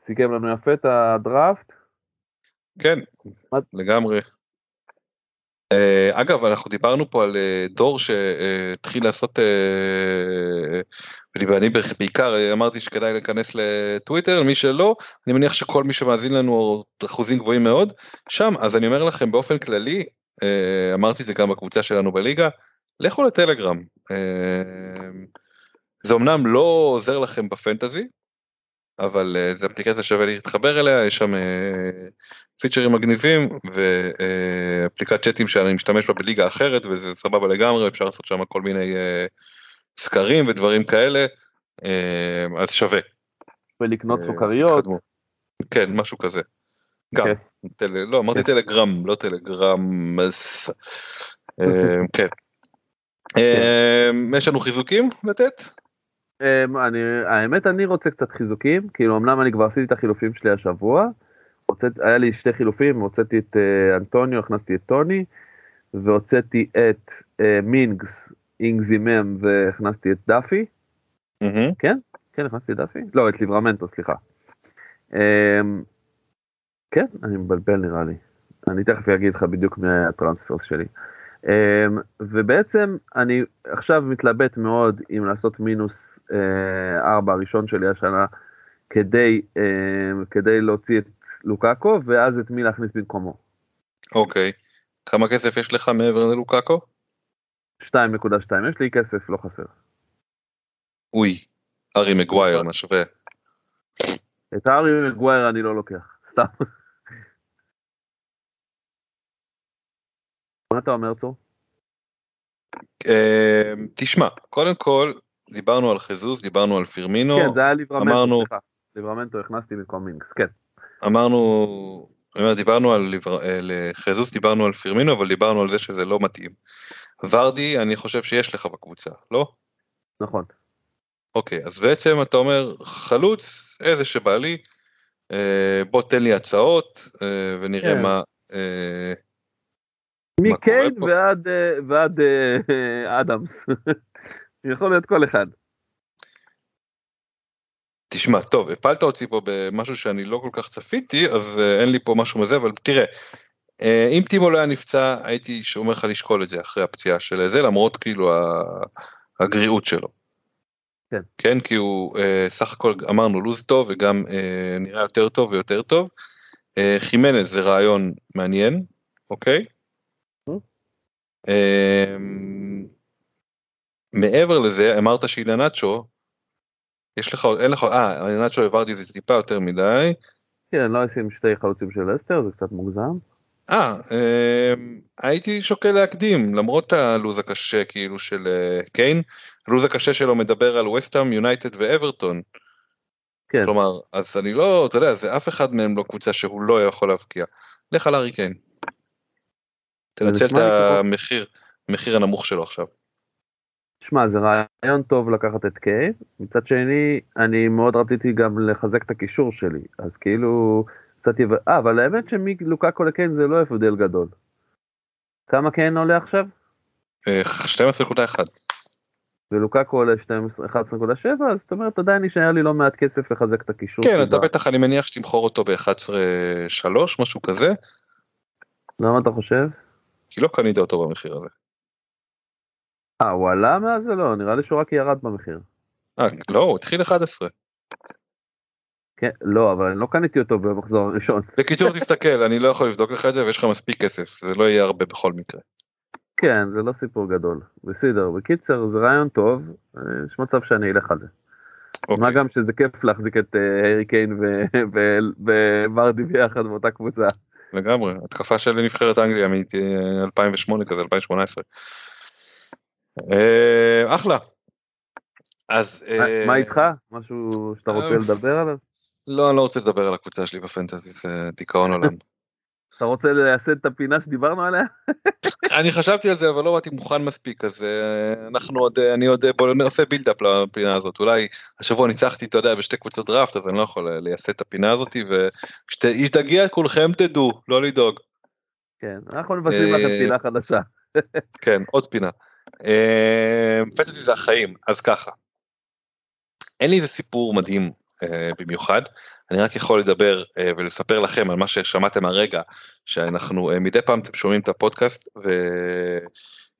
סיכם לנו יפה את הדראפט. כן, מה- לגמרי. אה, אגב, אנחנו דיברנו פה על אה, דור שהתחיל לעשות, אה, ואני בעיקר אמרתי שכדאי להיכנס לטוויטר, מי שלא, אני מניח שכל מי שמאזין לנו אחוזים גבוהים מאוד, שם, אז אני אומר לכם באופן כללי, אה, אמרתי זה גם בקבוצה שלנו בליגה, לכו לטלגרם. אה, זה אמנם לא עוזר לכם בפנטזי, אבל אה, זו אפליקציה שווה להתחבר אליה, יש שם אה, פיצ'רים מגניבים ואפליקת צ'אטים שאני משתמש בה בליגה אחרת וזה סבבה לגמרי, אפשר לעשות שם כל מיני אה, סקרים ודברים כאלה, אה, אז שווה. ולקנות אה, סוכריות. כן, משהו כזה. גם, כן. טל... לא אמרתי כן. טלגרם, לא טלגרם, אז... אה, כן. אה, יש לנו חיזוקים לתת? אני, האמת אני רוצה קצת חיזוקים, כאילו אמנם אני כבר עשיתי את החילופים שלי השבוע, הוצאת, היה לי שתי חילופים, הוצאתי את אה, אנטוניו, הכנסתי את טוני, והוצאתי את אה, מינגס, אינגזימם, והכנסתי את דאפי, מהמם. כן, הכנסתי את דאפי? לא, את ליברמנטו, סליחה. אמ, כן, אני מבלבל נראה לי. אני תכף אגיד לך בדיוק מהטרנספרס שלי. אמ, ובעצם אני עכשיו מתלבט מאוד אם לעשות מינוס אה, ארבע הראשון שלי השנה כדי, אמ, כדי להוציא את לוקאקו ואז את מי להכניס במקומו. אוקיי. כמה כסף יש לך מעבר ללוקאקו? 2.2 יש לי כסף לא חסר. אוי, ארי מגווייר, מה שווה. את הארי מגווייר אני לא לוקח, סתם. מה אתה אומר צור? אה, תשמע, קודם כל, דיברנו על חזוז, דיברנו על פירמינו, כן זה היה ליברמנטו, אמרנו- סליחה. ליברמנטו הכנסתי במקום מינגס, כן. אמרנו, דיברנו על ליבר- אה, לחזוס, דיברנו על פירמינו, אבל דיברנו על זה שזה לא מתאים. ורדי, אני חושב שיש לך בקבוצה, לא? נכון. אוקיי, אז בעצם אתה אומר, חלוץ, איזה שבא לי, אה, בוא תן לי הצעות, אה, ונראה כן. מה... אה, מקיין? ועד ועד אדמס. יכול להיות כל אחד. תשמע, טוב, הפלת אותי פה במשהו שאני לא כל כך צפיתי, אז אה, אין לי פה משהו מזה, אבל תראה, אה, אם טימו לא היה נפצע, הייתי אומר לך לשקול את זה אחרי הפציעה של זה, למרות כאילו הגריעות שלו. כן. כן, כי הוא אה, סך הכל אמרנו לוז טוב וגם אה, נראה יותר טוב ויותר טוב. חימנז זה רעיון מעניין, אוקיי? Mm. אה, מעבר לזה, אמרת שאילנצ'ו, יש לך, עוד- אין לך, אה, העברתי את זה טיפה יותר מדי. כן, לא אשים שתי חלוצים של אסטר, זה קצת מוגזם. אה, אה, הייתי שוקל להקדים, למרות הלו"ז הקשה כאילו של אה, קיין, הלו"ז הקשה שלו מדבר על וסטהאם, יונייטד ואברטון. כן, כלומר, אז אני לא, אתה יודע, זה אף אחד מהם לא קבוצה שהוא לא יכול להבקיע. לך על הארי קיין. תנצל את המחיר, המחיר הנמוך שלו עכשיו. שמע, זה רעיון טוב לקחת את קיין, מצד שני, אני מאוד רציתי גם לחזק את הקישור שלי, אז כאילו, קצת יב... אה, אבל האמת שמלוקקו לקיין זה לא הבדל גדול. כמה קיין עולה עכשיו? אה, 12.1. ולוקקו עולה 12 11.7, אז זאת אומרת, עדיין נשאר לי לא מעט כסף לחזק את הקישור. כן, אתה בטח, אני מניח שתמכור אותו ב-11.3, משהו כזה, למה אתה חושב? כי לא קנית אותו במחיר הזה. אה, הוא עלה מאז זה לא, נראה לי שהוא רק ירד במחיר. אה, לא, הוא התחיל 11. כן, לא, אבל אני לא קניתי אותו במחזור הראשון. בקיצור, תסתכל, אני לא יכול לבדוק לך את זה ויש לך מספיק כסף, זה לא יהיה הרבה בכל מקרה. כן, זה לא סיפור גדול. בסדר, בקיצר, זה רעיון טוב, אה, יש מצב שאני אלך על זה. מה אוקיי. גם שזה כיף להחזיק את אה, הארי קיין וורדי ביחד באותה קבוצה. לגמרי, התקפה של נבחרת אנגליה מ-2008 כזה, 2018. אה, אחלה. אז... מה- אה, מה איתך? משהו שאתה רוצה אה, לדבר עליו? לא, אני לא רוצה לדבר על הקבוצה שלי בפנטזי, זה דיכאון עולם. אתה רוצה לייסד את הפינה שדיברנו עליה? אני חשבתי על זה, אבל לא באתי מוכן מספיק, אז אנחנו עוד, אני עוד, בוא נעשה בילדאפ לפינה הזאת. אולי השבוע ניצחתי, אתה יודע, בשתי קבוצות דראפט, אז אני לא יכול לייסד את הפינה הזאת, וכשתגיע כולכם תדעו, לא לדאוג. כן, אנחנו מבשלים לכם פינה חדשה. כן, עוד פינה. אה, פנטזי זה החיים, אז ככה. אין לי איזה סיפור מדהים אה, במיוחד, אני רק יכול לדבר אה, ולספר לכם על מה ששמעתם הרגע, שאנחנו מדי פעם אתם שומעים את הפודקאסט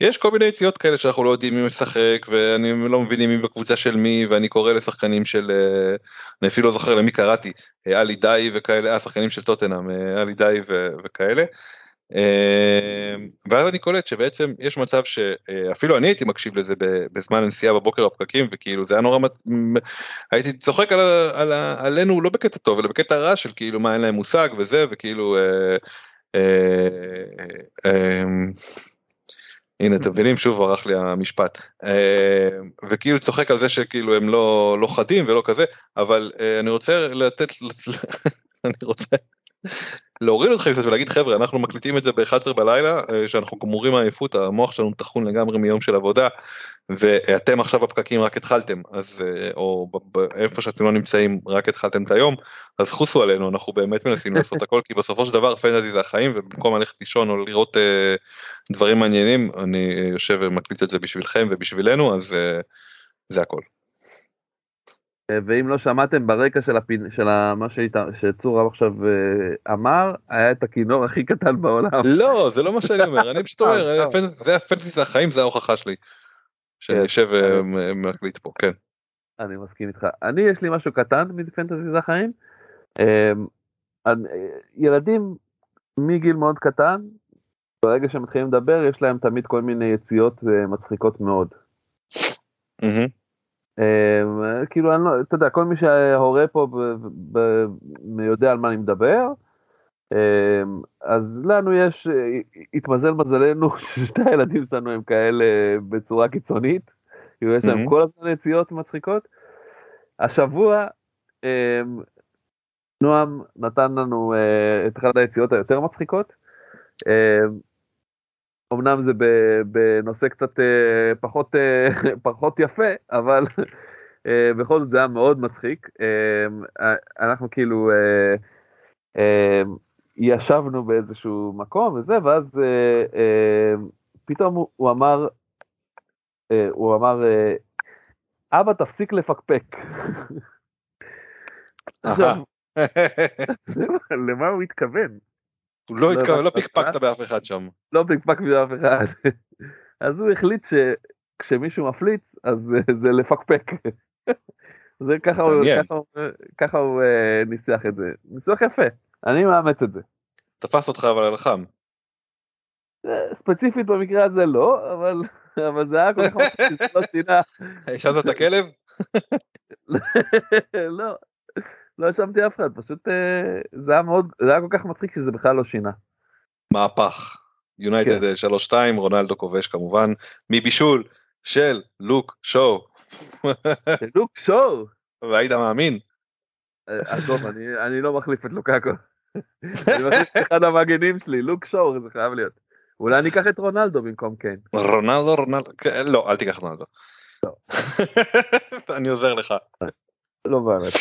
ויש כל מיני יציאות כאלה שאנחנו לא יודעים מי משחק ואני לא מבינים מי בקבוצה של מי ואני קורא לשחקנים של אני אפילו לא זוכר למי קראתי עלי דאי וכאלה אה, שחקנים של טוטנאם עלי דאי ו- וכאלה. אה, ואז אני קולט שבעצם יש מצב שאפילו אני הייתי מקשיב לזה בזמן הנסיעה בבוקר בפקקים וכאילו זה היה נורא מת- מ- הייתי צוחק על, על, עלינו לא בקטע טוב אלא בקטע רע של כאילו מה אין להם מושג וזה וכאילו אה, אה, אה, הנה אתם מבינים? שוב ברח לי המשפט. אה, וכאילו צוחק על זה שכאילו הם לא לא חדים ולא כזה אבל אה, אני רוצה לתת אני רוצה להוריד אתכם קצת ולהגיד חבר'ה אנחנו מקליטים את זה ב-11 בלילה אה, שאנחנו גמורים מעייפות המוח שלנו טחון לגמרי מיום של עבודה ואתם עכשיו בפקקים רק התחלתם אז אה, או איפה שאתם לא נמצאים רק התחלתם את היום אז חוסו עלינו אנחנו באמת מנסים לעשות הכל כי בסופו של דבר פנטזי זה החיים ובמקום ללכת לישון או לראות אה, דברים מעניינים אני יושב ומקליט את זה בשבילכם ובשבילנו אז זה הכל. אה, ואם לא שמעתם ברקע של, הפין, של ה, מה שהיית, שצור עכשיו אה, אמר, היה את הכינור הכי קטן בעולם. לא זה לא מה שאני אומר אני פשוט אומר אה, פנטזי- זה הפנטזי זה החיים זה ההוכחה שלי. שאני כן. יושב ומקליט פה כן. אני מסכים איתך. אני, יש לי משהו קטן מפנטזי זה החיים. אני- ילדים מגיל מאוד קטן, ברגע שהם מתחילים לדבר, יש להם תמיד כל מיני יציאות מצחיקות מאוד. אה, כאילו, אני לא, אתה יודע, כל מי שההורה פה יודע על מה אני מדבר. אה, אז לנו יש, אה, התמזל מזלנו ששתי הילדים שלנו הם כאלה בצורה קיצונית. כאילו, יש להם. כל הזמן יציאות מצחיקות. השבוע, אה, נועם נתן לנו אה, את אחת היציאות היותר מצחיקות. אמנם זה בנושא קצת אה, פחות, אה, פחות יפה, אבל אה, בכל זאת זה היה מאוד מצחיק. אנחנו כאילו ישבנו באיזשהו מקום וזה, ואז פתאום הוא, אמר, הוא אמר, אבא תפסיק לפקפק. עכשיו, למה הוא התכוון? הוא לא לא התכוון, לא הבנתי. פקפקת באף אחד שם. לא פקפק באף אחד. אז הוא החליט שכשמישהו מפליץ, אז זה- לפקפק. זה ככה הוא. ככה הוא, ככה הוא אה, ניסח את זה. ניסוח יפה, אני מאמץ את זה. תפס אותך אבל על החם. אה, ספציפית במקרה הזה לא, אבל, אבל זה היה כל כך מצחיק, לא שינה. האשמת את הכלב? לא, לא האשמתי אף אחד, פשוט אה, זה היה מאוד, זה היה כל כך מצחיק שזה בכלל לא שינה. מהפך. יונייטד כן. 3-2 רונלדו כובש כמובן מבישול של לוק שואו. לוק שואו, והיית מאמין? אה, עזוב, אני, אני לא מחליף את לוקאקו. אני מחליף את אחד המגנים שלי, לוק שואו, זה חייב להיות. אולי אני אקח את רונלדו במקום קיין. רונלדו רונלדו כן, לא אל תיקח רונלדו. אני עוזר לך. לא באמת.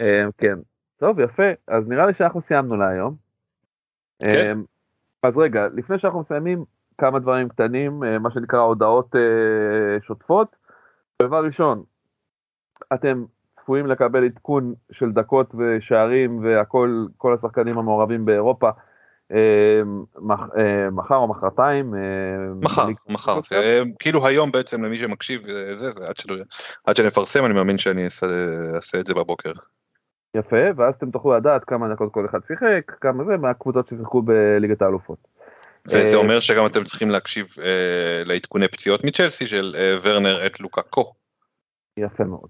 אה, כן. טוב, יפה. אז נראה לי שאנחנו סיימנו להיום. כן. אה, אז רגע, לפני שאנחנו מסיימים, כמה דברים קטנים, אה, מה שנקרא הודעות אה, שוטפות. דבר ראשון, אתם צפויים לקבל עדכון של דקות ושערים והכל, כל השחקנים המעורבים באירופה. אה, מח- מחר או מחרתיים. אה, מחר מחר כאילו היום בעצם למי שמקשיב זה זה עד שנפרסם אני מאמין שאני אעשה את זה בבוקר. יפה, ואז אתם תוכלו לדעת כמה דקות כל אחד שיחק, כמה זה, מהקבוצות ששיחקו בליגת האלופות. וזה אה, אומר שגם אתם צריכים להקשיב אה, לעדכוני פציעות מצ'לסי של אה, ורנר את לוקאקו. יפה מאוד.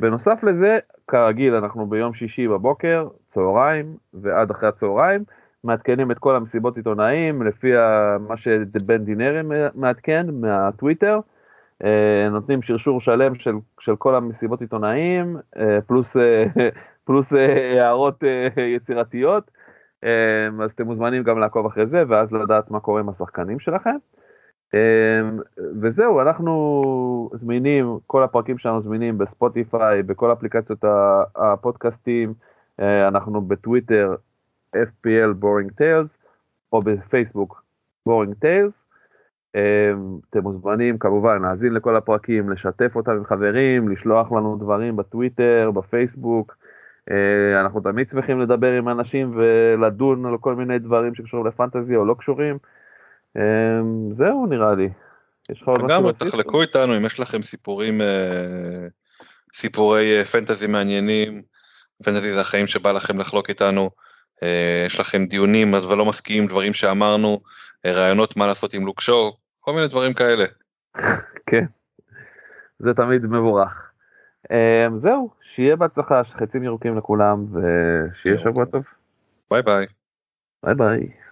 בנוסף לזה, כרגיל, אנחנו ביום שישי בבוקר, צהריים ועד אחרי הצהריים, מעדכנים את כל המסיבות עיתונאים לפי מה שבן דינרי מעדכן מהטוויטר. Uh, נותנים שרשור שלם של, של כל המסיבות עיתונאים, uh, פלוס, uh, פלוס הערות יצירתיות. אז אתם מוזמנים גם לעקוב אחרי זה, ואז לדעת מה קורה עם השחקנים שלכם. וזהו, אנחנו זמינים, כל הפרקים שלנו זמינים בספוטיפיי, בכל אפליקציות הפודקאסטים, אנחנו בטוויטר FPL Boring Tales, או בפייסבוק Boring Tales. Um, אתם מוזמנים כמובן להאזין לכל הפרקים, לשתף אותם עם חברים, לשלוח לנו דברים בטוויטר, בפייסבוק. Uh, אנחנו תמיד שמחים לדבר עם אנשים ולדון על כל מיני דברים שקשורים לפנטזי או לא קשורים. Um, זהו נראה לי. יש לך עוד משהו להוסיף? תחלקו איתנו אם יש לכם סיפורים אה, סיפורי אה, פנטזי מעניינים פנטזי זה החיים שבא לכם לחלוק איתנו אה, יש לכם דיונים אבל לא מסכימים דברים שאמרנו אה, רעיונות מה לעשות עם לוק שואו כל מיני דברים כאלה כן, זה תמיד מבורך. Um, זהו, שיהיה בהצלחה, חצים ירוקים לכולם, ושיהיה שבוע טוב. ביי ביי. ביי ביי.